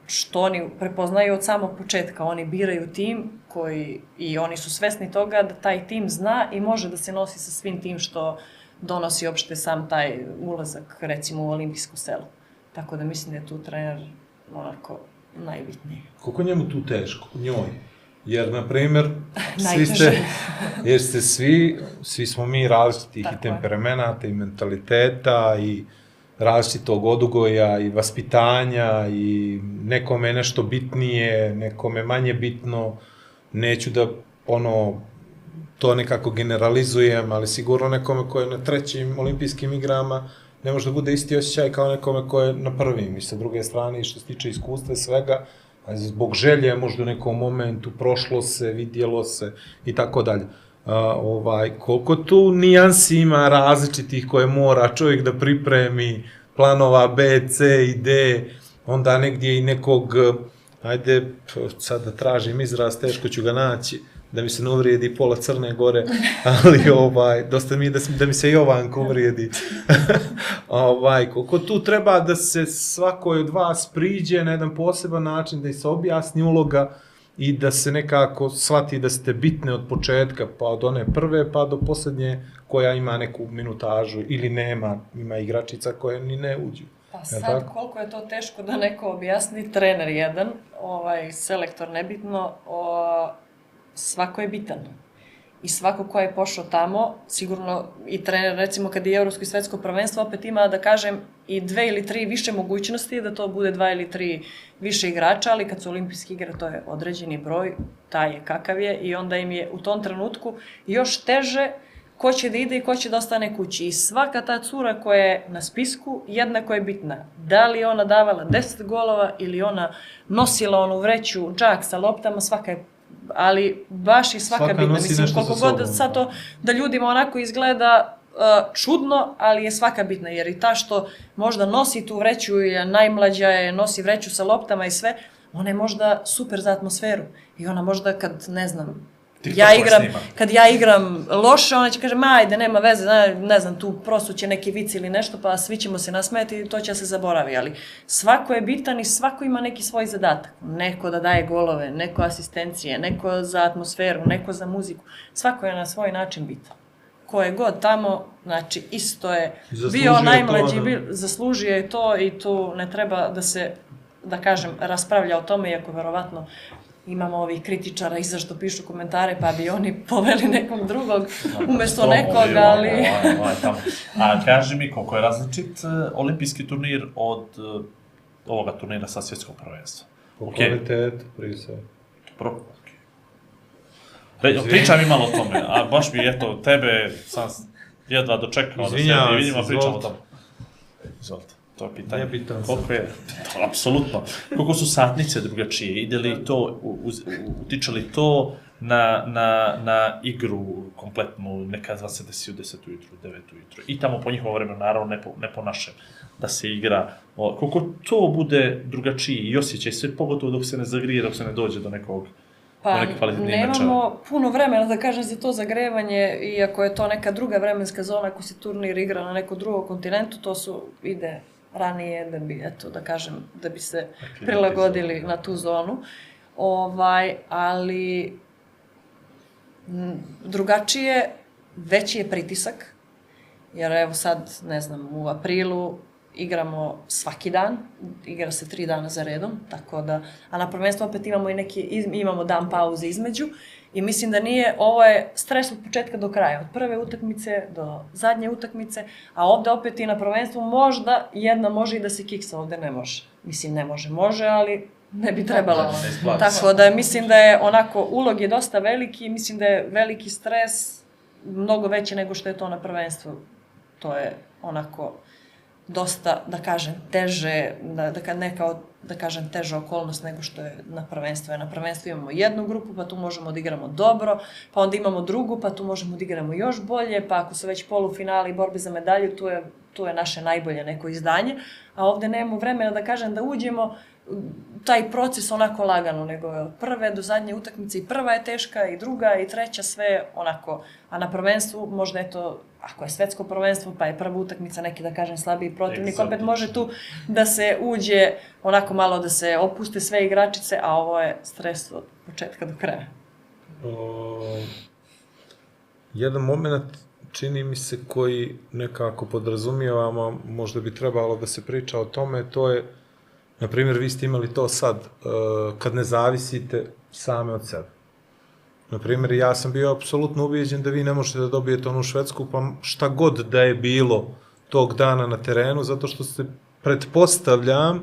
što oni prepoznaju od samog početka. Oni biraju tim koji, i oni su svesni toga da taj tim zna i može da se nosi sa svim tim što donosi uopšte sam taj ulazak, recimo, u olimpijsko selo. Tako da mislim da je tu trener onako najbitniji. Koliko je njemu tu teško, njoj? Jer, na primjer, svi ste, jer ste svi, svi smo mi različitih Tako i temperamenata i mentaliteta i različitog odugoja i vaspitanja i nekome je nešto bitnije, nekome manje bitno. Neću da ono to nekako generalizujem, ali sigurno nekome ko je na trećim olimpijskim igrama ne može da bude isti osjećaj kao nekome ko je na prvim. I sa druge strane, i što se tiče iskustva svega, zbog želje možda u nekom momentu prošlo se, vidjelo se i tako dalje. Ovaj, koliko tu nijansi ima različitih koje mora čovjek da pripremi, planova B, C i D, onda negdje i nekog ajde, sad da tražim izraz, teško ću ga naći, da mi se ne uvrijedi pola Crne Gore, ali ovaj, dosta mi je da, da mi se Jovanko uvrijedi. ovaj, koliko tu treba da se svakoj od vas priđe na jedan poseban način, da se objasni uloga i da se nekako shvati da ste bitne od početka, pa od one prve pa do posljednje koja ima neku minutažu ili nema, ima igračica koje ni ne uđu. Pa sad, tako? koliko je to teško da neko objasni, trener jedan, ovaj, selektor nebitno, o, svako je bitan. I svako ko je pošao tamo, sigurno i trener, recimo kad je Evropsko i svetsko prvenstvo, opet ima, da kažem, i dve ili tri više mogućnosti da to bude dva ili tri više igrača, ali kad su olimpijski igre, to je određeni broj, taj je kakav je i onda im je u tom trenutku još teže ko će da ide i ko će da ostane kući. I svaka ta cura koja je na spisku jednako je bitna. Da li ona davala 10 golova ili ona nosila onu vreću džak sa loptama, svaka je ali baš i svaka, Svaka bitna. Mislim, koliko god sad to da ljudima onako izgleda uh, čudno, ali je svaka bitna, jer i ta što možda nosi tu vreću, je najmlađa je, nosi vreću sa loptama i sve, ona je možda super za atmosferu. I ona možda kad, ne znam, TikTokova ja igram, snima. kad ja igram loše, ona će kaže, ma ajde, nema veze, ne, ne znam, tu prosuće neki vic ili nešto, pa svi ćemo se nasmeti i to će se zaboravi, ali svako je bitan i svako ima neki svoj zadatak. Neko da daje golove, neko asistencije, neko za atmosferu, neko za muziku. Svako je na svoj način bitan. Ko je god tamo, znači isto je Zaslužio bio to, najmlađi, da. bio, zaslužio je to i tu ne treba da se, da kažem, raspravlja o tome, iako verovatno imamo ovih kritičara i zašto pišu komentare, pa bi oni poveli nekog drugog umesto To, nekog, ovaj, ali... ovaj, ovaj, tamo. A kaži mi koliko je različit uh, olimpijski turnir od uh, ovoga turnira sa svjetskog prvenstva. Po Ok. kvalitetu, prije sve. Pro, ok. Re, pričaj mi malo o tome, a baš mi, eto, tebe sam jedva dočekao da se vidimo, pričamo o tome. Izvolite, to je pitanje. Nebitan sam. Koliko je, to, apsolutno. Koliko su satnice drugačije, ide li to, utiče li to na, na, na igru kompletnu, nekad vas se desi u 10 ujutru, 9 ujutru, i tamo po njihovom vremenu, naravno, ne po, ne po našem, da se igra. O, koliko to bude drugačiji i osjećaj sve, pogotovo dok se ne zagrije, dok se ne dođe do nekog Pa, nemamo puno vremena, da kažem, za to zagrevanje, iako je to neka druga vremenska zona, ako se turnir igra na nekom drugom kontinentu, to su, ide ranije, da bi, eto, da kažem, da bi se prilagodili na tu zonu. Ovaj, ali drugačije, veći je pritisak, jer evo sad, ne znam, u aprilu igramo svaki dan, igra se tri dana za redom, tako da, a na prvenstvu opet imamo i neki, imamo dan pauze između i mislim da nije, ovo je stres od početka do kraja, od prve utakmice do zadnje utakmice, a ovde opet i na prvenstvu možda jedna može i da se kiksa, ovde ne može. Mislim, ne može, može, ali ne bi trebalo. Tako da mislim da je onako, ulog je dosta veliki, mislim da je veliki stres mnogo veći nego što je to na prvenstvu. To je onako dosta, da kažem, teže, da, da kad neka, od- da kažem, teža okolnost nego što je na prvenstvu. Na prvenstvu imamo jednu grupu, pa tu možemo da igramo dobro, pa onda imamo drugu, pa tu možemo da igramo još bolje, pa ako su već polufinali i borbe za medalju, tu je, tu je naše najbolje neko izdanje, a ovde nemamo vremena da kažem da uđemo taj proces onako lagano, nego od prve do zadnje utakmice i prva je teška i druga i treća sve onako, a na prvenstvu možda je to, ako je svetsko prvenstvo pa je prva utakmica neki da kažem slabiji protivnik, opet može tu da se uđe onako malo da se opuste sve igračice, a ovo je stres od početka do kraja. O, jedan moment čini mi se koji nekako podrazumijevamo, možda bi trebalo da se priča o tome, to je, na primjer, vi ste imali to sad, uh, kad ne zavisite same od sebe. Na primjer, ja sam bio apsolutno ubijeđen da vi ne možete da dobijete onu švedsku, pa šta god da je bilo tog dana na terenu, zato što ste, pretpostavljam,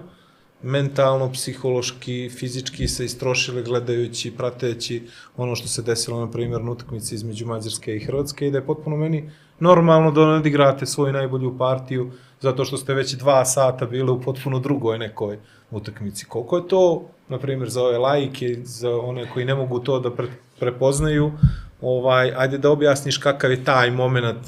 mentalno, psihološki, fizički se istrošili gledajući, prateći ono što se desilo, na primjer, na utakmici između Mađarske i Hrvatske i da je potpuno meni normalno da odigrate svoju najbolju partiju zato što ste već dva sata bili u potpuno drugoj nekoj utakmici. Koliko je to, na primjer, za ove lajke, za one koji ne mogu to da pre, prepoznaju, ovaj, ajde da objasniš kakav je taj moment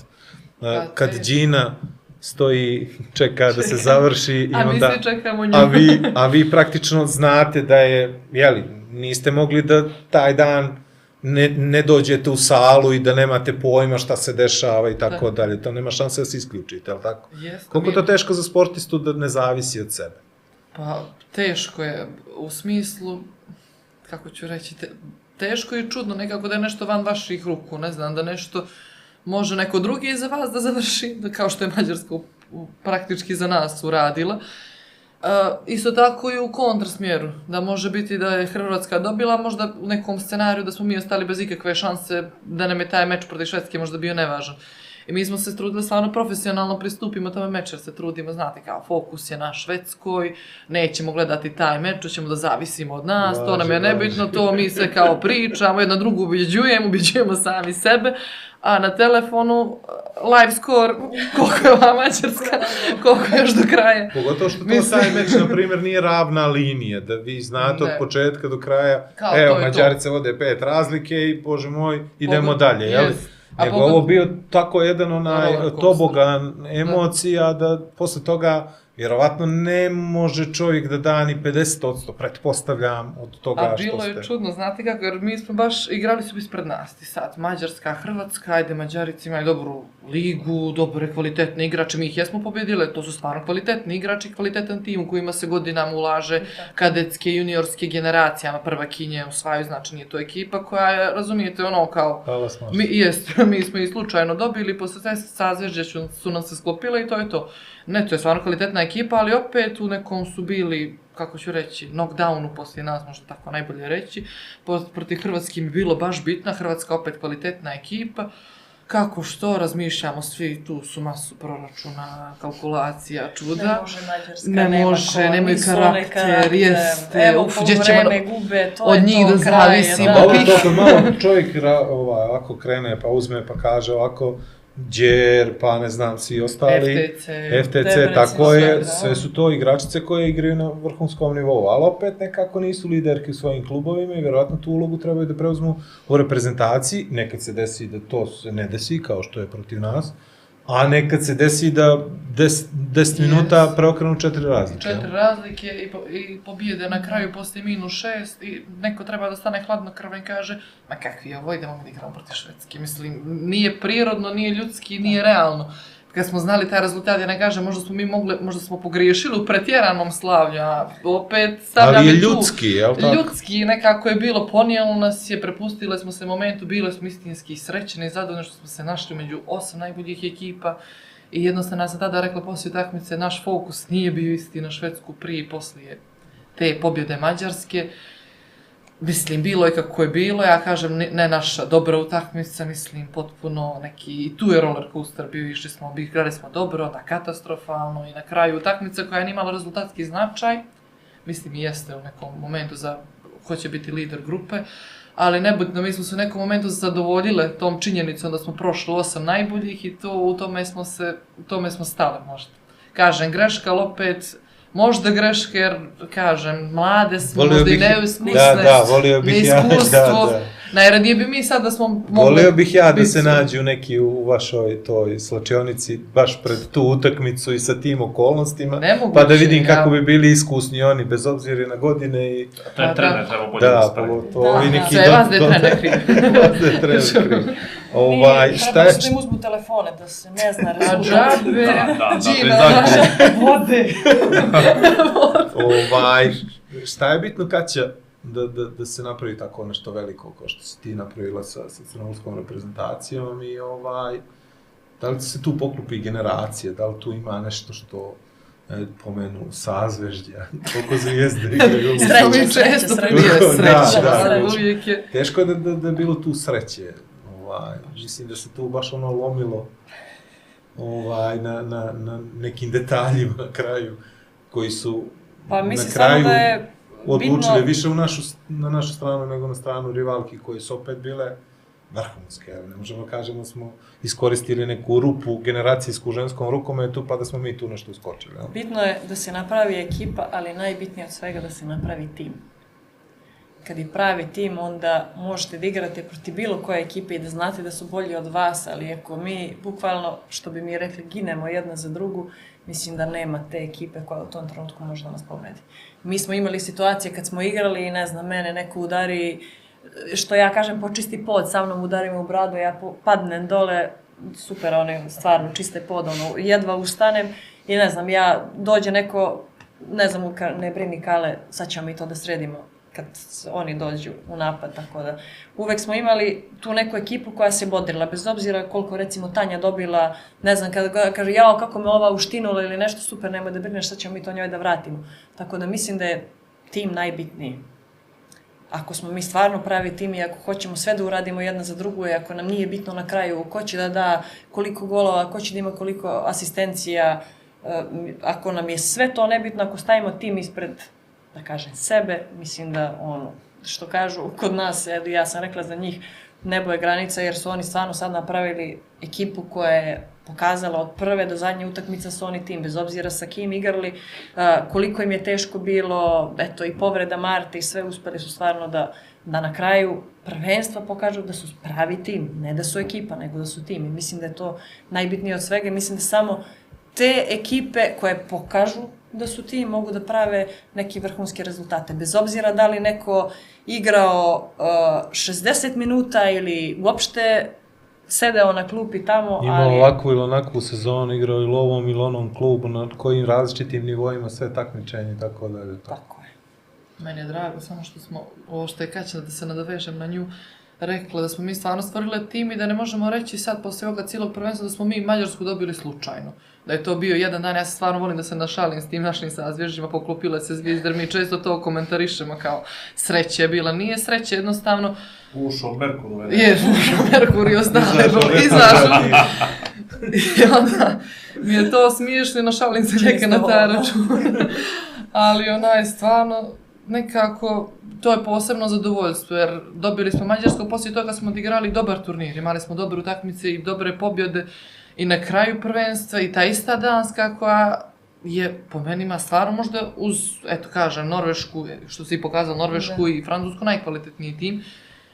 uh, kad je- Gina stoji, čeka da se završi i A mi onda... svi čekamo nju. A vi, a vi praktično znate da je, jeli, niste mogli da taj dan ne, ne dođete u salu i da nemate pojma šta se dešava i tako Da. dalje. To nema šanse da se isključite, je li tako? Jeste, Koliko mi- to teško za sportistu da ne zavisi od sebe? Pa, teško je, u smislu, kako ću reći, te, teško je čudno nekako da je nešto van vaših ruku, ne znam, da nešto može neko drugi iza vas da završi, da kao što je Mađarska u- u- praktički za nas uradila. Uh, isto tako i u kontrasmjeru, da može biti da je Hrvatska dobila, možda u nekom scenariju da smo mi ostali bez ikakve šanse, da nam je taj meč protiv Švedske možda bio nevažan. I mi smo se trudili stvarno profesionalno pristupimo tome meču, jer se trudimo, znate, kao fokus je na Švedskoj, nećemo gledati taj meč, ćemo da zavisimo od nas, to nam je Važi, nebitno, to mi se kao pričamo, jedna drugu ubeđujemo, ubeđujemo sami sebe, a na telefonu uh, live score, koliko je ova Mađarska, koliko je još do kraja. Pogotovo što to Mislim- taj meč, na primjer, nije ravna linija, da vi znate od Ne. početka do kraja, Kao, evo. Mađarice vode pet razlike i, bože moj, idemo Pogod- dalje, jel? Jest. A Nego pogod- ovo bio tako jedan onaj tobogan emocija da posle toga vjerovatno ne može čovjek da da ni 50%, pretpostavljam, od toga A što bilo ste. je čudno, znate kako, jer mi smo baš, igrali su ispred nas i sad, Mađarska, Hrvatska, ajde, Mađarici imaju dobru ligu, dobre, kvalitetne igrače, mi ih jesmo pobjedile, to su stvarno kvalitetni igrači, kvalitetan tim u kojima se godinama ulaže, kadetske, juniorske generacijama, prva kinje osvajaju, znači nije to ekipa koja je, razumijete, ono kao, Hvala smo. Mi, jest, mi smo ih slučajno dobili, posle sve sazvežđe su, su nam se sklopile i to je to. Ne, to je stvarno kvalitetna ekipa, ali opet u nekom su bili, kako ću reći, knockdownu poslije nas, možda tako najbolje reći. Protiv Hrvatske mi je bilo baš bitna, Hrvatska opet kvalitetna ekipa. Kako što, razmišljamo svi, tu su masu proračuna, kalkulacija, čuda. Ne može Mađarska, Ne nema može, ko, nemaju karakter, jeste, Evo, uf, gdje ćemo gube, to od njih da zavisimo. Dobro, to malo čovjek ovaj, ovako krene, pa uzme, pa kaže ovako, Đer, pa ne znam, svi ostali. FTC, FTC, tako je, da. sve su to igračice koje igraju na vrhunskom nivou, ali opet nekako nisu liderke u svojim klubovima i vjerojatno tu ulogu trebaju da preuzmu u reprezentaciji. Nekad se desi da to se ne desi, kao što je protiv nas, a nekad se desi da 10 minuta Yes. preokrenu četiri razlike. četiri razlike i, po, i pobijede na kraju poslije minus šest i neko treba da stane hladno krven i kaže ma kakvi je ovo, idemo da igramo protiv Švedske. Mislim, nije prirodno, nije ljudski, nije realno. Kad smo znali taj rezultat, ja ne kažem, možda smo mi mogli, možda smo pogriješili u pretjeranom slavlju, a opet stavlja Ali je tu. ljudski, jel tako? Ljudski nekako je bilo, ponijelo nas je, prepustile smo se momentu, bile smo istinski srećeni i zadovoljni što smo se našli među osam najboljih ekipa. I jednostavno ja sam tada rekla poslije utakmice, naš fokus nije bio isti na Švedsku prije i poslije te pobjede Mađarske. Mislim, bilo je kako je bilo, ja kažem, ne, naša dobra utakmica, mislim, potpuno neki, i tu je roller coaster bio, išli smo, igrali smo dobro, onda katastrofalno i na kraju utakmica koja nije imala rezultatski značaj, mislim i jeste u nekom momentu za ko će biti lider grupe, ali nebitno, mi smo se u nekom momentu zadovoljile tom činjenicom da smo prošli osam najboljih i to u tome smo se, u tome smo stale možda. Kažem, greška, ali opet, možda greške, jer, kažem, mlade smo, Volio možda i bih- neiskusne, Da, da, volio bih ja, neiskustvo. da, da. Najradije bi mi sad da smo mogli... Volio bih ja da se nađu neki u vašoj toj slačionici baš pred tu utakmicu i sa tim okolnostima, Nemoguće, pa da vidim ja. kako bi bili iskusni oni, bez obzira na godine i To Pa je da. trener, treba bolje da, da, pogotovo Da, ovi da. neki... Sve vas da je trener kriv. vas da je trener kriv. Ovaj, Nije, šta je, da im uzmu telefone, da se ne zna A rezultat. džabe, Da, da, da, priznaću. vode. ovaj, šta je bitno kad će da, da, da se napravi tako nešto veliko kao što si ti napravila sa, sa crnogorskom reprezentacijom i ovaj, da li se tu poklupi generacije, da li tu ima nešto što e, pomenu sazveždja, koliko zvijezde igraju. Sreća, Mi sreća, često sreća. prije Da, sreća, da, da, da. uvijek je. Teško je da, da, da je bilo tu sreće. Ovaj, mislim da se tu baš ono lomilo ovaj, na, na, na nekim detaljima na kraju koji su Pa na mislim kraju samo da je odlučile bitno- više u našu, na našu stranu nego na stranu rivalki koje su opet bile vrhunske. Ne možemo da kažemo da smo iskoristili neku rupu generacijsku u ženskom rukometu pa da smo mi tu nešto uskočili. jel? Bitno je da se napravi ekipa, ali najbitnije od svega da se napravi tim. kad je pravi tim, onda možete da igrate protiv bilo koje ekipe i da znate da su bolji od vas, ali ako mi, bukvalno, što bi mi rekli, ginemo jedna za drugu, mislim da nema te ekipe koja u tom trenutku može da nas pobedi. Mi smo imali situacije kad smo igrali i ne znam, mene neko udari, što ja kažem, počisti pod, sa mnom udari me u bradu, ja padnem dole, super, one stvarno čiste pod, ono, jedva ustanem i ne znam, ja, dođe neko, ne znam, ne brini Kale, sad ćemo mi to da sredimo kad oni dođu u napad, tako da uvek smo imali tu neku ekipu koja se bodrila, bez obzira koliko recimo Tanja dobila, ne znam, kada kaže jao kako me ova uštinula ili nešto super, nemoj da brineš, sad ćemo mi to njoj da vratimo. Tako da mislim da je tim najbitniji. Ako smo mi stvarno pravi tim i ako hoćemo sve da uradimo jedna za drugu i ako nam nije bitno na kraju ko će da da koliko golova, ko će da ima koliko asistencija, e, ako nam je sve to nebitno, ako stavimo tim ispred, da kažem, sebe, mislim da ono, što kažu kod nas, ja sam rekla za njih, nebo je granica jer su oni stvarno sad napravili ekipu koja je pokazala od prve do zadnje utakmice su oni tim, bez obzira sa kim igrali, koliko im je teško bilo, eto i povreda Marte i sve uspeli su stvarno da, da na kraju prvenstva pokažu da su pravi tim, ne da su ekipa, nego da su tim. I mislim da je to najbitnije od svega i mislim da samo te ekipe koje pokažu da su ti mogu da prave neke vrhunske rezultate. Bez obzira da li neko igrao uh, 60 minuta ili uopšte sedeo na klupi tamo, Imao ali... ovakvu ili onakvu sezonu, igrao ili ovom ili onom klubu, na kojim različitim nivoima, sve takmičenje i tako dalje. Tako. Tako je. Meni je drago samo što smo, ovo što je Kaća, da se nadovežem na nju, rekla da smo mi stvarno stvorile tim i da ne možemo reći sad posle ovoga cijelog prvenstva da smo mi Mađarsku dobili slučajno. Da je to bio jedan dan, ja se stvarno volim da se našalim s tim našim sazvježđima, poklopile se zvijezde, jer mi često to komentarišemo kao sreće je bila. Nije sreće, jednostavno, Ušao Merkur u je ušao Merkur i ostale, izašao. I onda mi je to smiješno i našalim se neke na taj račun. Ali onaj stvarno nekako to je posebno zadovoljstvo jer dobili smo Mađarsku, poslije toga smo odigrali dobar turnir, imali smo dobre utakmice i dobre pobjede i na kraju prvenstva i ta ista Danska koja je po meni ima stvarno možda uz, eto kažem, Norvešku, što se i pokazalo, Norvešku i Francusku najkvalitetniji tim,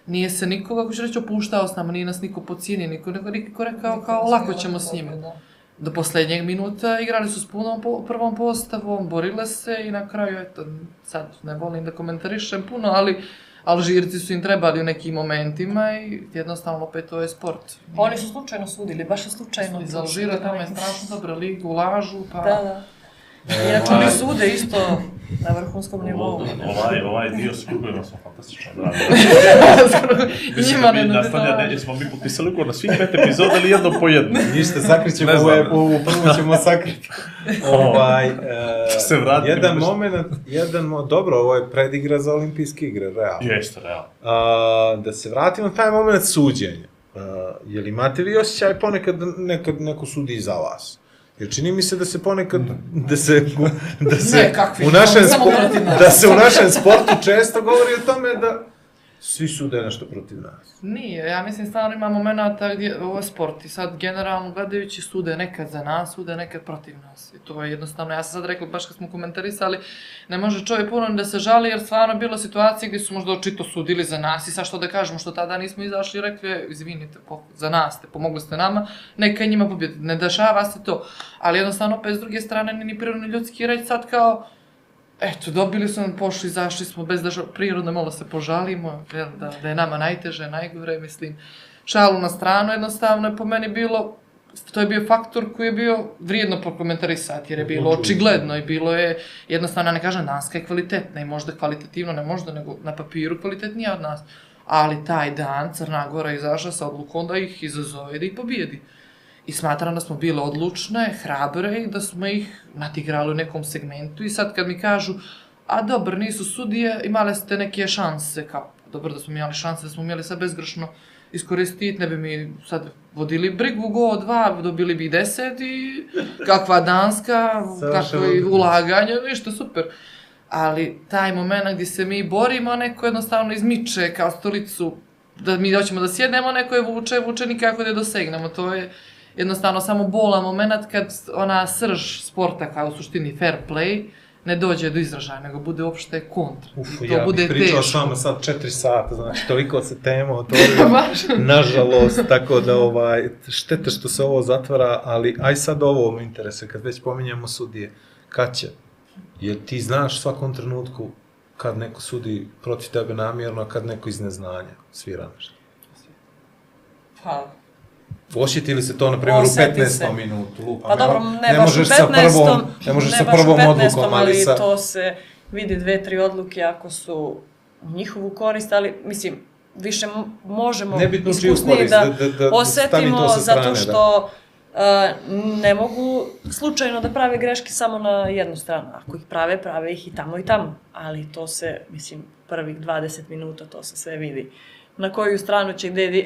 nije se niko, kako ću reći, opuštao s nama, nije nas niko pocijenio, niko, niko, niko rekao kao lako ćemo s njima. Da. Do posljednjeg minuta igrali su s punom po, prvom postavom, borile se i na kraju, eto, sad ne volim da komentarišem puno, ali Alžirci su im trebali u nekim momentima i jednostavno opet to je sport. Pa Oni su slučajno sudili, baš je slučajno. Iz Alžira tamo je strašno dobra liga, ulažu, pa... Da, da. Inače, oni sude isto na vrhunskom nivou. Ovaj, ovaj dio s klubima smo fantastično radili. I njima ne mi nastavlja, ne, smo mi potpisali ugovor na svih pet epizoda ili jedno po jedno. Ništa, sakrićemo ovo, ovu prvu ćemo sakriti. ovaj, e, Se vratimo jedan moment, jedan, mo- dobro, ovo je predigra za olimpijske igre, realno. Jeste, realno. A, da se vratimo na taj moment suđenja. A, je li imate vi osjećaj ponekad da nekad neko sudi za vas? Jer čini mi se da se ponekad, da se, da se, Ne, u našem, spo- da se u našem sportu često govori o tome da svi sude nešto protiv nas. Nije, ja mislim stvarno ima momenata gdje ovo je sport i sad generalno gledajući sude nekad za nas, sude nekad protiv nas. I to je jednostavno, ja sam sad rekla baš kad smo komentarisali, ne može čovjek puno da se žali jer stvarno je bilo situacije gdje su možda očito sudili za nas i sad što da kažemo što tada nismo izašli i rekli, "E, izvinite, po, za nas ste, pomogli ste nama, neka njima pobjedi, ne dešava se to. Ali jednostavno opet s druge strane ni prirodno ljudski reći sad kao, Eto, dobili nam, pošli, izašli smo bez da prirodno malo se požalimo, jel, da, da je nama najteže, najgore, mislim. Šalu na stranu, jednostavno je po meni bilo, to je bio faktor koji je bio vrijedno prokomentarisati, jer je bilo očigledno i bilo je, jednostavno, ne kažem, Danska je kvalitetna i možda kvalitativno, ne možda, nego na papiru kvalitetnija od nas. Ali taj dan Crna Gora izašla sa odlukom da ih izazove da ih pobijedi. I smatram da smo bile odlučne, hrabre i da smo ih nadigrali u nekom segmentu. I sad kad mi kažu, a dobro, nisu sudije, imale ste neke šanse, kao, dobro da smo imali šanse, da smo imali sad bezgrešno iskoristiti, ne bi mi sad vodili brigu go dva, dobili bi deset i kakva danska, kakvo i ulaganje, ništa super. Ali taj moment gdje se mi borimo, neko jednostavno izmiče kao stolicu, da mi hoćemo da sjednemo, neko je vuče, vuče nikako da je dosegnemo. To je jednostavno samo bolan moment kad ona srž sporta kao u suštini fair play ne dođe do izražaja, nego bude opšte kontra. Uf, I to ja bude bih pričao s vama sad četiri sata, znači toliko se tema otvorila. Nažalost, tako da ovaj, štete što se ovo zatvara, ali aj sad ovo me interesuje, kad već pominjamo sudije, kad će? Jer ti znaš u svakom trenutku kad neko sudi protiv tebe namjerno, a kad neko iz neznanja svira nešto. Pa, Osjeti li se to, na primjer, u Osjeti 15. se. minutu? Lupa, Pa dobro, ne, baš u možeš 15. sa prvom, ne možeš sa baš u prvom 15., odlukom, ali sa... to se vidi dve, tri odluke ako su u njihovu korist, ali mislim, više možemo Nebitno iskusniji da, da- da- da osetimo to sa strane, zato da. što uh, ne mogu slučajno da prave greške samo na jednu stranu. Ako ih prave, prave ih i tamo i tamo. Ali to se, mislim, prvih 20 minuta to se sve vidi na koju stranu će gde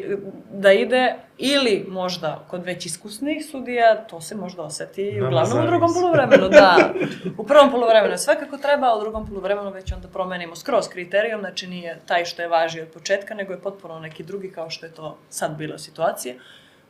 da ide ili možda kod već iskusnih sudija to se možda oseti Nama uglavnom u zavisi. drugom poluvremenu, da. U prvom poluvremenu je sve kako treba, a u drugom poluvremenu već onda promenimo skroz kriterijum, znači nije taj što je važio od početka, nego je potpuno neki drugi kao što je to sad bila situacija.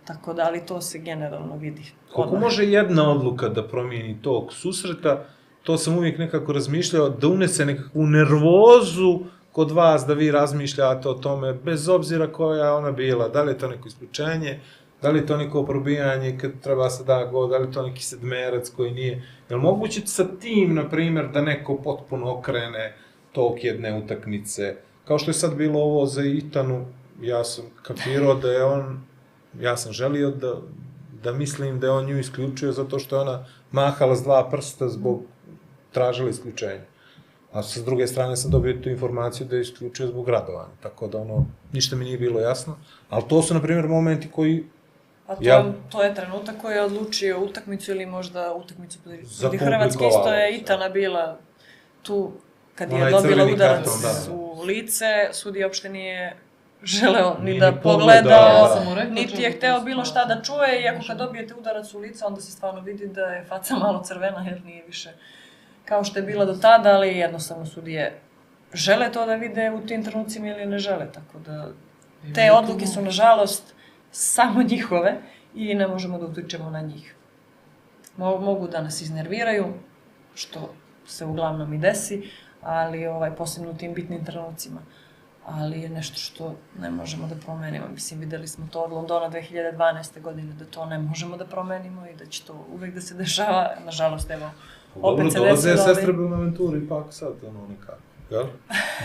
Tako da, ali to se generalno vidi. Koliko može jedna odluka da promijeni tog susreta, to sam uvijek nekako razmišljao, da unese nekakvu nervozu kod vas da vi razmišljate o tome, bez obzira koja ona bila, da li je to neko isključenje, da li je to neko probijanje kad treba se da go, da li je to neki sedmerac koji nije. Je li moguće sa tim, na primjer, da neko potpuno okrene tok jedne utakmice? Kao što je sad bilo ovo za Itanu, ja sam kapirao da je on, ja sam želio da, da mislim da je on nju isključio zato što je ona mahala s dva prsta zbog tražila isključenja. A sa druge strane sam dobio tu informaciju da je isključio zbog radovanja. Tako da ono, ništa mi nije bilo jasno. Ali to su, na primjer, momenti koji A to, Ja- to je trenutak koji je odlučio utakmicu ili možda utakmicu protiv Hrvatske. Isto je se. Itana bila tu kad je Onaj dobila udarac karton, da. u lice, sudija uopšte nije želeo ni da ni pogleda, pogledao, Ja sam mu rekla niti čemu je hteo se bilo šta da čuje, iako kad dobijete udarac u lice, onda se stvarno vidi da je faca malo crvena, jer nije više kao što je bila do tada, ali jednostavno sudije žele to da vide u tim trenucima ili ne žele, tako da te odluke su nažalost samo njihove i ne možemo da utičemo na njih. Mo- mogu da nas iznerviraju, što se uglavnom i desi, ali ovaj, posebno u tim bitnim trenucima. Ali je nešto što ne možemo da promenimo. Mislim, videli smo to od Londona 2012. godine, da to ne možemo da promenimo i da će to uvek da se dešava. Nažalost, evo, Dobro, opet se dolaze desilo. ali- sestre Bonaventura ipak sad, ono nekako, jel?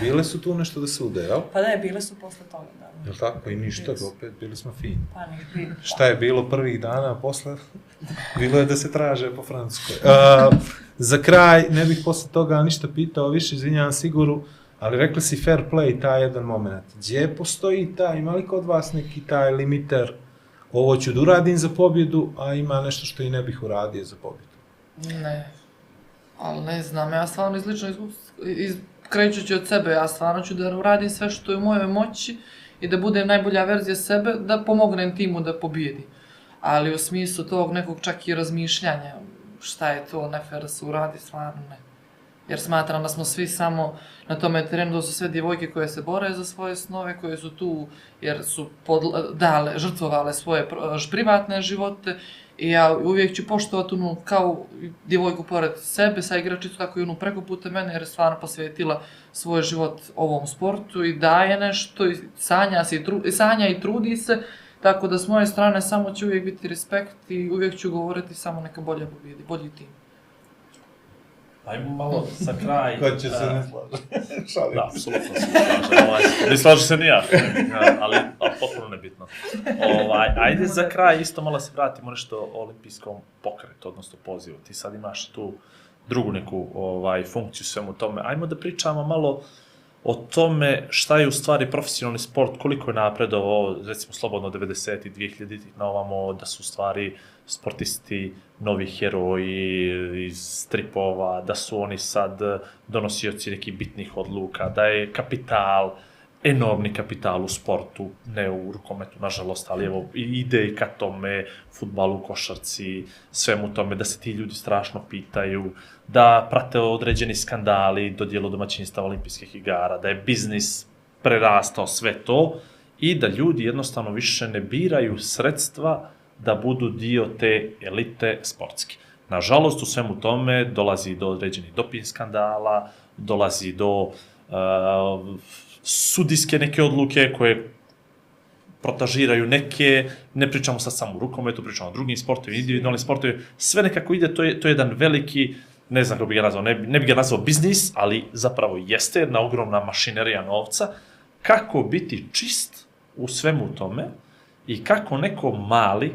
Bile su tu nešto da sude, jel? Pa da, bile su posle toga, da. Jel tako? I ništa, Bile opet, bili smo fini. Pa nek bi. Šta je bilo prvih dana, a posle? Bilo je da se traže po Francuskoj. Uh, za kraj, ne bih posle toga ništa pitao, više izvinjavam siguru, ali rekli si fair play, taj jedan moment. Gdje postoji taj, ima li kod vas neki taj limiter, ovo ću da uradim za pobjedu, a ima nešto što i ne bih uradio za pobjedu? Ne. Ali ne znam, ja stvarno iz lično iskustva, iz, krećući od sebe, ja stvarno ću da uradim sve što je u mojoj moći i da budem najbolja verzija sebe, da pomognem timu da pobijedi. Ali u smislu tog nekog čak i razmišljanja, šta je to nefer da se uradi, stvarno ne. Jer smatram da smo svi samo na tome terenu, da su sve djevojke koje se bore za svoje snove, koje su tu jer su podla, dale, žrtvovale svoje privatne živote i ja uvijek ću poštovati onu kao djevojku pored sebe, sa igračicu, tako i onu preko puta mene, jer je stvarno posvetila svoj život ovom sportu i daje nešto, i sanja, se i, tru, i sanja i trudi se, tako da s moje strane samo će uvijek biti respekt i uvijek ću govoriti samo neka bolja pobjedi, bolji tim. Ajmo malo za kraj. Ko će se a, ne slaže? Šalim Da, apsolutno se slažem. Ovaj, ne slaže se ni ja, ali, ali potpuno nebitno. Ovaj, ajde za kraj isto malo se vratimo nešto o olimpijskom pokretu, odnosno pozivu. Ti sad imaš tu drugu neku ovaj, funkciju svemu tome. Ajmo da pričamo malo o tome šta je u stvari profesionalni sport, koliko je napredovao, recimo slobodno 90 i 2000 na ovamo, da su u stvari sportisti novi heroji iz stripova, da su oni sad donosioci nekih bitnih odluka, da je kapital, enormni kapital u sportu, ne u rukometu, nažalost, ali evo, ide i ka tome, futbalu, košarci, svemu tome, da se ti ljudi strašno pitaju, da prate određeni skandali, dodjelu domaćinstava olimpijskih igara, da je biznis prerastao sve to i da ljudi jednostavno više ne biraju sredstva da budu dio te elite sportske. Nažalost, u svemu tome dolazi do određenih doping skandala, dolazi do uh, sudijske neke odluke koje protažiraju neke, ne pričamo sad samo o rukometu, pričamo o drugim sportovima, individualnim sportovima, sve nekako ide, to je, to je jedan veliki, ne znam kako bi ga nazvao, ne, ne bi ga nazvao biznis, ali zapravo jeste jedna ogromna mašinerija novca, kako biti čist u svemu tome i kako neko mali,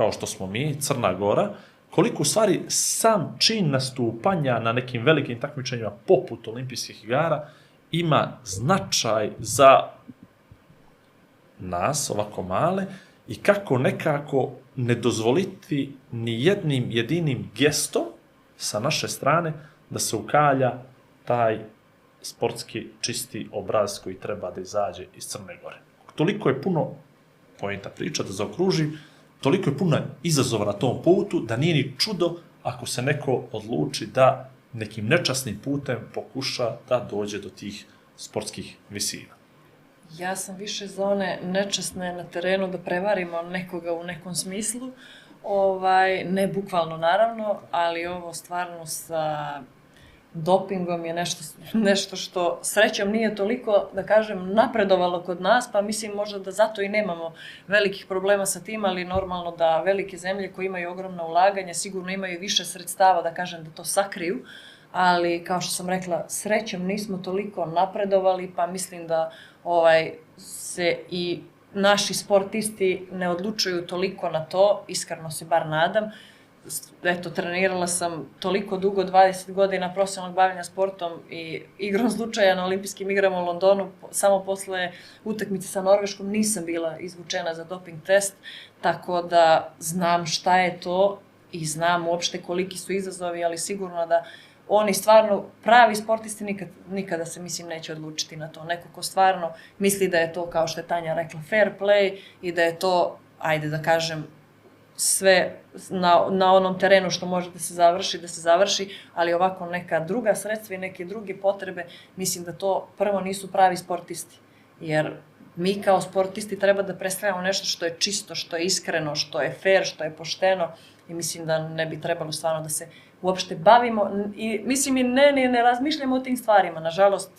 kao što smo mi, Crna Gora, koliko u stvari sam čin nastupanja na nekim velikim takmičenjima poput olimpijskih igara ima značaj za nas, ovako male, i kako nekako ne dozvoliti ni jednim jedinim gestom sa naše strane da se ukalja taj sportski čisti obraz koji treba da izađe iz Crne Gore. Toliko je puno pojenta priča da zaokruži, toliko je puno izazova na tom putu da nije ni čudo ako se neko odluči da nekim nečasnim putem pokuša da dođe do tih sportskih visina. Ja sam više za one nečasne na terenu da prevarimo nekoga u nekom smislu, ovaj, ne bukvalno naravno, ali ovo stvarno sa dopingom je nešto, nešto što srećom nije toliko, da kažem, napredovalo kod nas, pa mislim možda da zato i nemamo velikih problema sa tim, ali normalno da velike zemlje koje imaju ogromna ulaganja sigurno imaju više sredstava, da kažem, da to sakriju, ali kao što sam rekla, srećom nismo toliko napredovali, pa mislim da ovaj se i naši sportisti ne odlučuju toliko na to, iskreno se bar nadam. Eto, trenirala sam toliko dugo, 20 godina profesionalnog bavljanja sportom i igrom slučaja na olimpijskim igrama u Londonu, samo posle utakmice sa Norveškom nisam bila izvučena za doping test, tako da znam šta je to i znam uopšte koliki su izazovi, ali sigurno da oni stvarno, pravi sportisti nikad, nikada se, mislim, neće odlučiti na to. Neko ko stvarno misli da je to, kao što je Tanja rekla, fair play i da je to, ajde da kažem, sve na, na onom terenu što može da se završi, da se završi, ali ovako neka druga sredstva i neke druge potrebe, mislim da to prvo nisu pravi sportisti. Jer mi kao sportisti treba da predstavljamo nešto što je čisto, što je iskreno, što je fair, što je pošteno i mislim da ne bi trebalo stvarno da se uopšte bavimo i mislim i ne, ne, ne razmišljamo o tim stvarima. Nažalost,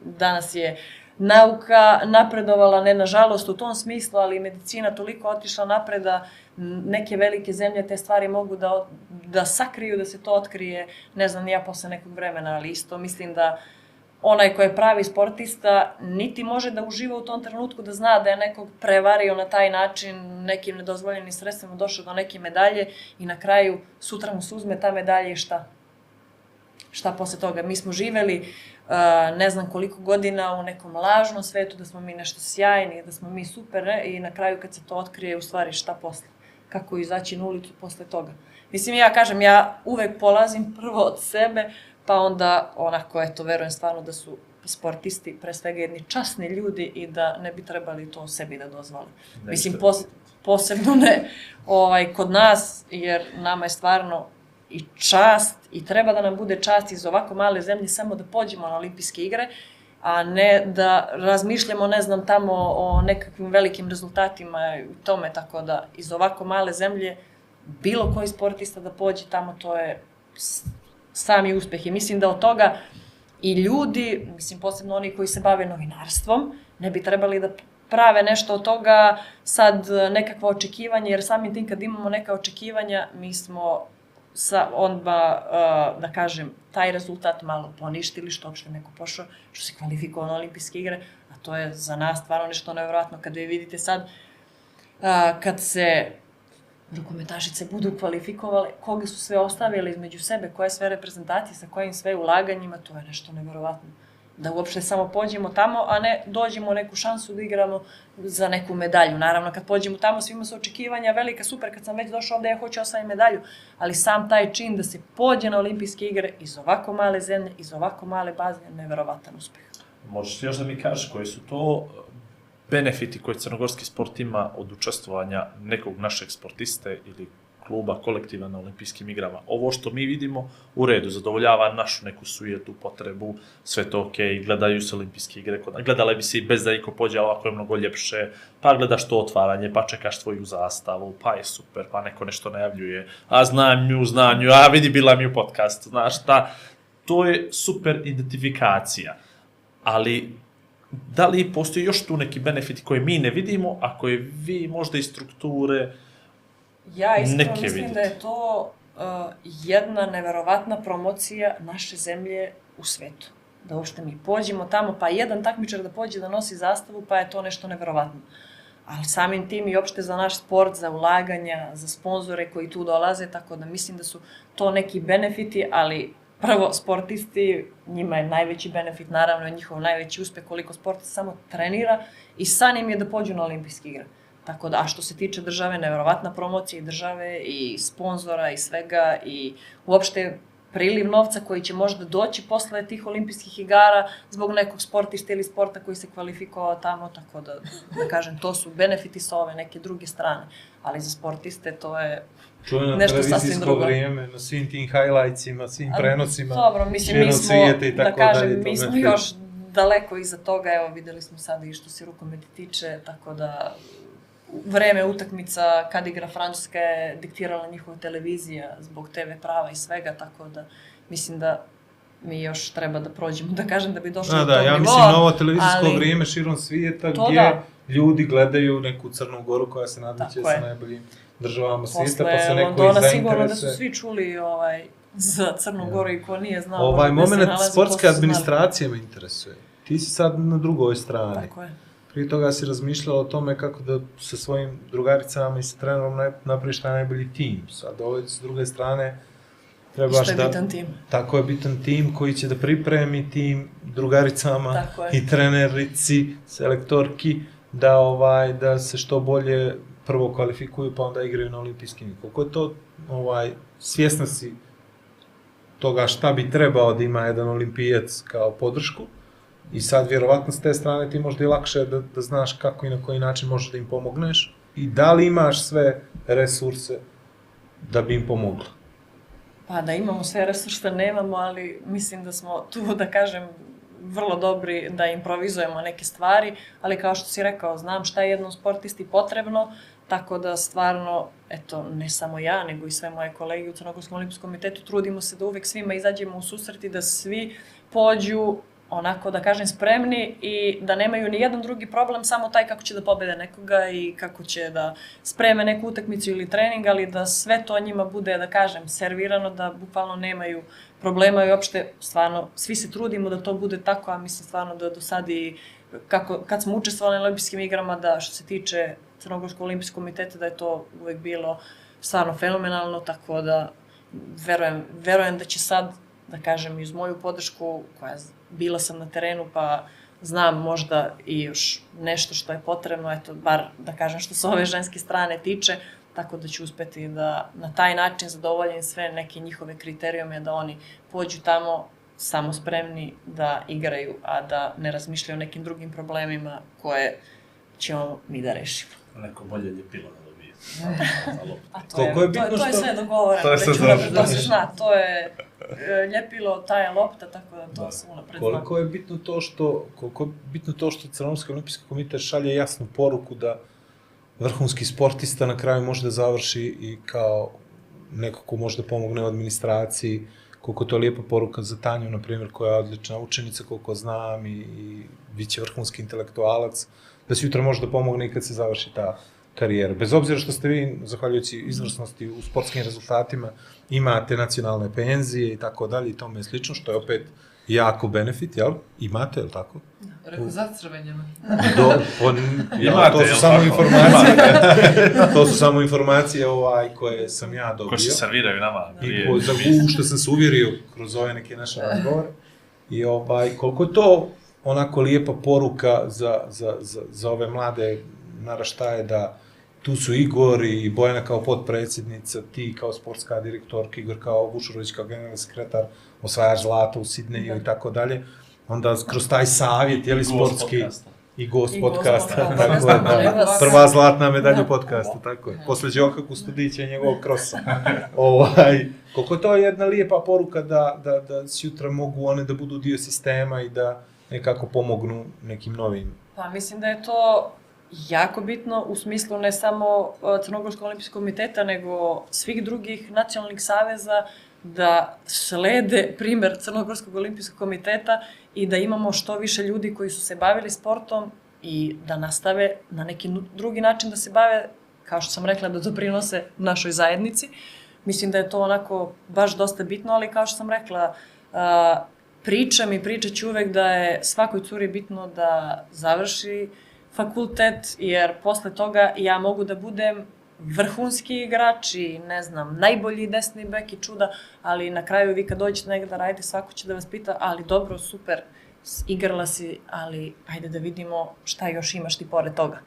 danas je nauka napredovala, ne nažalost u tom smislu, ali medicina toliko otišla napred da neke velike zemlje te stvari mogu da, da sakriju, da se to otkrije, ne znam, ja posle nekog vremena, ali isto mislim da onaj ko je pravi sportista niti može da uživa u tom trenutku da zna da je nekog prevario na taj način nekim nedozvoljenim sredstvima došao do neke medalje i na kraju sutra mu se uzme ta medalja i šta? Šta posle toga? Mi smo živeli ne znam koliko godina u nekom lažnom svetu, da smo mi nešto sjajni, da smo mi super ne? i na kraju kad se to otkrije u stvari šta posle? Kako izaći na ulicu posle toga? Mislim, ja kažem, ja uvek polazim prvo od sebe, pa onda onako, eto, verujem stvarno da su sportisti pre svega jedni časni ljudi i da ne bi trebali to sebi da dozvole. Ne Mislim, pos, posebno ne ovaj, kod nas, jer nama je stvarno i čast i treba da nam bude čast iz ovako male zemlje samo da pođemo na olimpijske igre, a ne da razmišljamo, ne znam, tamo o nekakvim velikim rezultatima i tome, tako da iz ovako male zemlje bilo koji sportista da pođe tamo, to je sami uspeh. I mislim da od toga i ljudi, mislim posebno oni koji se bave novinarstvom, ne bi trebali da prave nešto od toga sad nekakvo očekivanje, jer samim tim kad imamo neka očekivanja, mi smo sa onda, uh, da kažem, taj rezultat malo poništili, što uopšte neko pošao, što se kvalifikovao na olimpijske igre, a to je za nas stvarno nešto nevjerojatno kada je vidite sad, uh, kad se rukometašice budu kvalifikovale, koga su sve ostavili između sebe, koje sve reprezentacije, sa kojim sve ulaganjima, to je nešto neverovatno. Da uopšte samo pođemo tamo, a ne dođemo neku šansu da igramo za neku medalju. Naravno, kad pođemo tamo, svima su očekivanja velika, super, kad sam već došao ovde, ja hoću da osvajam medalju, ali sam taj čin da se pođe na olimpijske igre iz ovako male zemlje, iz ovako male baze, neverovatan uspeh. Možeš još da mi kažeš koji su to benefiti koje crnogorski sport ima od učestvovanja nekog našeg sportiste ili kluba kolektiva na olimpijskim igrama. Ovo što mi vidimo u redu, zadovoljava našu neku sujetu, potrebu, sve to ok, gledaju se olimpijske igre, gledale bi se i bez da iko pođe, ali ovako je mnogo ljepše, pa gledaš to otvaranje, pa čekaš tvoju zastavu, pa je super, pa neko nešto najavljuje, a znam nju, znam nju, a vidi bila mi u podcastu, znaš šta, to je super identifikacija, ali da li postoji još tu neki benefiti koje mi ne vidimo, a koje vi možda iz strukture, Ja iskreno Neke mislim vidite. da je to uh, jedna neverovatna promocija naše zemlje u svetu. Da uopšte mi pođemo tamo, pa jedan takmičar da pođe da nosi zastavu, pa je to nešto neverovatno. Ali samim tim i opšte za naš sport, za ulaganja, za sponzore koji tu dolaze, tako da mislim da su to neki benefiti, ali prvo sportisti, njima je najveći benefit, naravno je njihov najveći uspeh koliko sportista samo trenira i san im je da pođu na olimpijske igre. Tako da, a što se tiče države, nevjerovatna promocija i države i sponzora i svega i uopšte priliv novca koji će možda doći posle tih olimpijskih igara zbog nekog sportista ili sporta koji se kvalifikovao tamo, tako da, da kažem, to su benefiti sa ove neke druge strane. Ali za sportiste to je Čujeno Nešto sasvim drugo. vrijeme, na svim tim highlightsima, svim prenosima. Dobro, mislim, mi smo, i da tako kažem, dalje, mi smo me- još daleko iza toga, evo videli smo sada i što se rukometi tiče, tako da vreme utakmica kad igra Francuska je diktirala njihova televizija zbog TV prava i svega, tako da mislim da mi još treba da prođemo, da kažem da bi došli Da, do da, tog ja nivoa. mislim novo televizijsko ali- vrijeme širom svijeta gdje da. ljudi gledaju neku Crnu Goru koja se nadmeće sa najboljim državama svijeta, Posle pa se neko Londona i sigurno da su svi čuli ovaj, za Crnu Goru i ko nije znao Ovaj moment sportske administracije me interesuje. Ti si sad na drugoj strani. Tako je. Prije toga si razmišljala o tome kako da sa svojim drugaricama i sa trenerom napraviš taj najbolji tim. Sad ovaj s druge strane trebaš Što je da... bitan tim. Tako je bitan tim koji će da pripremi tim drugaricama i trenerici, selektorki, da ovaj da se što bolje prvo kvalifikuju pa onda igraju na olimpijskim. Koliko je to ovaj svjesna si toga šta bi trebao da ima jedan olimpijac kao podršku i sad vjerovatno s te strane ti možda i lakše da, da znaš kako i na koji način možeš da im pomogneš i da li imaš sve resurse da bi im pomogla. Pa da imamo sve resurse, nemamo, ali mislim da smo tu, da kažem, vrlo dobri da improvizujemo neke stvari, ali kao što si rekao, znam šta je jednom sportisti potrebno, tako da stvarno, eto, ne samo ja, nego i sve moje kolege u Crnogorskom olimpijskom komitetu, trudimo se da uvek svima izađemo u susret i da svi pođu onako da kažem spremni i da nemaju ni jedan drugi problem, samo taj kako će da pobede nekoga i kako će da spreme neku utakmicu ili trening, ali da sve to njima bude, da kažem, servirano, da bukvalno nemaju problema i uopšte, stvarno, svi se trudimo da to bude tako, a mislim stvarno da do sad i kako, kad smo učestvovali na olimpijskim igrama, da što se tiče Crnogorskog olimpijskog komiteta, da je to uvek bilo stvarno fenomenalno, tako da verujem, verujem da će sad, da kažem, iz moju podršku, koja bila sam na terenu, pa znam možda i još nešto što je potrebno, eto, bar da kažem što se ove ženske strane tiče, tako da ću uspeti da na taj način zadovoljim sve neke njihove kriterijume, da oni pođu tamo samo spremni da igraju, a da ne razmišljaju o nekim drugim problemima koje ćemo mi da rešimo. neko bolje ljepilo da dobije. A to je, je bitno to, to je što- sve dogovoreno, To je sve unapred, dogovoreno. to se zna, to je e, ljepilo, ta je lopta, tako da to se unapred zna. Koliko je bitno to što koliko je bitno to što Crnogorski olimpijski komitet šalje jasnu poruku da vrhunski sportista na kraju može da završi i kao neko ko može da pomogne u administraciji, koliko to je lijepa poruka za Tanju, na primjer, koja je odlična učenica, koliko znam, i, i bit će vrhunski intelektualac, da se jutra može da pomogne i kad se završi ta karijera. Bez obzira što ste vi, zahvaljujući izvrsnosti u sportskim rezultatima, imate nacionalne penzije i tako dalje i tome slično, što je opet jako benefit, jel? Imate, jel tako? Rekao, zacrvenje me. Do, on, Imate, to su jel samo tako? informacije. to su samo informacije ovaj koje sam ja dobio. Ko što serviraju nama I ko, za, u što sam se uvjerio kroz ove neke naše razgovore. I ovaj, koliko je to onako lijepa poruka za, za, za, za ove mlade naraštaje da tu su Igor i Bojana kao potpredsjednica, ti kao sportska direktorka, Igor kao Vušurović kao generalni sekretar, osvajač zlata u Sidneju i tako dalje. Onda kroz taj savjet, jeli sportski, podcasta. I gost I podcasta, podcasta, tako je, da. vas. Prva zlatna medalja Da. u podcastu, tako je. Posle Đoka Kustodića i njegovog krosa. ovaj, koliko to je jedna lijepa poruka da, da, da sutra mogu one da budu dio sistema i da nekako pomognu nekim novim. Pa mislim da je to jako bitno u smislu ne samo uh, Crnogorskog olimpijskog komiteta, nego svih drugih nacionalnih saveza da slede primer Crnogorskog olimpijskog komiteta i da imamo što više ljudi koji su se bavili sportom i da nastave na neki drugi način da se bave, kao što sam rekla, da doprinose našoj zajednici. Mislim da je to onako baš dosta bitno, ali kao što sam rekla, a, pričam i pričat ću uvek da je svakoj curi bitno da završi fakultet, jer posle toga ja mogu da budem vrhunski igrač i, ne znam, najbolji desni bek i čuda, ali na kraju vi kad dođete negdje da radite, svako će da vas pita, ali dobro, super, igrala si, ali ajde da vidimo šta još imaš ti pored toga.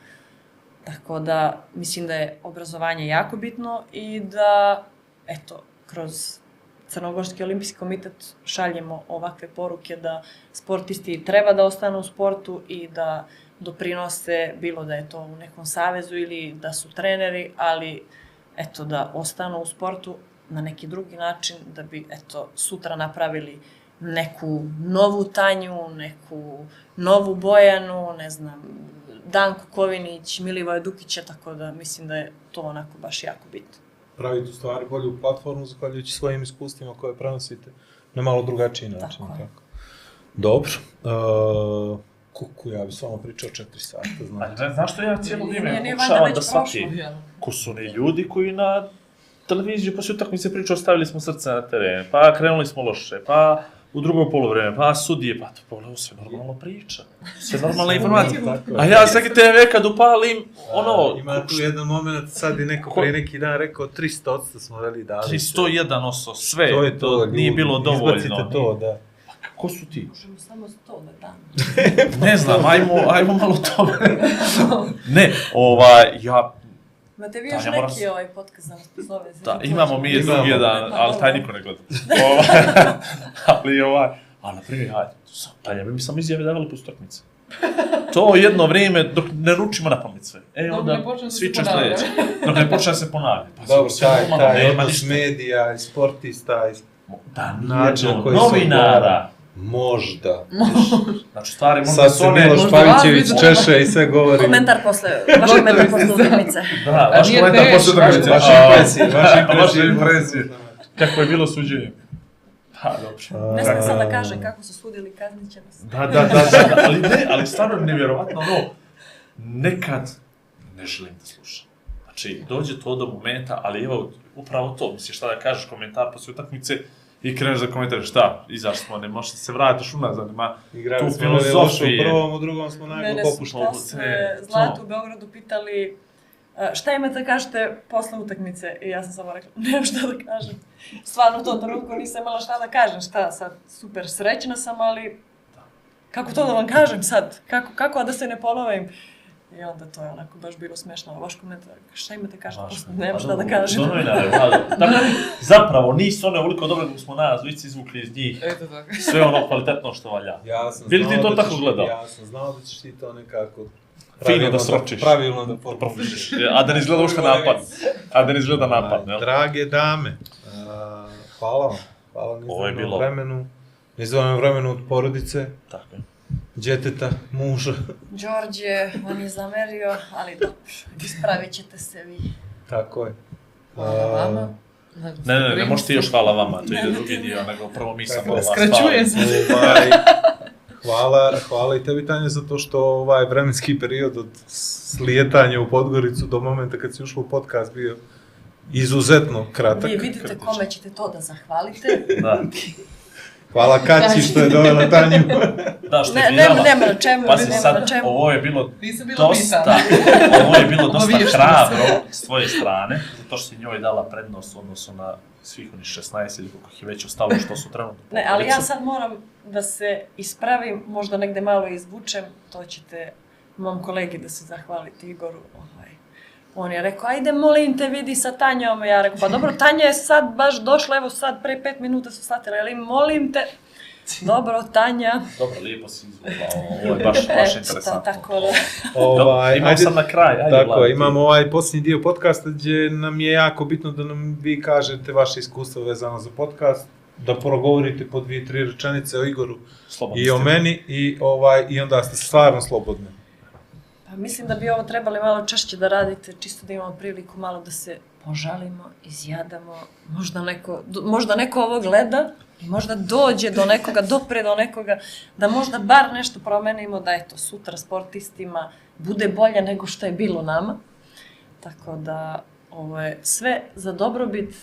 Tako da, mislim da je obrazovanje jako bitno i da, eto, kroz Crnogorski olimpijski komitet šaljemo ovakve poruke da sportisti treba da ostanu u sportu i da doprinose, bilo da je to u nekom savezu ili da su treneri, ali eto da ostanu u sportu na neki drugi način da bi eto sutra napravili neku novu Tanju, neku novu Bojanu, ne znam, Danku Kovinić, Milivoja Dukića, tako da mislim da je to onako baš jako bitno. Pravite u stvari bolju platformu zahvaljujući svojim iskustvima koje prenosite na malo drugačiji način. Tako. Tako. Dobro. Uh, kuku, ja bi s vama pričao četiri sata, A znači. ne, znaš što ja cijelo Nije- vrijeme nije pokušavam valjda da već shvatim ko su oni ljudi koji na televiziji poslije utakmice pričao stavili smo srce na teren, pa krenuli smo loše, pa u drugo polovreme, pa sudije, pa to pogledaj, sve normalno priča. Sve normalna informacija. A ja svaki TV kad upalim, ono, Ima tu jedan moment, sad je neko Ko- pre neki dan rekao 300 smo veli dali. 301 oso, sve, To je to, nije ljudi, bilo dovoljno. Izbacite to, da. Ko su ti? Možemo samo to da dam. Ne znam, ajmo, ajmo malo to. ne, ovaj, ja, Imate vi Da, još ja moram neki ovaj podcast da nas pozove? da, imamo mi Imamo. drugi jedan, Pa, ali taj niko ne gleda. Ovaj, ali ovaj, a na primjer, hajde, sam, pa ja bi mi sam izjave davali po utakmice. To jedno vrijeme dok ne ručimo na pamet sve. E, Dok onda da sviče ponavlja. sljedeće. Dok ne počne da se ponavlja. Pa Dobro, sve taj, taj odnos medija sportista Da, način nije na koji novinara. Možda. Znači, stari, možda Sad se. Miloš Pavićević češe i sve govori. Komentar posle, vaš komentar posle utakmice. Da, vaš komentar posle utakmice. Vaše A, impresije, vaše impresije. Vaše impresije. Kako je bilo suđenje? Pa, dobro. Ne znam sad da kažem kako su sudili, kaznit će nas. Da, da, da, da, da, ali ne, ali stvarno je nevjerovatno ono, nekad ne želim da slušam. Znači, dođe to do momenta, ali evo, upravo to, misliš šta da kažeš, komentar posle utakmice, i kreneš da komentariš, šta, izašli smo, ne možeš da se vratiš unazad, nema Igrali tu loše u prvom, u drugom smo najbolj Mene su popuštali. posle Zlatu to. u Beogradu pitali "A, šta imate da kažete posle utakmice i ja sam samo rekla, nemam šta da kažem. Stvarno u tom trenutku nisam imala šta da kažem, šta sad, super srećna sam, ali kako to da vam kažem sad, kako, kako a da se ne ponovim. I onda to je onako baš bilo smešno, a vaš komentar, šta imate kažete posle, nemam šta da kažem. Do novinara, da. Dakle, zapravo nisu one uliko dobre kako smo nas dvojice izvukli iz njih. Eto tako. Sve ono kvalitetno što valja. Ja sam Bili ti znao to da tako ćeš- gledao? Ja sam znao da ćeš ti to nekako Fino pravilno da sročiš. Pravilno da formuliš. A da ne izgleda uopšte napad. A da ne izgleda napad, ne? Drage dame, a, hvala vam. Hvala na bilo- vremenu. Na vremenu od porodice, Tako je. Djeteta, muža. Đorđe, on je zamerio, ali dobro, ispravit ćete se vi. Tako je. Hvala vama. Ne, ne, ne, možeš ti još hvala vama, to ide drugi dio, nego prvo mi sam hvala vas. Skraćuje se. Ovaj, hvala, hvala i tebi Tanja zato što ovaj vremenski period od slijetanja u Podgoricu do momenta kad si ušla u podcast bio izuzetno kratak. Vi vidite kome ćete to da zahvalite. Da, Hvala Kaći što je dovela Tanju. da što Ne, je nema, birala. nema na čemu, Pa si nema sad, na čemu. ovo je bilo dosta, ovo je bilo dosta hrabro s tvoje strane, zato što si njoj dala prednost u odnosu na svih onih 16 ili koliko ih je već ostalo što su trenutno Ne, ali ja sad moram da se ispravim, možda negde malo izvučem, to ćete mom kolegi da se zahvalite Igoru. Ovaj. On je rekao, ajde molim te vidi sa Tanjom. Ja rekao, pa dobro, Tanja je sad baš došla, evo sad pre pet minuta su statile, ali molim te. Dobro, Tanja. Dobro, lijepo si izvukla, ovo je baš, baš Eto, interesantno. tako da. Ovaj, Imam ajde- sad na kraj, ajde, Tako ti. imamo ovaj posljednji dio podcasta gdje nam je jako bitno da nam vi kažete vaše iskustvo vezano za podcast, da progovorite po dvije, tri rečenice o Igoru Slobodno i o meni i ovaj i onda ste stvarno slobodni. Mislim da bi ovo trebali malo češće da radite, čisto da imamo priliku malo da se požalimo, izjadamo, možda neko, možda neko ovo gleda možda dođe do nekoga, dopre do nekoga, da možda bar nešto promenimo, da eto, sutra sportistima bude bolje nego što je bilo nama. Tako da, ovo je sve za dobrobit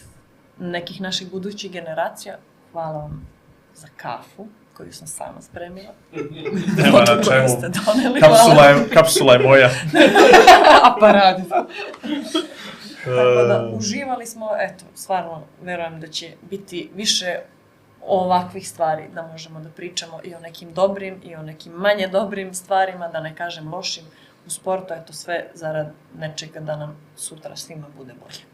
nekih naših budućih generacija. Hvala vam za kafu koju sam sama spremila. Nema na čemu. ste doneli, Kapsula je, kapsula je moja. Aparat. Tako da uživali smo, eto, stvarno verujem da će biti više ovakvih stvari, da možemo da pričamo i o nekim dobrim i o nekim manje dobrim stvarima, da ne kažem lošim u sportu, eto sve zarad nečega da nam sutra svima bude bolje.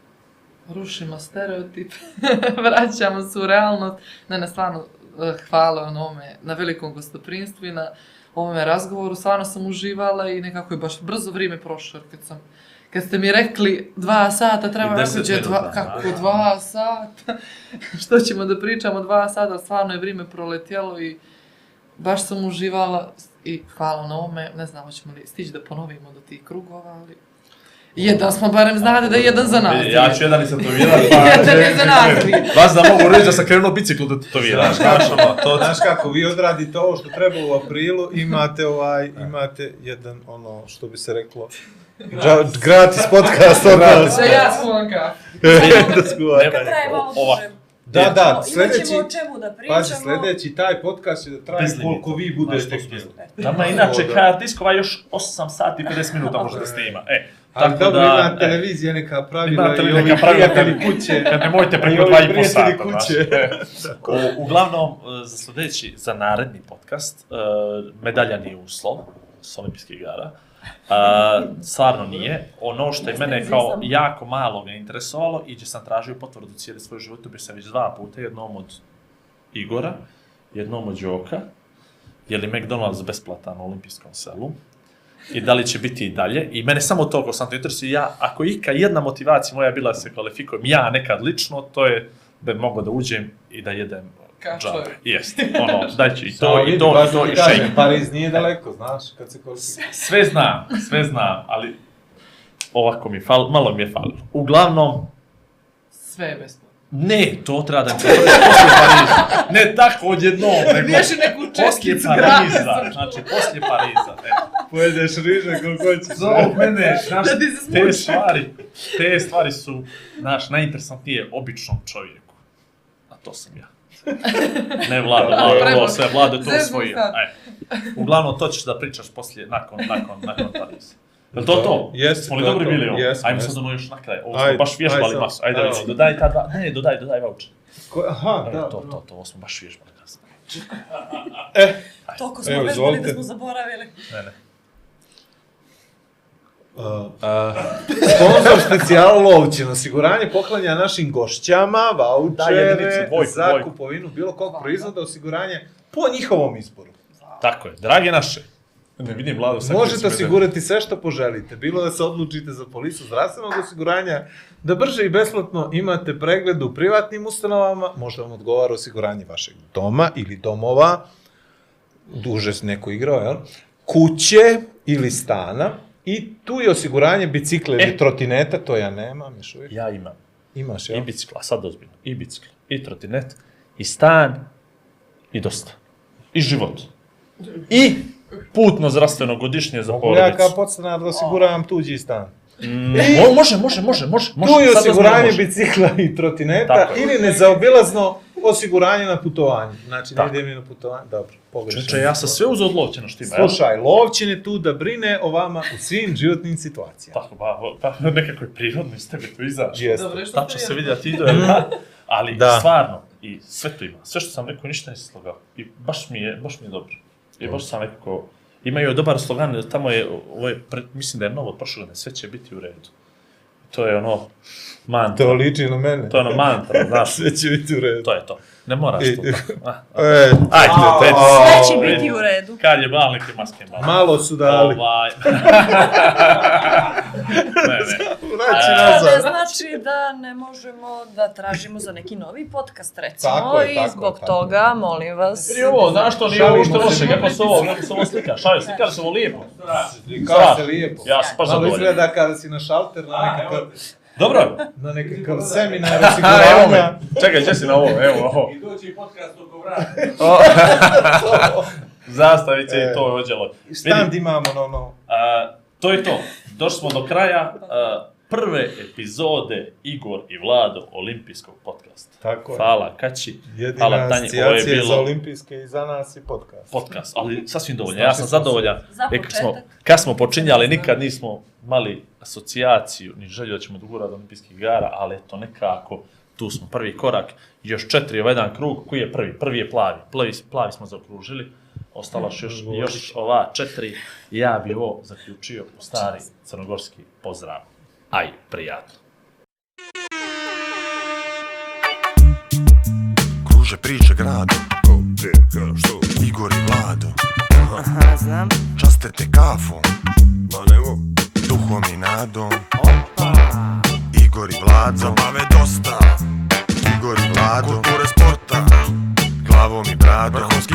Rušimo stereotip, vraćamo se u realnost. Ne, ne, stvarno, hvala na ovome, na velikom gostoprinstvu i na ovome razgovoru. Stvarno sam uživala i nekako je baš brzo vrijeme prošlo, jer kad sam Kad ste mi rekli dva sata, treba I rekao, deset "Đe, dva, kako da. dva sata? Što ćemo da pričamo dva sata? Stvarno je vrijeme proletjelo i baš sam uživala i hvala na ovome. Ne znam, hoćemo li stići da ponovimo do tih krugova, ali... Jedan smo barem znali da je jedan za nas. Ja ću jedan i tatovirat, Jedan je za nas. Vas da mogu reći da sam krenuo biciklu da tatoviram. Znaš, to... Znaš kako, vi odradite ovo što treba u aprilu, imate ovaj, imate jedan, ono, što bi se reklo, gratis podcast od nas. Da ja kafu. da malo ova. Da, da, o čemu da pričamo. pazi, sljedeći taj podcast će da traje koliko vi budete Nama inače hard diskova još 8 sati i 50 minuta može da snima. E, Ali tako dobro, da... ima e, televizija neka pravila Ima i ovi neka pravila, prijatelji kuće. Kad nemojte preko dva i po sata, kuće. znaš. E, u, uglavnom, e, za sljedeći, za naredni podcast, medalja nije uslov s olimpijskih igara. A, stvarno nije. Ono što je mene kao jako malo ga interesovalo i gdje sam tražio potvrdu cijeli svoj život, bio sam već dva puta, jednom od Igora, jednom od Đoka, je li McDonald's besplatan u olimpijskom selu, i da li će biti i dalje. I mene samo to ko sam to interesuje, ja, ako je ika jedna motivacija moja bila da se kvalifikujem, ja nekad lično, to je da bi mogao da uđem i da jedem džabe. čovjek. Jest, ono, daj ću i to, i to, i to, i kažem, shake. Pariz nije daleko, znaš, kad se kvalifikuje. Sve znam, sve znam, ali ovako mi fal, malo mi je falilo. Uglavnom, Sve je besplatno. Ne, to treba da mi poslije Pariza. Ne tako odjednom, nego Riješi neku poslije čestkicu Pariza. Znači, poslije Pariza. E. Pojedeš riže koliko hoćeš. Zbog mene, znaš, Da ti se te stvari, te stvari su, znaš, najinteresantnije običnom čovjeku. A to sam ja. Ne Vlado, to Prebo- sve, Vlado je to sad. E. Uglavnom, to ćeš da pričaš poslije, nakon, nakon, nakon Pariza. Je to to? Jeste, Smo li to je dobri to. bili ovo? Jesmo, Ajmo sad ono još na kraj. Ovo Ajde, smo baš vježbali ajde masu. Ajde, Ajde. recimo, dodaj ta dva, ne, dodaj, dodaj voucher. Ko, aha, E, da, to, bro. to, to, ovo smo baš vježbali kasno. Toliko smo izvolite. da smo zaboravili. Ne, ne. Uh, sponsor specijal Lovćin, osiguranje poklanja našim gošćama, dvojku, za kupovinu bilo kog proizvoda, osiguranje po njihovom izboru. Tako je, drage naše. Ne vidim Vlado sad. Možete osigurati sve što poželite, bilo da se odlučite za polisu zdravstvenog osiguranja, da brže i besplatno imate pregled u privatnim ustanovama, možda vam odgovara osiguranje vašeg doma ili domova, duže neko igrao, jel? Kuće ili stana, i tu je osiguranje bicikla ili E. trotineta, to ja nemam još uvijek. Ja imam. Imaš, I jel? bicikla, sad ozbiljno. I bicikla, i trotinet, i stan, i dosta. I život. I putno zdravstveno godišnje za li ja kao porodicu. podstanar da osiguravam tuđi stan? Mm, mo- može, može, može, može. može. Tu je ozbiljno osiguranje može. bicikla i trotineta Tako ili nezaobilazno osiguranje na putovanje. Znači, ne Tako. idem ni na putovanje. Dobro, pogrešno. Čeče, ja sam sve uzeo odlovćeno što ima. Slušaj, Lovćin je tu da brine o vama u svim životnim situacijama. Tako, ba, pa nekako je prirodno iz tebe to izašlo. Jeste. Dobro, što Tačno se vidi da ti ide, jel? ali Da. stvarno, i sve to ima. Sve što sam rekao, ništa nisi slogao. I baš mi je, baš mi je dobro. I baš sam nekako, imaju dobar slogan, tamo je, ovo je, pre- mislim da je novo od prošle godine, sve će biti u redu. To je ono mantra. To liči na mene. To je ono mantra, znaš. Sve će biti u redu. To je to. Ne moraš I-. A, a. E, Ajde, pet. Sve će biti u redu. Kad je bal, neke maske bal. malo su dali. Ovaj... ne, ne. Vraći To ne nazad. znači da ne možemo da tražimo za neki novi podcast, recimo, Tako je, i tako, zbog tako. toga, molim vas, Prije ovo, znaš što nije Šalimo ovo što se. loše, kako su ovo, kako su ovo slika, šalju, slikali su ovo lijepo. Kao se lijepo. Ja sam baš Malo zadovoljan. izgleda kada si na šalter na nekakav, Dobro. na nekakav seminar osiguranja. me. Čekaj, gdje si na ovo, evo ovo. I doći podcast oko vrata. Zastavit će E. i to ođelo. Štand imamo, no, no. A, to je to. Došli smo do kraja a, prve epizode Igor i Vlado olimpijskog podcasta. Tako je. Hvala Kaći, Jedina hvala Tanji, ovo je asocijacija za bilo olimpijske i za nas i podcast. podcast, ali sasvim dovoljno. Ja sam smo se. zadovoljan. Za E, kad smo, kad smo počinjali, nikad nismo mali asocijaciju, ni želju da ćemo dogura do olimpijskih igara, ali eto nekako, tu smo prvi korak, još četiri ovaj jedan krug, koji je prvi? Prvi je plavi, plavi, plavi smo zaokružili, ostalo još, još ova četiri, ja bi ovo zaključio u stari crnogorski pozdrav. Aj, prijatno. Kruže priče grado Ko, gdje, ka, što Igor i Vlado Aha, znam. Častete kafom Ma nemo, Duhom i nadom Opa. Igor i Vlado zabave dosta. Igor i Vlado Kulture sporta. Glavom i bradom Vrhunski